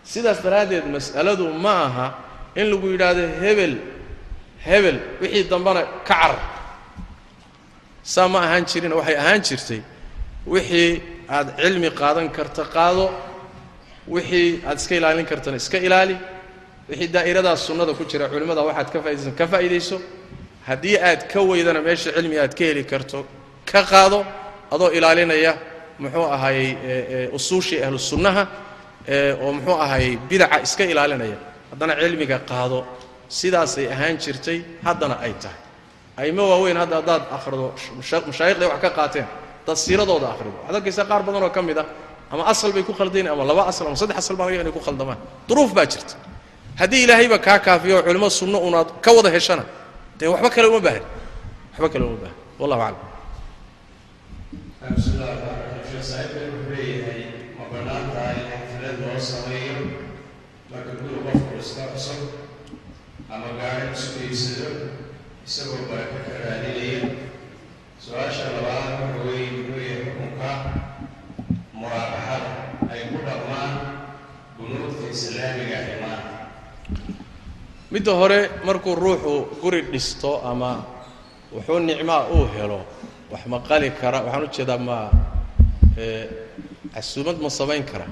Sidaas daraaddeed mas'aladu ma aha in lagu yidhaahdo hebel hebel wixii dambana ka carar saa ma ahaan jirina waxay ahaan jirtay wixii aad cilmi qaadan karta qaado wixii aad iska ilaalin kartana iska ilaali wixii daa'iradaas sunnada ku jira culimmada waxaad ka faa'idaysan ka faa'iidayso haddii aad ka weydana meesha cilmi aad ka heli karto ka qaado adoo ilaalinaya muxuu ahayey usuushii ahlu sunnaha oo muxuu ahayey bidaca iska ilaalinaya. Haddana cilmiga qaado sidaasay ahaan jirtay haddana ay tahay. Aymo waaweyn hadda haddaad akhrido mashaayikhday wax ka qaateen dad akhrido. Waxaad qaar badan oo ka mid ah ama asal bay ku khaldayn ama laba asal ama saddex asal baa laga inay ku khaldamaan. Duruuf baa jirta. Haddii ilaahayba kaa kaafiyo culimo sunno unaad ka wada heshana dee waxba kale uma baahan waxba kale uma baahan wallahu aclam bismillahi raxmaan wuxuu leeyahay ma bannaan tahay xaflad loo sameeyo marka guri qofku iska cusub ama gaari isku iibsado isagoo barako ka raadinaya su'aasha labaad waxa weeye xukunka muraabaxada ay ku dhaqmaan bunuudka islaamiga midda hore markuu ruuxu guri dhisto ama wuxuu nicmaa uu helo wax ma qali kara waxaan u jeedaa ma casuumad ma samayn kara.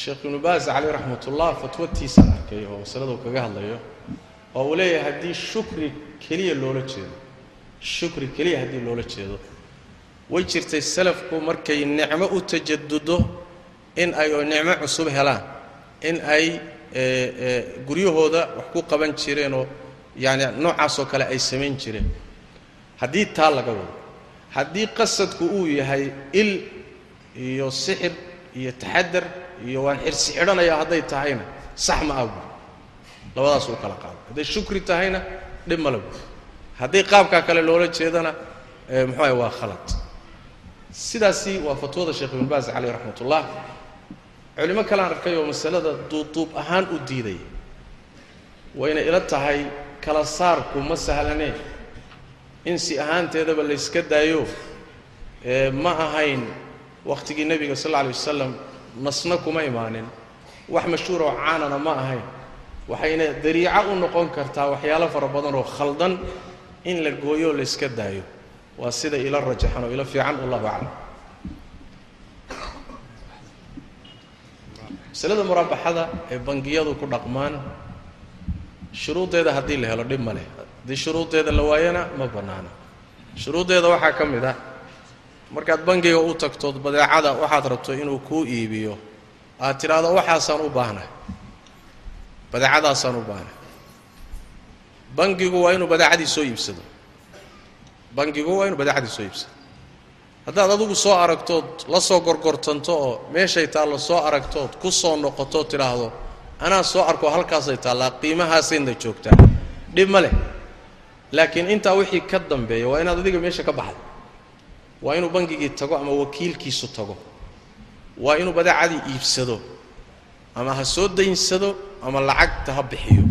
Sheekh ibnu baas caleyh raxmatullah fatwatiisaan arkay oo masaladu kaga hadlayo oo uu leeyahay haddii shukri keliya loola jeedo shukri keliya haddii loola jeedo way jirtay salafku markay nicmo u tajadudo in ay oo nicmo cusub helaan in ay guryahooda wax ku qaban jireenoo yaani noocaasoo kale ay samayn jireen. Haddii taa laga wado haddii qasadku uu yahay il iyo sixir iyo taxadar iyo waan xirsi xidhanaya hadday tahayna sax ma ah buuri labadaas kala qaado. Hadday shukri tahayna dhib male buuri haddii qaabkaa kale loola jeedana muxuu ahay waa khalad. Sidaasi waa fatwada sheekh ibn baas caleyh raxmat ullah culimo kalean arkay oo masalada duubduub ahaan u diiday wayna ila tahay kala saarku ma sahlanee? In si ahaanteedaba layska daayo ma ahayn wakhtigii nebiga sal alla alay wasalam nasna kuma imaanin. Wax mashhuura oo caanana ma ahayn. Waxayna dariico u noqon kartaa waxyaalo fara badan oo khaldan in la gooyo oo layska daayo. Waa sida ila rajaxan oo ila fiican wallahu aclam masalada muraabaxada ee bangiyadu ku dhaqmaan shuruuddeeda haddii la helo dhib ma leh. Haddii shuruuddeeda la waayana ma bannaana. Shuruuddeeda waxaa ka mid ah markaad bangiga u tagtood badeecada waxaad rabto inuu kuu iibiyo. Aad tidhaahdo waxaasaan u baahnahay. Badeecadaasaan u baahnahay. Bangigu waa inuu badeecadii soo iibsado. Bangigu waa inuu badeecadii soo iibsado haddaad adigu soo aragtood la soo gorgortanto oo meeshay taallo soo aragtood ku soo noqotood tidhaahdo anaa soo arko halkaasay taallaa qiimahaasayna joogtaa. Dhib ma leh. Laakiin intaa wixii ka dambeeya waa inaad adiga meesha ka baxdo waa inuu bangigii tago ama wakiilkiisu tago. Waa inuu badeecadii iibsado ama ha soo daynsado ama lacagta ha bixiyo.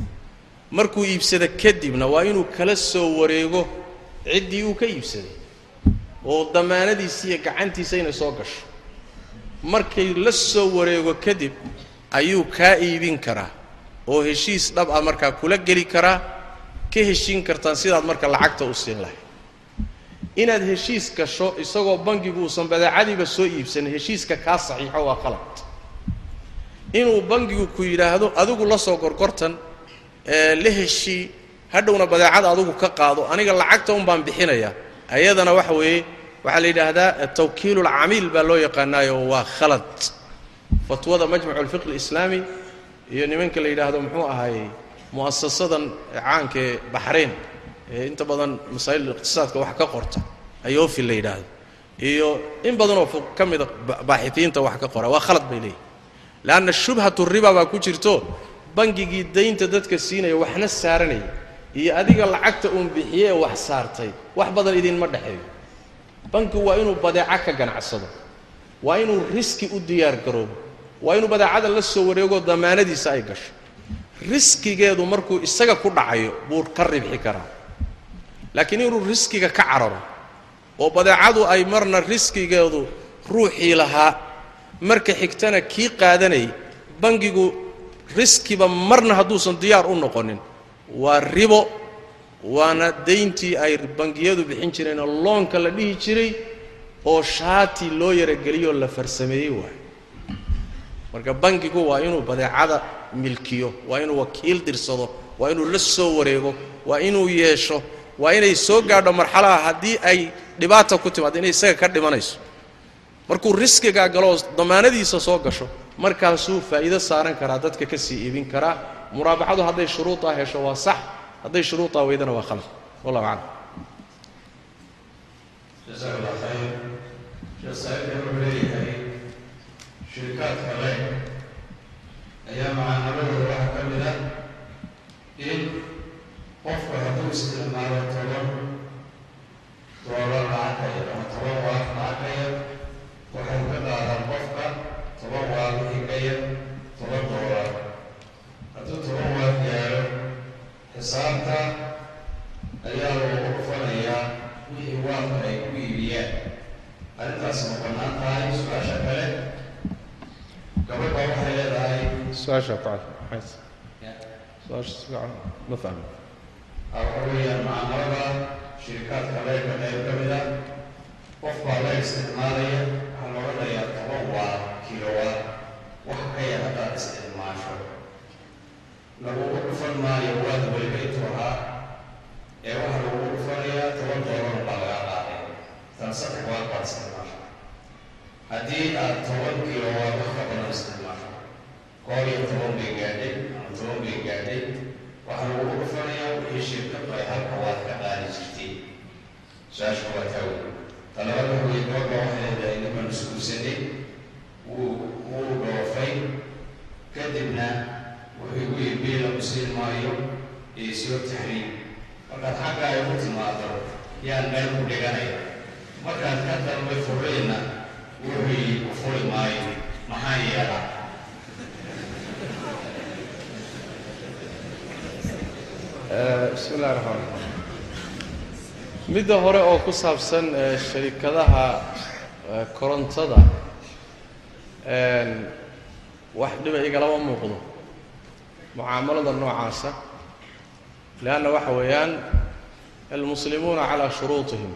Markuu iibsado kadibna waa inuu kala soo wareego ciddii uu ka iibsaday oo damaanadiisi iyo gacantiisa inay soo gasho. Markay la soo wareego kadib ayuu kaa iibin karaa oo heshiis dhab ah markaa kula geli karaa ka heshiin kartaan sidaad marka lacagta u siin lahay inaad heshiis gasho isagoo bangigu uusan badeecadiiba soo iibsanin heshiiska kaa saxiixo waa qalad. Inuu bangigu ku yidhaahdo adigu la soo gorgortan ee la heshii hadhowna badeecada adigu ka qaado aniga lacagta un baan bixinayaa ayadana waxa weeye waxaa la yidhaahdaa tawkiilulcamiil baa loo yaqaanaayo waa khalad. Fatwada majmacu alfiqh alislaami iyo nimanka la yidhaahdo muxuu ahaayey mu'asasadan caanka ee baxrayn ee inta badan masaa'il iqtisaadka wax ka qorta ayoofi la yidhaahdo. Iyo in badanoo ka mida baaxifiinta wax ka qora waa khalad bay leeyihiin leanna shubhatu riba baa ku jirto bangigii daynta dadka siinaya waxna saaranaya iyo adiga lacagta uun bixiye ee wax saartay wax badan idinma dhexeeyo. Bankigu waa inuu badeeco ka ganacsado waa inuu riski u diyaar garoobo waa inuu badeecada la soo wareego damaanadiisa ay gasho. Riskigeedu markuu isaga ku dhacayo buu ka ribxi karaa. Laakiin inuu riskiga ka cararo oo badeecadu ay marna riskigeedu ruuxii lahaa marka xigtana kii qaadanayay bangigu riskiba marna hadduusan diyaar u noqonin waa ribo waana dayntii ay bangiyadu bixin jireenoo loonka la dhihi jiray oo shaati loo yarageliyo la farsameeyey waayo marka bangigu waa inuu badeecada milkiyo waa inuu wakiil dirsado waa inuu la soo wareego waa inuu yeesho waa inay soo gaadho marxalaha haddii ay dhibaata ku timaado inay isaga ka dhimanayso. Markuu riskigaa galoo damaanadiisa soo gasho markaasuu faa'iido saaran karaa dadka ka sii iibin karaa muraabaxadu hadday shuruudaa hesho waa sax hadday shuruudaa weydana waa khalad. Wallahu aclam jasaak allah khayr. Sheekh wuxuu leeyahay shirkaad kale ayaa macaanabadooda waxaa ka mid ah in qofka hadduu isticmaalo toban doolar lacagaya ama toban waaf lacagaya waxay ka qaadaan qofka toban waaf yar toban doolar hadduu toban waaf gaaro xisaabta ayaa loogu dhufanayaa wixii waafka ay ku iibiyaan arrintaas ma bannaan tahay su'aasha kale? Gabadha waxay leedahay su'aasha fahmi waxa weeyaan macamalada shirikaadka leerka qayb ka mid ah qof baa la isticmaalaya waxaa la odhanayaa toban waa kilowaad. Wax ka yar haddaad isticmaasho lagugu dhufan maayo waad weliba intuu ahaa ee waxaa lagugu dhufanayaa toban doolar baa laga qaaday tan saddex waad baad isticmaasho haddii aad toban kilowaad wax ka badan isticmaasho koob iyo toban bay gaadhay ama toban bay gaadhay waxaa lagugu dhufanayaa wixii shirkadu ay halka waad ka qaadi jirtay su'aasha waa taa wey talabaad waxa weye gabadha waxay leedahay niman wuu wuu dhoofay kadibna wuxuu igu yidhi biila musiin maayo iyo soo taxriim markaad xagga ay ku timaado yaan meel ku dhiganaya markaad ka dalbay furayna wuxuu ku furi maayo maxaa yeela bismi illahi raxmaan midda hore oo ku saabsan ee sharikadaha ee korontada wax dhiba igalama muuqdo mucaamalada noocaasa leanna waxa weeyaan almuslimuuna calaa shuruutihim.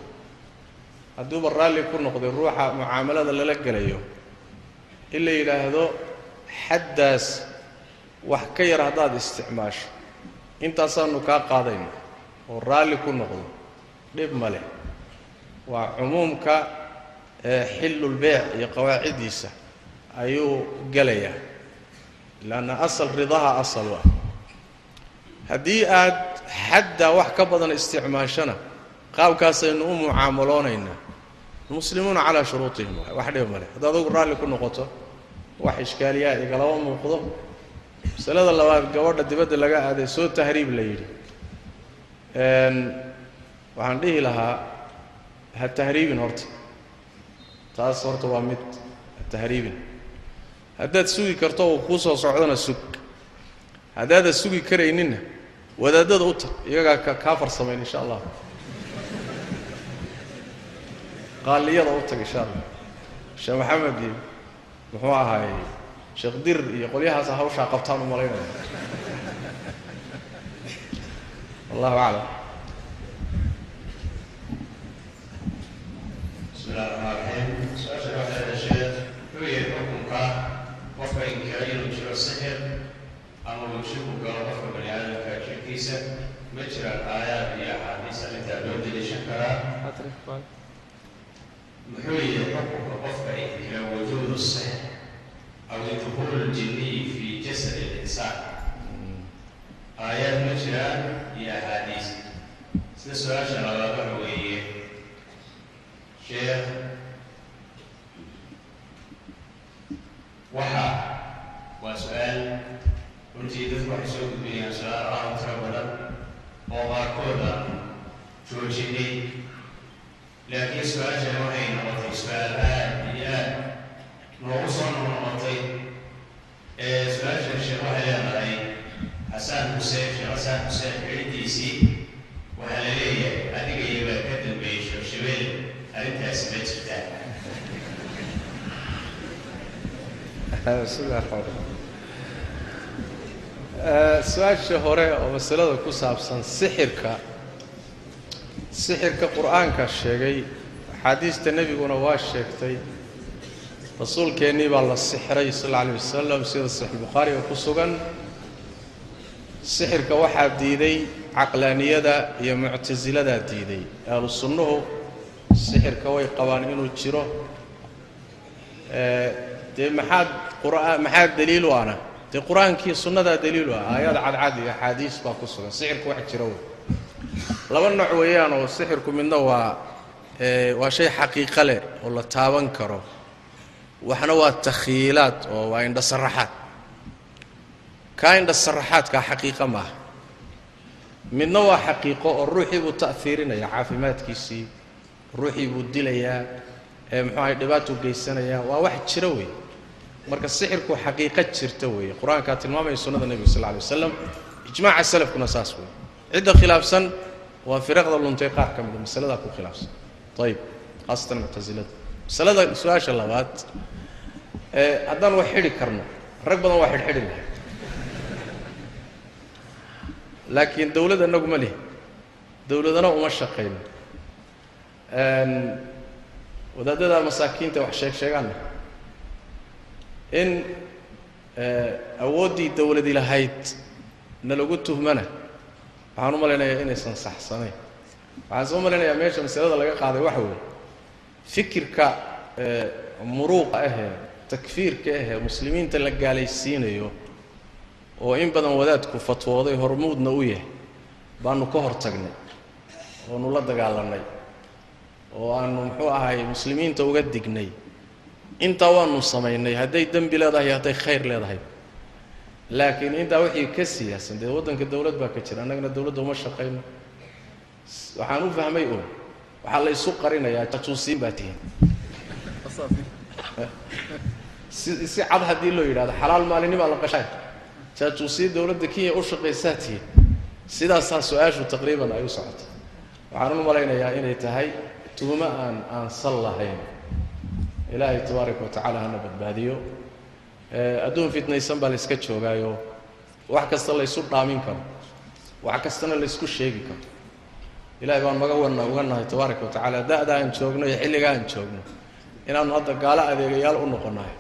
Hadduuba raalli ku noqday ruuxa mucaamalada lala gelayo in la yidhaahdo xaddaas wax ka yar haddaad isticmaasho intaasaanu kaa qaadayna oo raalli ku noqdo dhib ma leh. Waa cumuumka ee xillulbeyc iyo qawaaciddiisa ayuu gelayaa leanna asal ridaha asal ah haddii aad xaddaa wax ka badan isticmaashona qaabkaasaynu u mucaamaloonaynaa almuslimuuna calaa shuruutihim wax dhib ma leh haddaad adugu raalli ku noqoto wax ishkaaliyaa igalama muuqdo masalada labaad gabadha dibadda laga aaday soo tahriib la yidhi waxaan dhihi lahaa ha tahriibin horta taas horta waa mid ha tahriibin haddaad sugi karto uu kuu soo socdona sug. Haddaadan sugi karayninna wadaadada u tag iyagaa ka kaa farsamayn insha allah. Qaaliyada u tag insha allah. Sheekh maxamed iyo muxuu ahaay sheekh dir iyo qolyahaasa hawshaa qabtaan u malaynaya. Wallahu aclam bismi illahi raxmaan raxiim su'aasha waxay dhashee wuxuu yahay xukunka qofka inkira inuu jiro sixir ama uu shirku galo qofka bani jirkiisa ma jiraan aayaad iyo axaadiis arrintaa loo deliishan karaa. Muxuu yahay xukunka qofka inkira wujuudu sixir aw dukuulu ljinniyi fi jasadi linsaan aayaad ma jiraan iyo axaadiis sida su'aasha labaad waxa weeye sheekh waxa waa su'aal runtii dadku waxay soo gudbinayaan su'aal u tiro badan oo qaarkood aan joojinay laakiin su'aashani waxay noqotay su'aal aad iyo aad noogu soo noqnoqotay ee su'aashan sheekh waxay leedahay xasaan xuseen sheekh xasaan xuseen xidhidiisii waxaa la leeyahay adiga iyabaa ka dambeeyey sheekh shabeel arrintaasi ma jirtaa su'aasha hore oo masalada ku saabsan sixirka sixirka qur'aanka sheegay axaadiista nebiguna waa sheegtay rasuulkeennii baa la sixray sal alla alay wasalam sida saxiix bukhaariga ku sugan. Sixirka waxaa diiday caqlaaniyada iyo muctasiladaa diiday. Ahlu sixirka way qabaan inuu jiro. Dee maxaad qur'aan maxaa daliilu ana dee qur'aankii sunnadaa daliilu ah aayad cadcad iyo axaadiis baa ku sugan. Sixirka wax jira wey. Laba nooc weeyaan oo sixirku midna waa waa shay xaqiiqo leh oo la taaban karo. Waxna waa takhiilaad oo waa indhasaraxaad kaa indhasaraxaadkaa xaqiiqo maaha midna waa xaqiiqo oo ruuxii buu ta'hiirinaya caafimaadkiisii. Ruuxii buu dilayaa ee muxuu ahay dhibaatuu geysanayaa. Waa wax jira wey marka sixirku xaqiiqo jirta weeye. Qur'aankaa tilmaamaya sunnada nebiga sal lla alay wasalam ijmaaca salafkuna saas wey cidda khilaafsan waa firaqda luntay qaar ka mida masaladaa ku khilaafsan. Ayib khaasatan muctasilada masalada su'aasha labaad ee haddaan wax xidhi karno. Rag badan waa xidhxidhi lahay laakiin dawlad annagu ma lihi. Dawladana uma shaqayno wadaadada masaakiinta wax sheeg sheegaanna in awooddii dawladi lahayd na lagu tuhmana. Waxaan u malaynayaa inaysan saxsanayn waxaan soo malaynayaa meesha masalada laga qaaday waxa weeye fikirka muruuqa ahee takfiirka ahee muslimiinta la gaalaysiinayo oo in badan wadaadku fatwooday hormuudna u yahay baanu ka hor tagnay oonu la dagaalanay oo aanu muxuu ahay muslimiinta uga dignay intaa waanu samaynay hadday dembi leedahay hadday khayr leedahay. Laakiin intaa wixii ka siyaasan dee waddanka dawlad baa ka jira annagana dawladda uma shaqayno. Waxaan u fahmay un waxaa la isu qarinayaa jajuusiin baa tihiin si si cad haddii loo yidhahdo xalaal maalinimaa la qashay. Jaajuusiya dawladda kenya u shaqaysaa tihiin sidaasaa su'aashu taqriiban ay u socota waxaan u malaynayaa inay tahay tuumo aan aan sal lahayn ilaahay tabaaraka wa tacala hana badbaadiyo. Adduun fitnaysan baa la joogaayo. Wax kasta laysu dhaamin karo. Wax kastana laysku sheegi karo. Ilahay baan maga uga nahay tabaaraka wa tacaala. Da-da aan joogno iyo xilliga aan joogno inaanu hadda gaalo adeegayaal u noqonahay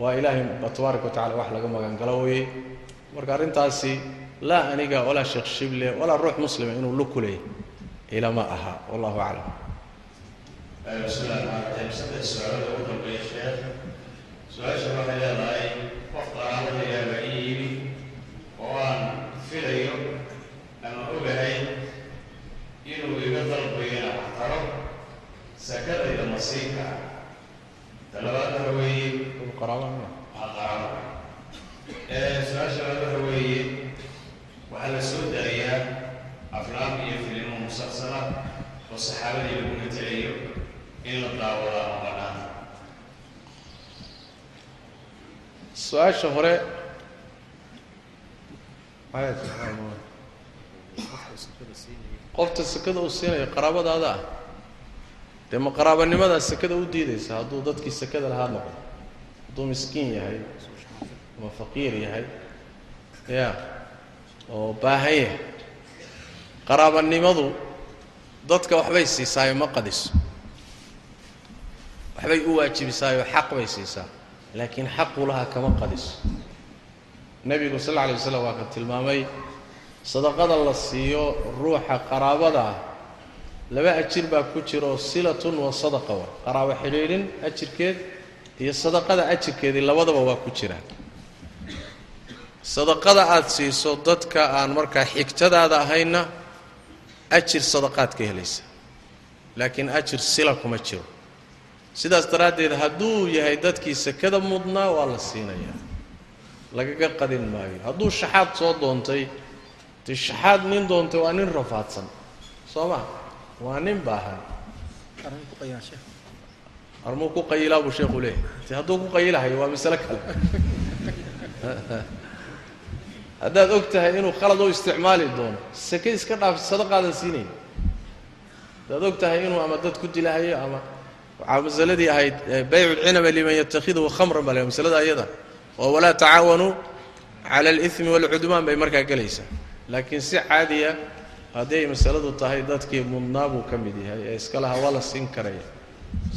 waa ilaahay tabaaraka wa tacala wax laga magangalo weye marka arrintaasi laa aniga walaa sheekh shible walaa ruux muslima inuu lukuley ilama aha. Wallahu aclam bismillahi raxmaan raxiim saddex su'aalood ugu dambeeya sheekh su'aasha waxay leedahay qof qaraabada yaaba ii yimi oo aan filayo ama ogahay inuu iga dalbayo inaan wax taro sakadayda masiinka ah talabaad waxa weeye waa qaraabo su'aasha labaad waxa weeye waxaa la soo daayaa aflaam iyo filimo musalsala oo saxaabadii lagu matelayo in la daawadaa ma banaan su'aasha hore qofta sekada uu siinaya qaraabadaada ah dee ma qaraabanimadaa sekada u diidaysa hadduu dadkii sekada lahaa noqdo hadduu miskiin yahay ama faqiir yahay ya oo baahan yahay qaraabanimadu dadka waxbay siisaayo ma qadiso waxbay u waajibisaayo xaq bay siisaa laakiin xaqulaha kama qadiso nebigu sal alla alay waslam waa ka tilmaamay sadaqada la siiyo ruuxa qaraabada ah laba ajir baa ku jira oo silatun wa sadaqa wa. Qaraabo xidhiidhin ajirkeed iyo sadaqada ajirkeedii labadaba waa ku jiraan. Sadaqada aada siiso dadka aan markaa xigtadaada ahayna ajir sadaqaad ka helaysa. Laakiin ajir sila kuma jiro sidaas daraaddeed hadduu yahay dadkii sekada mudnaa waa la siinayaa. Lagaga qadin maayo. Hadduu shaxaad soo doontay dee shaxaad nin doontay waa nin rafaadsan. Soo ma waa nin baahan armuu ku qayilaa buu sheekhu leeyahy te hadduu ku qayilahayo waa masale kale. Haddaad og tahay inuu khalad u isticmaali doono seke iska dhaaf sadaqaadan siinayn. Haddaad og tahay inuu ama dad ku dilahayo ama waxaa masaladii ahayd baycu lcinaba liman yatakhiduhu khamran baa la masalada ayada. Oo walaa tacaawanuu cala alimi waalcudmaan bay markaa gelaysaa. Laakiin si caadiya hadday masaladu tahay dadkii mudnaa ka mid yahay ee iska lahaa waa la siin karaya.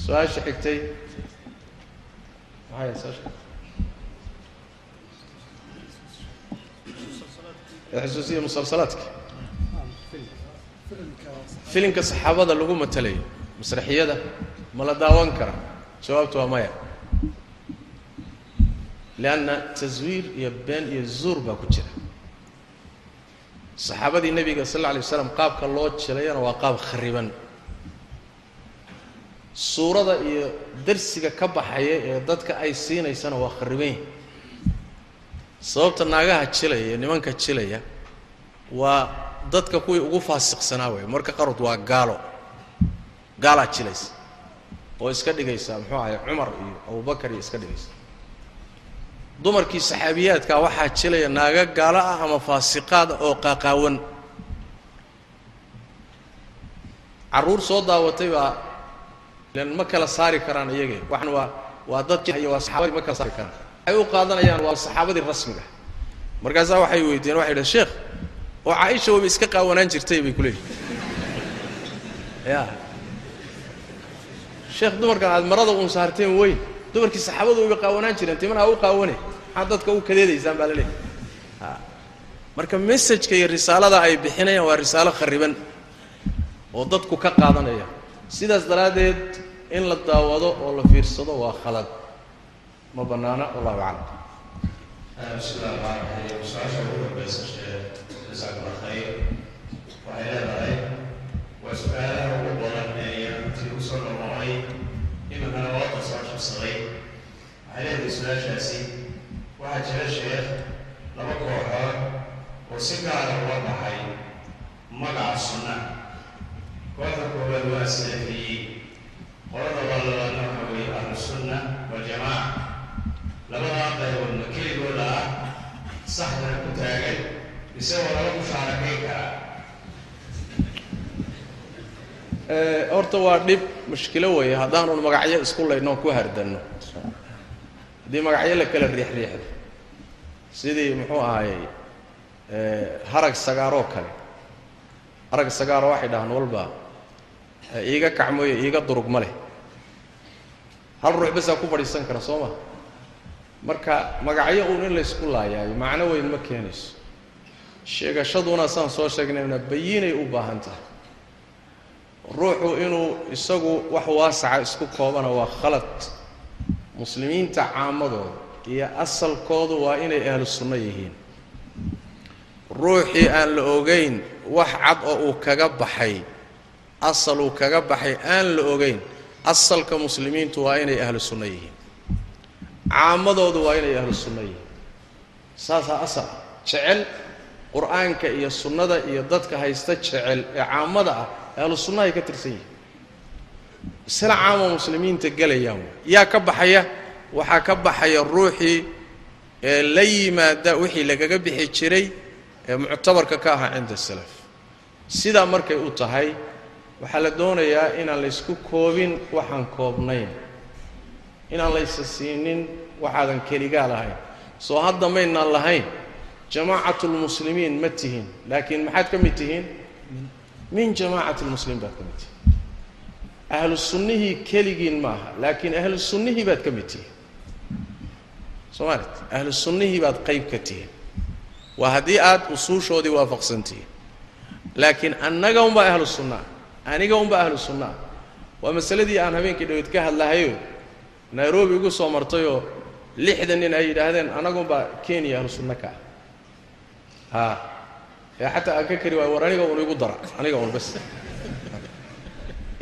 Su'aasha xigtay. Xusuusiya musalsalaadka. Filimka saxaabada lagu matalayo masraxiyada ma la daawan kara? Jawaabtu waa maya. Lianna taswiir iyo been iyo zuur baa ku jira. Saxaabadii nebiga sal alla alay waslam qaabka loo jilayana waa qaab khariban. Suurada iyo darsiga ka baxaya ee dadka ay siinaysana waa khariban yahi sababta naagaha jilaya iyo nimanka jilaya waa dadka kuwii ugu faasiqsanaa wey marka qarod waa gaalo. Gaalaa jilaysa oo iska dhigaysa muxuu ahay cumar iyo abubakar iyo iska dhigaysa. Dumarkii saxaabiyaadkaa waxaa jilaya naaga gaalo ah ama faasiqaad oo qaaqaawan. Carruur soo daawatay baa ilan ma kala saari karaan iyage waxna waa waa dad iyo waa saxaabadii ma kala saari karaan. Waxay u qaadanayaan waa saxaabadii rasmiga. Markaasaa waxay weydiiyeen waxay idhahen sheekh oo caaisha wayba iska qaawanaan jirtay bay ku leeyihiin ya sheekh dumarkan aada marada uun saarteen weyn. Dumarkii saxaabadu wayba qaawanaan jireen timanaha u qaawane maxaa dadka u kadeedaysaan baa la leeyahy a marka messajka iyo risaalada ay bixinayaan waa risaalo khariban oo dadku ka qaadanaya. Sidaas daraaddeed in la daawado oo la fiirsado waa khalad. Ma bannaana wallahu aclam. Waxay leedahay waa su'aalaha ugu badan ee yaantii u soo noqonay iminkana wada soo jabsaday waxay leedahay su'aashaasi waxaa jira sheekh laba kooxood oo si gaara uga baxay magaca sunna kooxda koowaad waa salafiyiin qolada labaadna waxa weeye ahlu sunna waljamaaca labadaa qayboodna keligooda ah saxdana ku taagan isagoo laga mushaarakayn karaa horta waa dhib mushkilo weeye haddaanun magacyo isku laydnoon ku hardanno. Haddii magacyo la kala riixriixdo sidii muxuu ahaayey harag sagaaroo kale. Harag sagaaro waxay dhahaan walba iiga kacmoyo iiga durug ma leh. Hal ruux basaa ku fadhiisan kara soo ma? Marka magacyo uun in laysku laayaayo macno weyn ma keenayso. Sheegashaduna saan soo sheegnayna bayinay u baahan tahay ruuxu inuu isagu wax waasaca isku koobana waa khalad. Muslimiinta caamadooda iyo asalkoodu waa inay ahlu sunno yihiin. Ruuxii aan la ogayn wax cad oo uu kaga baxay asal uu kaga baxay aan la ogayn asalka muslimiintu waa inay ahlu sunno yihiin. Caamadoodu waa inay ahlu sunno yihiin. Saasaa asal. Jecel qur'aanka iyo sunnada iyo dadka haysta jecel ee caamada ah ahlu sunnahay ka tirsan yihiin. Isla caama muslimiinta gelayaan yaa ka baxaya waxaa ka baxaya ruuxii ee la yimaada wixii lagaga bixi jiray ee muctabarka ka ahaa cinda salaf. Sidaa markay u tahay waxaa la doonayaa inaan laysku koobin waxaan koobnayn. Inaan laysa siinin waxaadan keligaa lahayn. Soo hadda maynaan lahayn jamaacatlmuslimiin ma tihiin laakiin maxaad ka mid tihiin min jamaacati lmuslimiin baad ka mid tihiin ahlu sunnihii keligiin maaha laakiin ahlu baad ka mid tihiin soomaalit ahlu sunnihii baad qayb ka tihiin waa haddii aad usuushoodii waafaqsan tihiin laakiin annaga unbaa ahlu sunnaa aniga unbaa ahlu waa masaladii aan habeenkii dhaweyd ka hadlahayo nairobi igu soo martayoo lixdan nin ay yidhaahdeen anagunbaa kenya ahlu sunna ka ah. Ee xataa aan ka kari waayo war aniga un igu dara aniga un bas.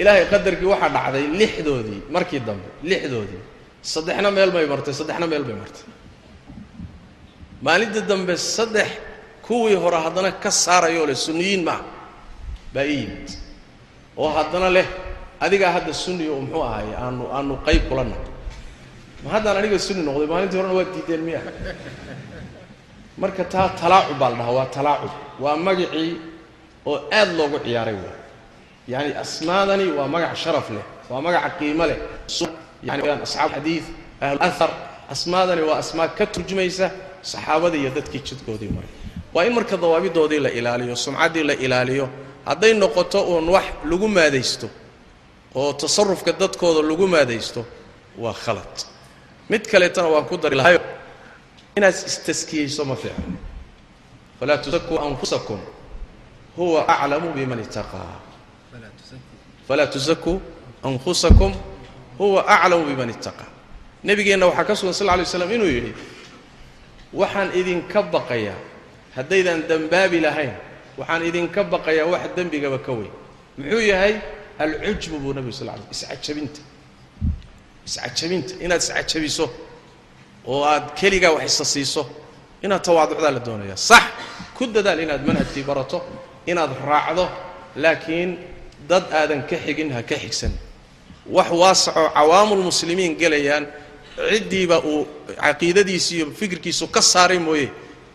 Ilaahay qadarkii waxaa dhacday lixdoodii markii dambe lixdoodii. Saddexna meel bay martay saddexna meel bay martay. Maalinta dambe saddex kuwii hore haddana ka saarayoo leh sunniyiin maaha baa ii yimid. Oo haddana leh adigaa hadda sunni oo muxuu ahaay aanu aanu qayb kula nahay ma haddaan aniga sunni noqday maalintii horena waa diideen miya marka taa talaacub baa la dhahaa waa talaacub waa magacii oo aad loogu ciyaaray waa. Yani asmaadani waa magac sharaf leh waa magaca qiimo leh. Yani asxaab xadiid ahlu athar. Asmaadani waa asmaa ka turjumaysa saxaabada iyo dadkii jidkoodii maray waa in marka dawaabidoodii la ilaaliyo sumcaddii la ilaaliyo hadday noqoto uun wax lagu maadaysto oo tasarufka dadkooda lagu maadaysto waa khalad. Mid kaleetana waan ku dari lahayo inaad istaskiyeyso ma fiicno falaa tusakuu anfusakum huwa aclamu biman itaqaa falaa tusakuu anfusakum huwa aclamu biman itaqaa nebigeenna waxaa ka sugan sal lla alay slam inuu yidhi waxaan idinka baqayaa haddaydan dembaabi lahayn waxaan idinka baqayaa wax dembigaba ka weyn muxuu yahay alcujbu buu nebigu sal ly iscajabinta iscajabinta inaad iscajabiso oo aad keligaa wax isa siiso. Inaad tawaaducdaa la doonaya sax! Ku dadaal inaad manhajkii barato inaad raacdo laakiin dad aadan ka xigin ha ka xigsan. Wax waasacoo cawaamulmuslimiin gelayaan ciddiiba uu caqiidadiisi iyo fikirkiisu ka saaray mooye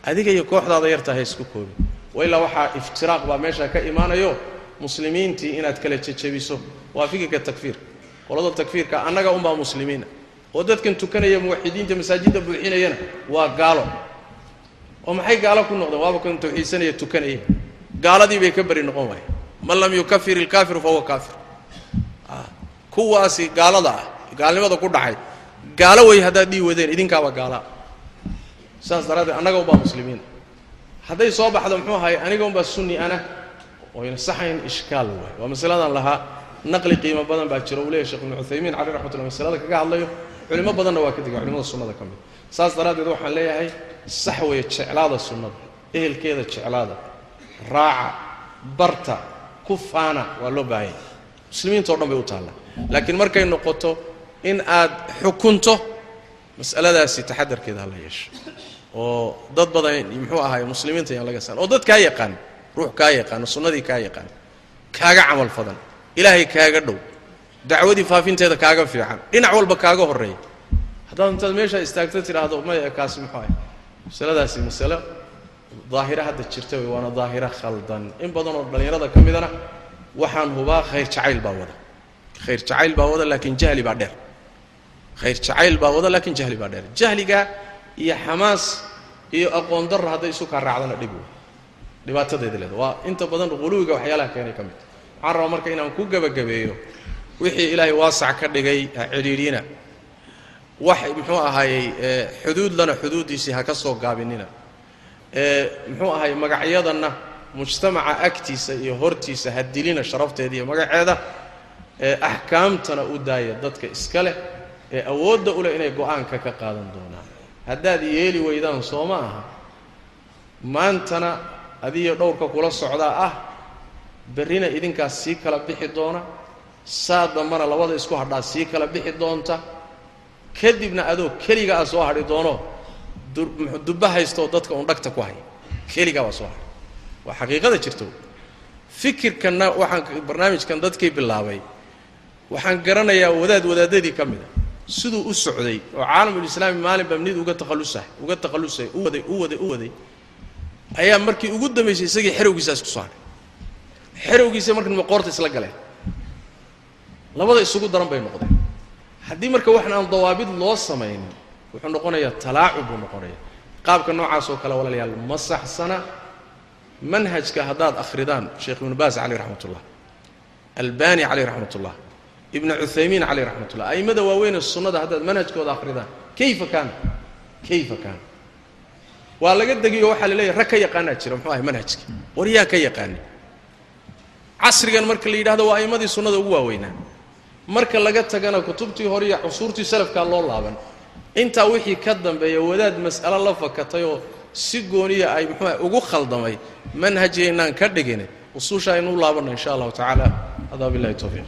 adiga iyo kooxdaada yartaa ha isku koobin wa ilaa waxaa iftiraaq baa meesha ka imaanayo muslimiintii inaad kala jejebiso. Waa fikirka takfiirka qolada takfiirka annaga unbaa muslimiina oo dadkan tukanaya muwaxidiinta masaajidda buuxinayana waa gaalo. oo maxay gaalo ku noqdeen? waaba kan tawxiidsanaya tukanaya. Gaaladii bay ka beri noqon waaya man lam yukafir ilkaafiru fahuwa kaafir. Kuwaasi gaalada ah gaalnimada ku dhacay. Gaalo wey haddaad dhihi weydeen idinkaaba gaalaa saas daraaddeed annaga unbaa muslimiina hadday soo baxdo muxuu ahay aniga unbaa sunni ana. Oyna saxayn ishkaal waay. Waa masaladan lahaa. Naqli qiimo badan baa jira. Uu leeyahy shekh ibnu cuthaymiin caleyh raxmatullah masalada kaga hadlayo culimo badanna waa ka digay culimada sunnada ka mid. Saas daraaddeed waxaan leeyahay sax weeye jeclaada sunnada ehelkeeda jeclaada raaca barta ku faana waa loo baahan yahay. Muslimiintao dhan bay u taallaa. Laakiin markay noqoto in aad xukunto mas'aladaasi taxadarkeeda ha yeesho. Oo dad badan muxuu ahaay muslimiinta yaan laga saan oo dad kaa yaqaan ruux kaa yaqaano sunnadii kaa yaqaan kaaga camal ilaahay kaaga dhow dacwadii faafinteeda kaaga fiican. Dhinac walba kaaga horreeya. Haddaad intaad meeshaa istaagto tidhaahdo maya kaasi muxuu ahay? Masaladaasi masalo daahira hadda jirta wey waana daahiro khaldan. In badan oo dhallinyarada ka midana waxaan hubaa khayr jacayl baa wada. Khayr jacayl baa wada laakiin jahli baa dheer. Khayr jacayl baa wada laakiin jahli baa dheer. Jahliga iyo xamaas iyo aqoon darra hadday isu kaa raacdana dhib wey dhibaatadeeda leeda waa inta badan quluwiga waxyaalaha keenay ka mid. Waxaan rabaa marka inaan ku gebagabeeyo wixii ilaahay waasac ka dhigay ha cidhiidhina wax muxuu ahaayey xuduudlana xuduuddiisii ha ka soo gaabinina. Muxuu ahaay magacyadanna mujtamaca agtiisa iyo hortiisa ha dilina sharafteeda iyo magaceeda. Axkaamtana u daaya dadka iska leh ee awoodda u leh inay go'aanka ka qaadan doonaan. Haddaad yeeli weydaan soo ma aha. Maantana adiyo dhowrka kula socdaa ah berrina idinkaas sii kala bixi doona saa dambana labada isku hadhaa sii kala bixi doonta. Kadibna adoo keliga a soo hadhi doono dubba haystooo dadka un dhagta ku haya keligaa baa soo hadhay waa xaqiiqada jirto. Fikirkanna waxaan barnaamijkan dadkii bilaabay waxaan garanayaa wadaad wadaadadii ka mid a. Siduu u socday oo caalamulislaami maalin baa nid uga takhallusah uga takhallusay u waday u waday u waday ayaa markii ugu dambaysay isagii xerowgiisaas ku soo hadhay. Xerowgiisa markan maqoorta isla galeen labada isugu daran bay noqdeen haddii marka waxan aan dawaabid loo samaynin wuxuu noqonayaa talaacub buu noqonaya qaabka noocaas oo kale walaalayaal ma saxsana manhajka haddaad akhridaan sheekh ibnu baas caleyh raxmat ullah albani caleyh raxmat ullah ibnu cuthaymiin caleyh raxmat ullah a'immada waaweynee sunnada haddaad manhajkooda akhridaan kayfa kaana kayfa kaana waa laga degiyo waxaa la leeyahy rag ka yaqaanaa jira muxuu ahay manhajka war yaa ka yaqaani. Casrigan marka la yidhahdo waa a'immadii sunnada ugu waaweynaa marka laga tagana kutubtii hore iyo cusuurtii salafkaa loo laaban. Intaa wixii ka dambeeya wadaad mas'alo la fakatay oo si gooniya ay muxuuaha ugu khaldamay manhajaynaan ka dhigin usuusha aynu u laabanno insha allahu tacaala. Hadaa billahi towfiiq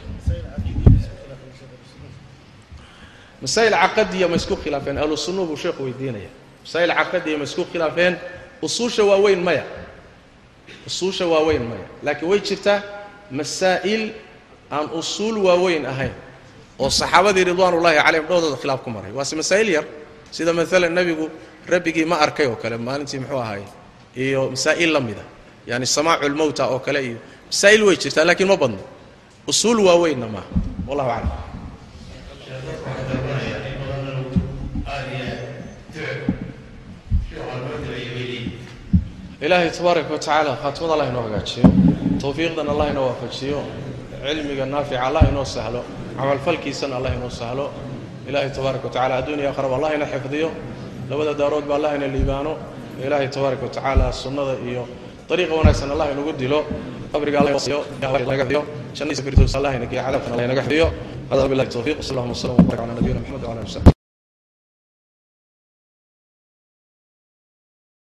masaa'il caqadiya ma isku khilaafeen ahlu sunnuhu buu sheekhu weydiinaya. Masaa'il caqadiya ma isku khilaafeen usuusha waaweyn maya. Usuusha waaweyn maya. Laakiin way jirtaa masaa'il aan usuul waaweyn ahayn oo saxaabadii ridwaanullaahi calayhim dhowdooda khilaaf ku maray. Waase masaa'il yar sida maalan nebigu rabbigii ma arkay oo kale maalintii muxuu ahaay iyo masaa'il la mida yaani samaacu lmowta oo kale iyo masaa'il way jirtaa laakiin ma badno. Usuul waaweynna maaha wallahu aclam. Ilaahay tabaaraka wa tacaala khaatimada allah inoo hagaajiyo tawfiiqdan allah inoo waafajiyo cilmiga naafica allah inoo sahlo. Camalfalkiisana allah inoo sahlo. Ilaahay tabaaraka wa tacala adduuniya akhraba allah ina xifdiyo. Labada daarood allah ina liibaano. Ilaahay tabaaraka wa tacaala sunnada iyo dariiqa wanaagsan allah inagu dilo. Qabriga allah inaga xifdiyo. Jannadiisa firdows allah inagiyo cadaabkana allah inaga xifdiyo. Hada billahi tawfiiq. Sal allahuma sallam wa barak ala nabiyina maxamed wa ala ali